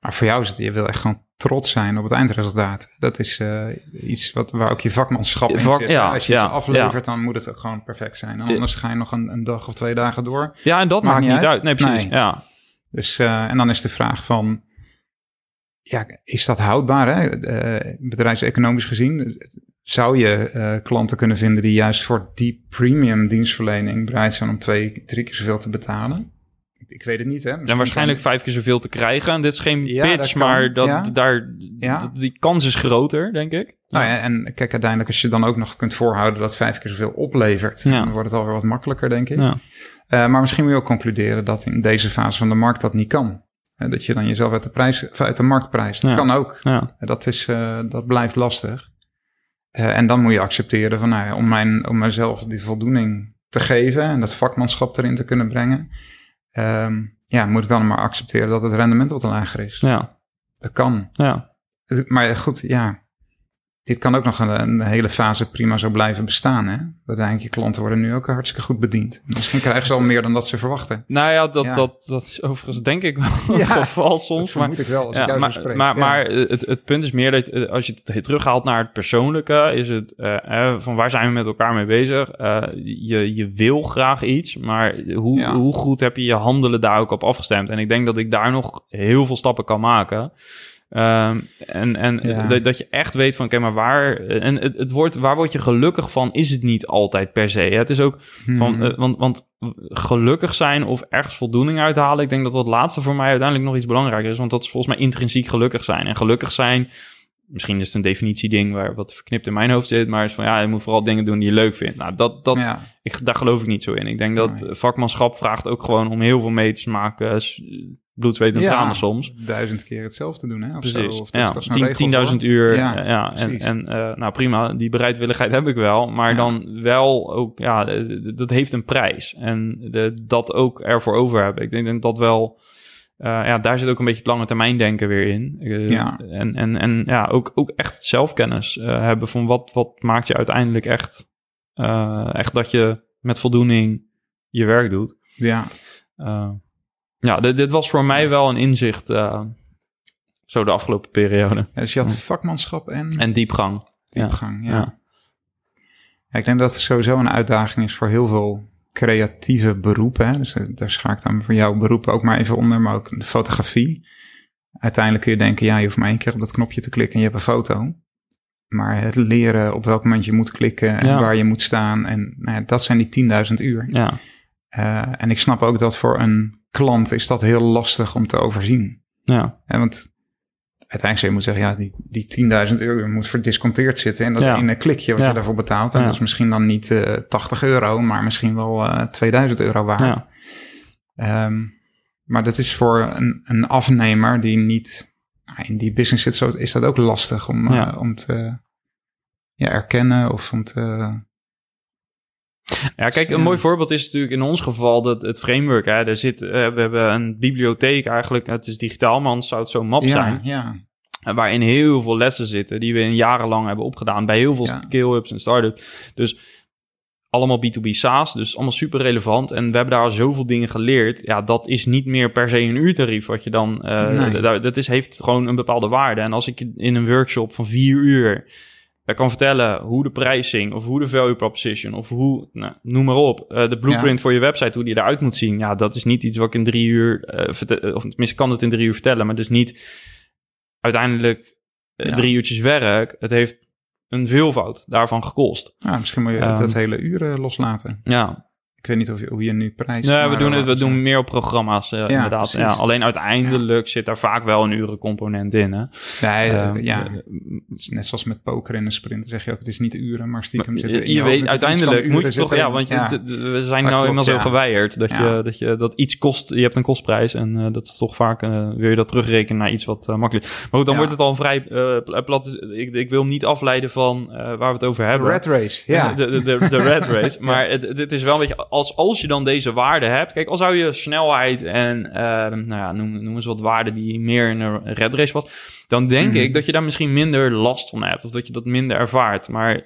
Maar voor jou is het, je wil echt gewoon trots zijn op het eindresultaat. Dat is eh, iets wat, waar ook je vakmanschap in Vak- zit. ja, Als je ja, iets aflevert, dan moet het ook gewoon perfect zijn. En anders ga je nog een, een dag of twee dagen door. Ja, en dat Maakt maakt, niet uit. uit. Nee, precies. Nee. Ja. Dus, eh, en dan is de vraag van, ja, is dat houdbaar? Hè? Eh, bedrijfseconomisch gezien, zou je klanten kunnen vinden die juist voor die premium dienstverlening bereid zijn om twee, drie keer zoveel te betalen? Ik, weet het niet, hè? En Misschien waarschijnlijk vijf keer zoveel te krijgen. En dit is geen Ja, dat pitch, kan. maar dat, Ja. daar, Ja. die kans is groter, denk ik. Nou ja, en kijk, uiteindelijk als je dan ook nog kunt voorhouden dat vijf keer zoveel oplevert, dan wordt het alweer wat makkelijker, denk ik. Ja. Eh, maar misschien moet je ook concluderen dat in deze fase van de markt dat niet kan. Eh, dat je dan jezelf uit de, prijs, uit de markt prijst. Dat kan ook. Dat, is, eh, dat blijft lastig. Eh, en dan moet je accepteren van, nou ja, om, mijn, om mijzelf die voldoening te geven en dat vakmanschap erin te kunnen brengen, ehm, ja, moet ik dan maar accepteren dat het rendement wat lager is. Ja. Dat kan. Ja. Maar goed, ja. Dit kan ook nog een, een, hele fase prima zo blijven bestaan. Hè? Uiteindelijk, je klanten worden nu ook hartstikke goed bediend. Misschien krijgen ze al meer dan dat ze verwachten. Nou ja, dat, Dat, dat is overigens denk ik wel het geval soms. Dat maar, ik wel als ja, ik maar, maar, maar, het, het punt is meer dat eh, als je het terughaalt naar het persoonlijke, is het uh, van waar zijn we met elkaar mee bezig? Uh, je, je wil graag iets, maar hoe, hoe goed heb je je handelen daar ook op afgestemd? En ik denk dat ik daar nog heel veel stappen kan maken. Um, en en dat, dat, je echt weet van, oké, maar waar... En het, het wordt, waar word je gelukkig van, is het niet altijd per se. Het is ook van... Uh, want, want gelukkig zijn of ergens voldoening uithalen... ik denk dat dat laatste voor mij uiteindelijk nog iets belangrijker is. Want dat is volgens mij intrinsiek gelukkig zijn. En gelukkig zijn... Misschien is het een definitieding waar wat verknipt in mijn hoofd zit, maar is van ja, je moet vooral dingen doen die je leuk vindt. Nou, dat, dat, ik, daar geloof ik niet zo in. Ik denk dat vakmanschap vraagt ook gewoon om heel veel mee te maken, bloed, zweet en ja, tranen soms. duizend keer hetzelfde doen, hè? Of Precies, zo, of ja. 10.000 uur. Ja, ja. en, en uh, nou prima, die bereidwilligheid heb ik wel. Maar dan wel ook, ja, dat heeft een prijs. En de, dat ook ervoor over hebben. Ik denk dat wel... Uh, ja, daar zit ook een beetje het lange termijn denken weer in. Uh, ja. En, en, en ja, ook, ook echt zelfkennis uh, hebben van wat, wat maakt je uiteindelijk echt, echt dat je met voldoening je werk doet. Ja. Ja, dit, dit, was voor mij wel een inzicht zo de afgelopen periode. Ja, dus je had vakmanschap en... En diepgang. Diepgang, ja. ja. ja. ik denk dat het sowieso een uitdaging is voor heel veel creatieve beroepen. Hè? Dus eh, daar schaak ik dan voor jouw beroep ook maar even onder, maar ook de fotografie. Uiteindelijk kun je denken, ja, je hoeft maar één keer op dat knopje te klikken en je hebt een foto. Maar het leren op welk moment je moet klikken en waar je moet staan. En nou ja, dat zijn die 10.000 uur. Ja. Uh, en ik snap ook dat voor een klant is dat heel lastig om te overzien. Ja. En want uiteindelijk zou je moeten zeggen, ja, die, die 10.000 euro moet verdisconteerd zitten. En dat ja. ene klikje wat je daarvoor betaalt. En dat is misschien dan niet uh, eh, 80 euro, maar misschien wel uh, eh, 2000 euro waard. Um, maar dat is voor een, een afnemer die niet nou, in die business zit, zo is dat ook lastig om, uh, om te ja, erkennen of om te ja, kijk, een mooi voorbeeld is natuurlijk in ons geval dat het framework. Hè, er zit, uh, we hebben een bibliotheek eigenlijk, het is digitaal, man, zou het zo'n map ja, zijn. Ja. Waarin heel veel lessen zitten die we in jarenlang hebben opgedaan bij heel veel ja. scale-ups en start-ups. Dus allemaal B2B SaaS, dus allemaal super relevant. En we hebben daar zoveel dingen geleerd. Ja, dat is niet meer per se een uurtarief wat je dan... Uh, nee. dat is, heeft gewoon een bepaalde waarde. En als ik in een workshop van vier uur ik kan vertellen hoe de pricing of hoe de value proposition of hoe, nou, noem maar op, uh, de blueprint voor je website, hoe die eruit moet zien. Ja, dat is niet iets wat ik in drie uur, uh, of tenminste kan het in drie uur vertellen, maar dus niet uiteindelijk ja. drie uurtjes werk. Het heeft een veelvoud daarvan gekost. Ja, misschien moet je dat hele uren loslaten. Ja, ik weet niet of je, hoe je nu prijst. Nee, we doen het. We doen meer op programma's, uh, ja, inderdaad. Ja, alleen uiteindelijk zit daar vaak wel een urencomponent in. Hè? Nee, uh, ja. Het is net zoals met poker in een sprint. zeg je ook, het is niet uren, maar stiekem zit er Je weet, uiteindelijk moet je toch, ja, want je, we zijn nou eenmaal zo geweigerd dat, je, dat, je, dat iets kost. Je hebt een kostprijs en uh, dat is toch vaak, wil je dat terugrekenen naar iets wat makkelijk Maar goed, dan wordt het al vrij plat. Ik, ik wil hem niet afleiden van waar we het over hebben. De red race, ja. De, de, de, de red race. Maar het, het is wel een beetje als, als je dan deze waarden hebt... Kijk, al zou je snelheid en uh, nou ja, noem, noem eens wat waarden die meer in een red race was... dan denk mm. ik dat je daar misschien minder last van hebt. Of dat je dat minder ervaart. Maar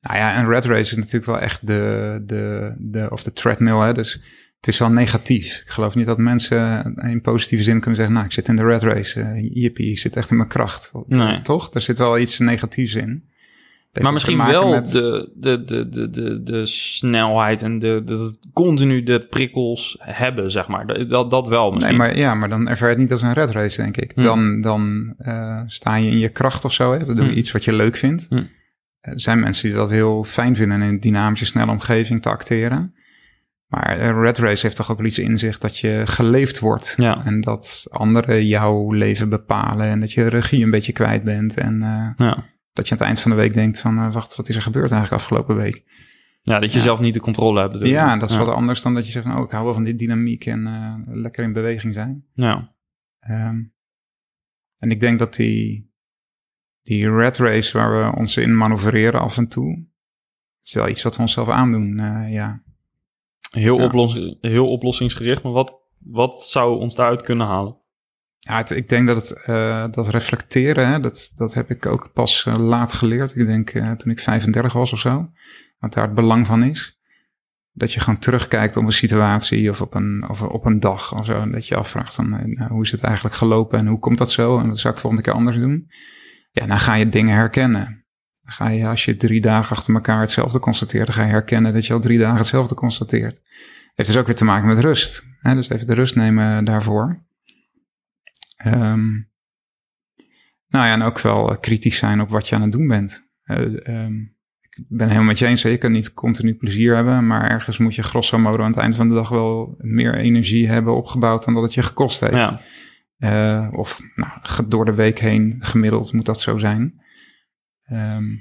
nou ja, een red race is natuurlijk wel echt de, de, de of de treadmill. Hè? Dus het is wel negatief. Ik geloof niet dat mensen in positieve zin kunnen zeggen: Nou, ik zit in de red race. Uh, jippie, ik zit echt in mijn kracht. Nee. Toch? Er zit wel iets negatiefs in maar misschien wel met... de, de, de, de, de, de snelheid en de, de, continu de prikkels hebben, zeg maar. Dat, dat wel misschien. Nee, maar, ja, maar dan ervaar je het niet als een red race, denk ik. Hm. Dan, dan uh, sta je in je kracht of zo. Hè? Dan doe je iets wat je leuk vindt. Hm. Er zijn mensen die dat heel fijn vinden in een dynamische, snelle omgeving te acteren. Maar een red race heeft toch ook wel iets in zich dat je geleefd wordt. Ja. En dat anderen jouw leven bepalen en dat je regie een beetje kwijt bent. En uh, ja dat je aan het eind van de week denkt van, uh, wacht, wat is er gebeurd eigenlijk afgelopen week? Ja, dat je zelf niet de controle hebt. Ja, dat is wat anders dan dat je zegt van, oh, ik hou wel van die dynamiek en uh, lekker in beweging zijn. Ja. Um, en ik denk dat die, die red race waar we ons in manoeuvreren af en toe, het is wel iets wat we onszelf aandoen, uh, ja. Heel, ja. Heel oplossingsgericht, maar wat, wat zou ons daaruit kunnen halen? Ja, ik denk dat het eh, dat reflecteren, hè, dat, dat heb ik ook pas eh, laat geleerd. Ik denk eh, toen ik 35 was of zo, wat daar het belang van is. Dat je gewoon terugkijkt op een situatie of op een, of op een dag of zo. En dat je afvraagt van nou, hoe is het eigenlijk gelopen en hoe komt dat zo? En dat zou ik volgende keer anders doen. Ja, dan ga je dingen herkennen. Dan ga je, als je drie dagen achter elkaar hetzelfde constateert, dan ga je herkennen dat je al drie dagen hetzelfde constateert. Heeft dus ook weer te maken met rust. Hè? Dus even de rust nemen daarvoor. Ehm, nou ja, en ook wel eh, kritisch zijn op wat je aan het doen bent. Ehm, ik ben helemaal met je eens, je kan niet continu plezier hebben, maar ergens moet je grosso modo aan het eind van de dag wel meer energie hebben opgebouwd dan dat het je gekost heeft. Ja, Eh, of nou, door de week heen gemiddeld moet dat zo zijn. Ehm,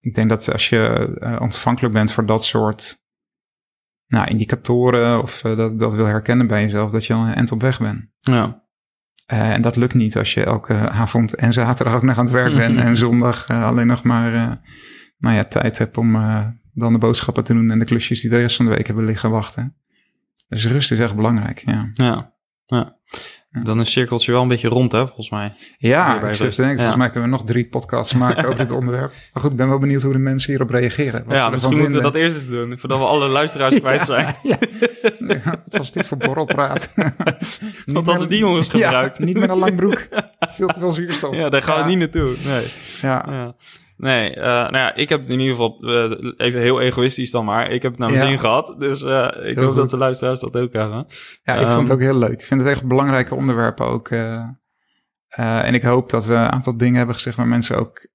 ik denk dat als je ontvankelijk bent voor dat soort nou, indicatoren of dat, dat wil herkennen bij jezelf, dat je al een eind op weg bent. ja. Eh, en dat lukt niet als je elke avond en zaterdag ook nog aan het werk bent en zondag eh, alleen nog maar eh, nou ja, tijd hebt om dan de boodschappen te doen en de klusjes die de rest van de week hebben liggen wachten. Dus rust is echt belangrijk, ja. ja. ja. Dan is cirkeltje wel een beetje rond, hè, volgens mij. Ja, ik denken, volgens mij kunnen we nog drie podcasts maken over dit onderwerp. Maar goed, ik ben wel benieuwd hoe de mensen hierop reageren. Ja, misschien moeten we dat eerst eens doen, voordat we alle luisteraars kwijt zijn. Ja. Wat was dit voor borrelpraat? Wat hadden die jongens Ja, gebruikt? niet met een lang broek. Veel te veel zuurstof. Ja, daar gaan we niet naartoe. Nee. Ja, Ja. Nee, eh, nou ja, ik heb het in ieder geval, eh, even heel egoïstisch dan maar, ik heb het naar mijn Ja. zin gehad. Dus eh, ik Heel hoop dat de luisteraars dat ook hebben. ja ik Ehm, vond het ook heel leuk. Ik vind het echt belangrijke onderwerpen ook. eh, eh, en ik hoop dat we een aantal dingen hebben gezegd waar mensen ook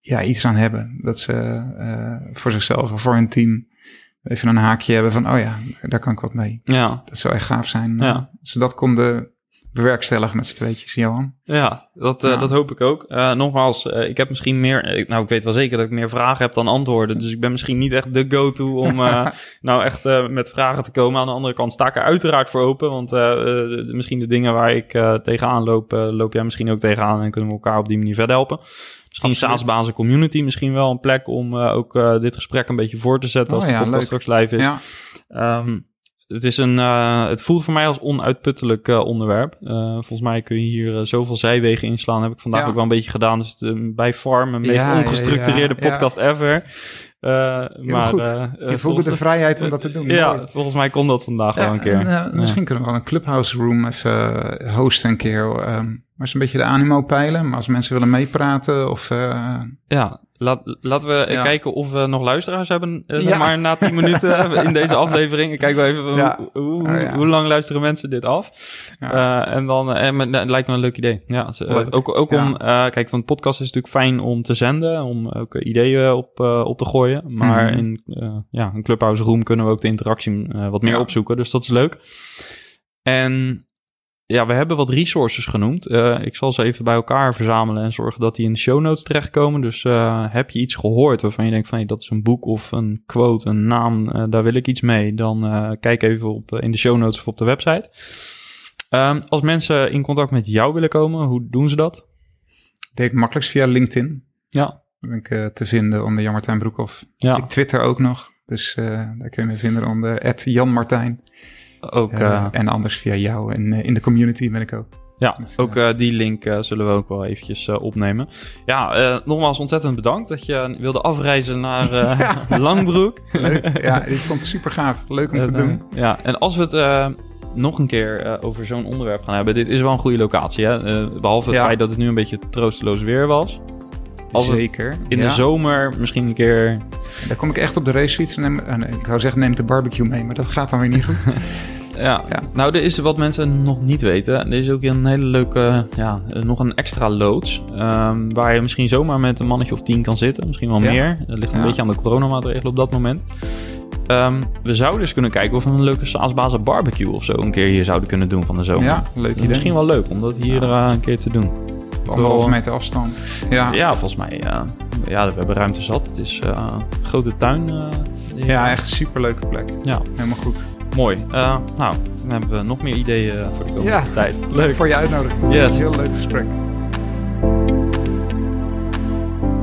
ja, iets aan hebben. Dat ze eh, voor zichzelf of voor hun team even een haakje hebben van, oh ja, daar kan ik wat mee. Ja, Dat zou echt gaaf zijn. Ja. Ze dat konden bewerkstelligen met z'n tweetjes, Johan. ja, dat, eh, dat hoop ik ook. Eh, nogmaals, eh, ik heb misschien meer, nou ik weet wel zeker dat ik meer vragen heb dan antwoorden. Dus ik ben misschien niet echt de go-to om eh, nou echt eh, met vragen te komen. Aan de andere kant sta ik er uiteraard voor open. Want eh, eh, de- misschien de dingen waar ik eh, tegenaan loop, loop jij misschien ook tegenaan. En kunnen we elkaar op die manier verder helpen. Misschien. SaaS-bazen community, misschien wel een plek om eh, ook eh, dit gesprek een beetje voor te zetten als Oh de ja, podcast leuk. straks live is. Ja, Ehm, het, is een, eh, het voelt voor mij als onuitputtelijk onderwerp. Volgens mij kun je hier zoveel zijwegen inslaan. Heb ik vandaag Ja. ook wel een beetje gedaan. Dus de, bij Farm, mijn meest Ja, ongestructureerde ja, podcast ever. Maar, je voelde de vrijheid om dat te doen. Ja, volgens mij kon dat vandaag wel een keer. en, misschien kunnen we wel een clubhouse room even hosten een keer. ehm maar eens een beetje de animo peilen. Maar als mensen willen meepraten of... eh, Ja, laat, laten we Ja. kijken of we nog luisteraars hebben. eh, Ja. maar na 10 minuten in deze aflevering. Ik kijk wel even Ja. hoe, hoe, Oh, hoe lang luisteren mensen dit af. Eh, en dan en, nou, lijkt me een leuk idee. Ja, ook, ook om, kijk, van de podcast is natuurlijk fijn om te zenden, om ook ideeën op, op te gooien. Maar Mhm. in ja, een Clubhouse Room kunnen we ook de interactie wat meer opzoeken. Dus dat is leuk. En ja, we hebben wat resources genoemd. Eh, ik zal ze even bij elkaar verzamelen en zorgen dat die in de show notes terechtkomen. Dus eh, heb je iets gehoord waarvan je denkt van hey, dat is een boek of een quote, een naam, eh, daar wil ik iets mee. Dan kijk even op, in de show notes of op de website. Ehm, als mensen in contact met jou willen komen, hoe doen ze dat? deed ik makkelijkst via LinkedIn. Ja, Daar ben ik te vinden onder Jan Martijn Broekhoff. ja. Ik twitter ook nog. Dus daar kun je me vinden onder Jan Martijn. Ook, Eh, en anders via jou. En eh, in de community ben ik ook. ja, dus, ook eh, die link eh, zullen we ook wel eventjes eh, opnemen. Ja, eh, nogmaals ontzettend bedankt dat je wilde afreizen naar eh, Langbroek. Leuk. ja, ik vond het super gaaf. Leuk om te En, doen. ja, en als we het eh, nog een keer eh, over zo'n onderwerp gaan hebben. Dit is wel een goede locatie, hè? Eh, behalve het Ja. feit dat het nu een beetje troosteloos weer was. Als Zeker. in Ja. de zomer misschien een keer... Daar kom ik echt op de racefiets. En neem, nee, ik wou zeggen, neem de barbecue mee. Maar dat gaat dan weer niet goed. Ja. Ja. nou, er is wat mensen nog niet weten. Er is ook een hele leuke, ja, eh, nog een extra loods. ehm, waar je misschien zomaar met een mannetje of tien kan zitten. Misschien wel Ja. meer. Dat ligt een beetje aan de coronamaatregelen op dat moment. Ehm, we zouden eens kunnen kijken of we een leuke saasbazen barbecue of zo een keer hier zouden kunnen doen van de zomer. ja, leuk idee. Misschien wel leuk om dat hier eh, een keer te doen. Anderhalve meter afstand. Ja, ja. Ja, volgens mij. eh, ja, we hebben ruimte zat. Het is eh, een grote tuin. eh, die- echt super leuke plek. ja, Helemaal goed. mooi. Eh, nou, dan hebben we nog meer ideeën voor de komende Ja. tijd. Leuk voor je uitnodiging. Yes. Heel leuk gesprek.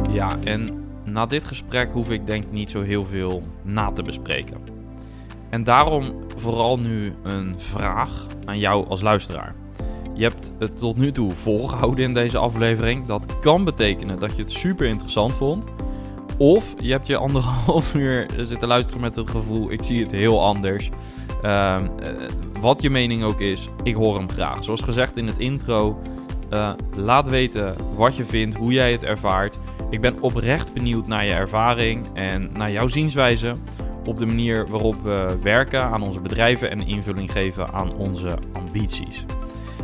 Ja, en na dit gesprek hoef ik denk niet zo heel veel na te bespreken. En daarom vooral nu een vraag aan jou als luisteraar. Je hebt het tot nu toe volgehouden in deze aflevering. Dat kan betekenen dat je het super interessant vond. Of je hebt je anderhalf uur zitten luisteren met het gevoel: ik zie het heel anders. Uh, wat je mening ook is, ik hoor hem graag. Zoals gezegd in het intro, uh, laat weten wat je vindt, hoe jij het ervaart. Ik ben oprecht benieuwd naar je ervaring en naar jouw zienswijze op de manier waarop we werken aan onze bedrijven en invulling geven aan onze ambities.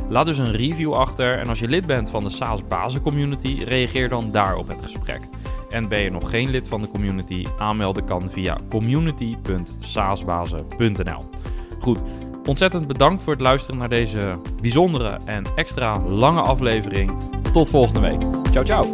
Laat dus een review achter en als je lid bent van de SaaS Bazen Community, reageer dan daar op het gesprek. En ben je nog geen lid van de community, aanmelden kan via community.saasbazen.nl. Goed, ontzettend bedankt voor het luisteren naar deze bijzondere en extra lange aflevering. Tot volgende week. Ciao, ciao.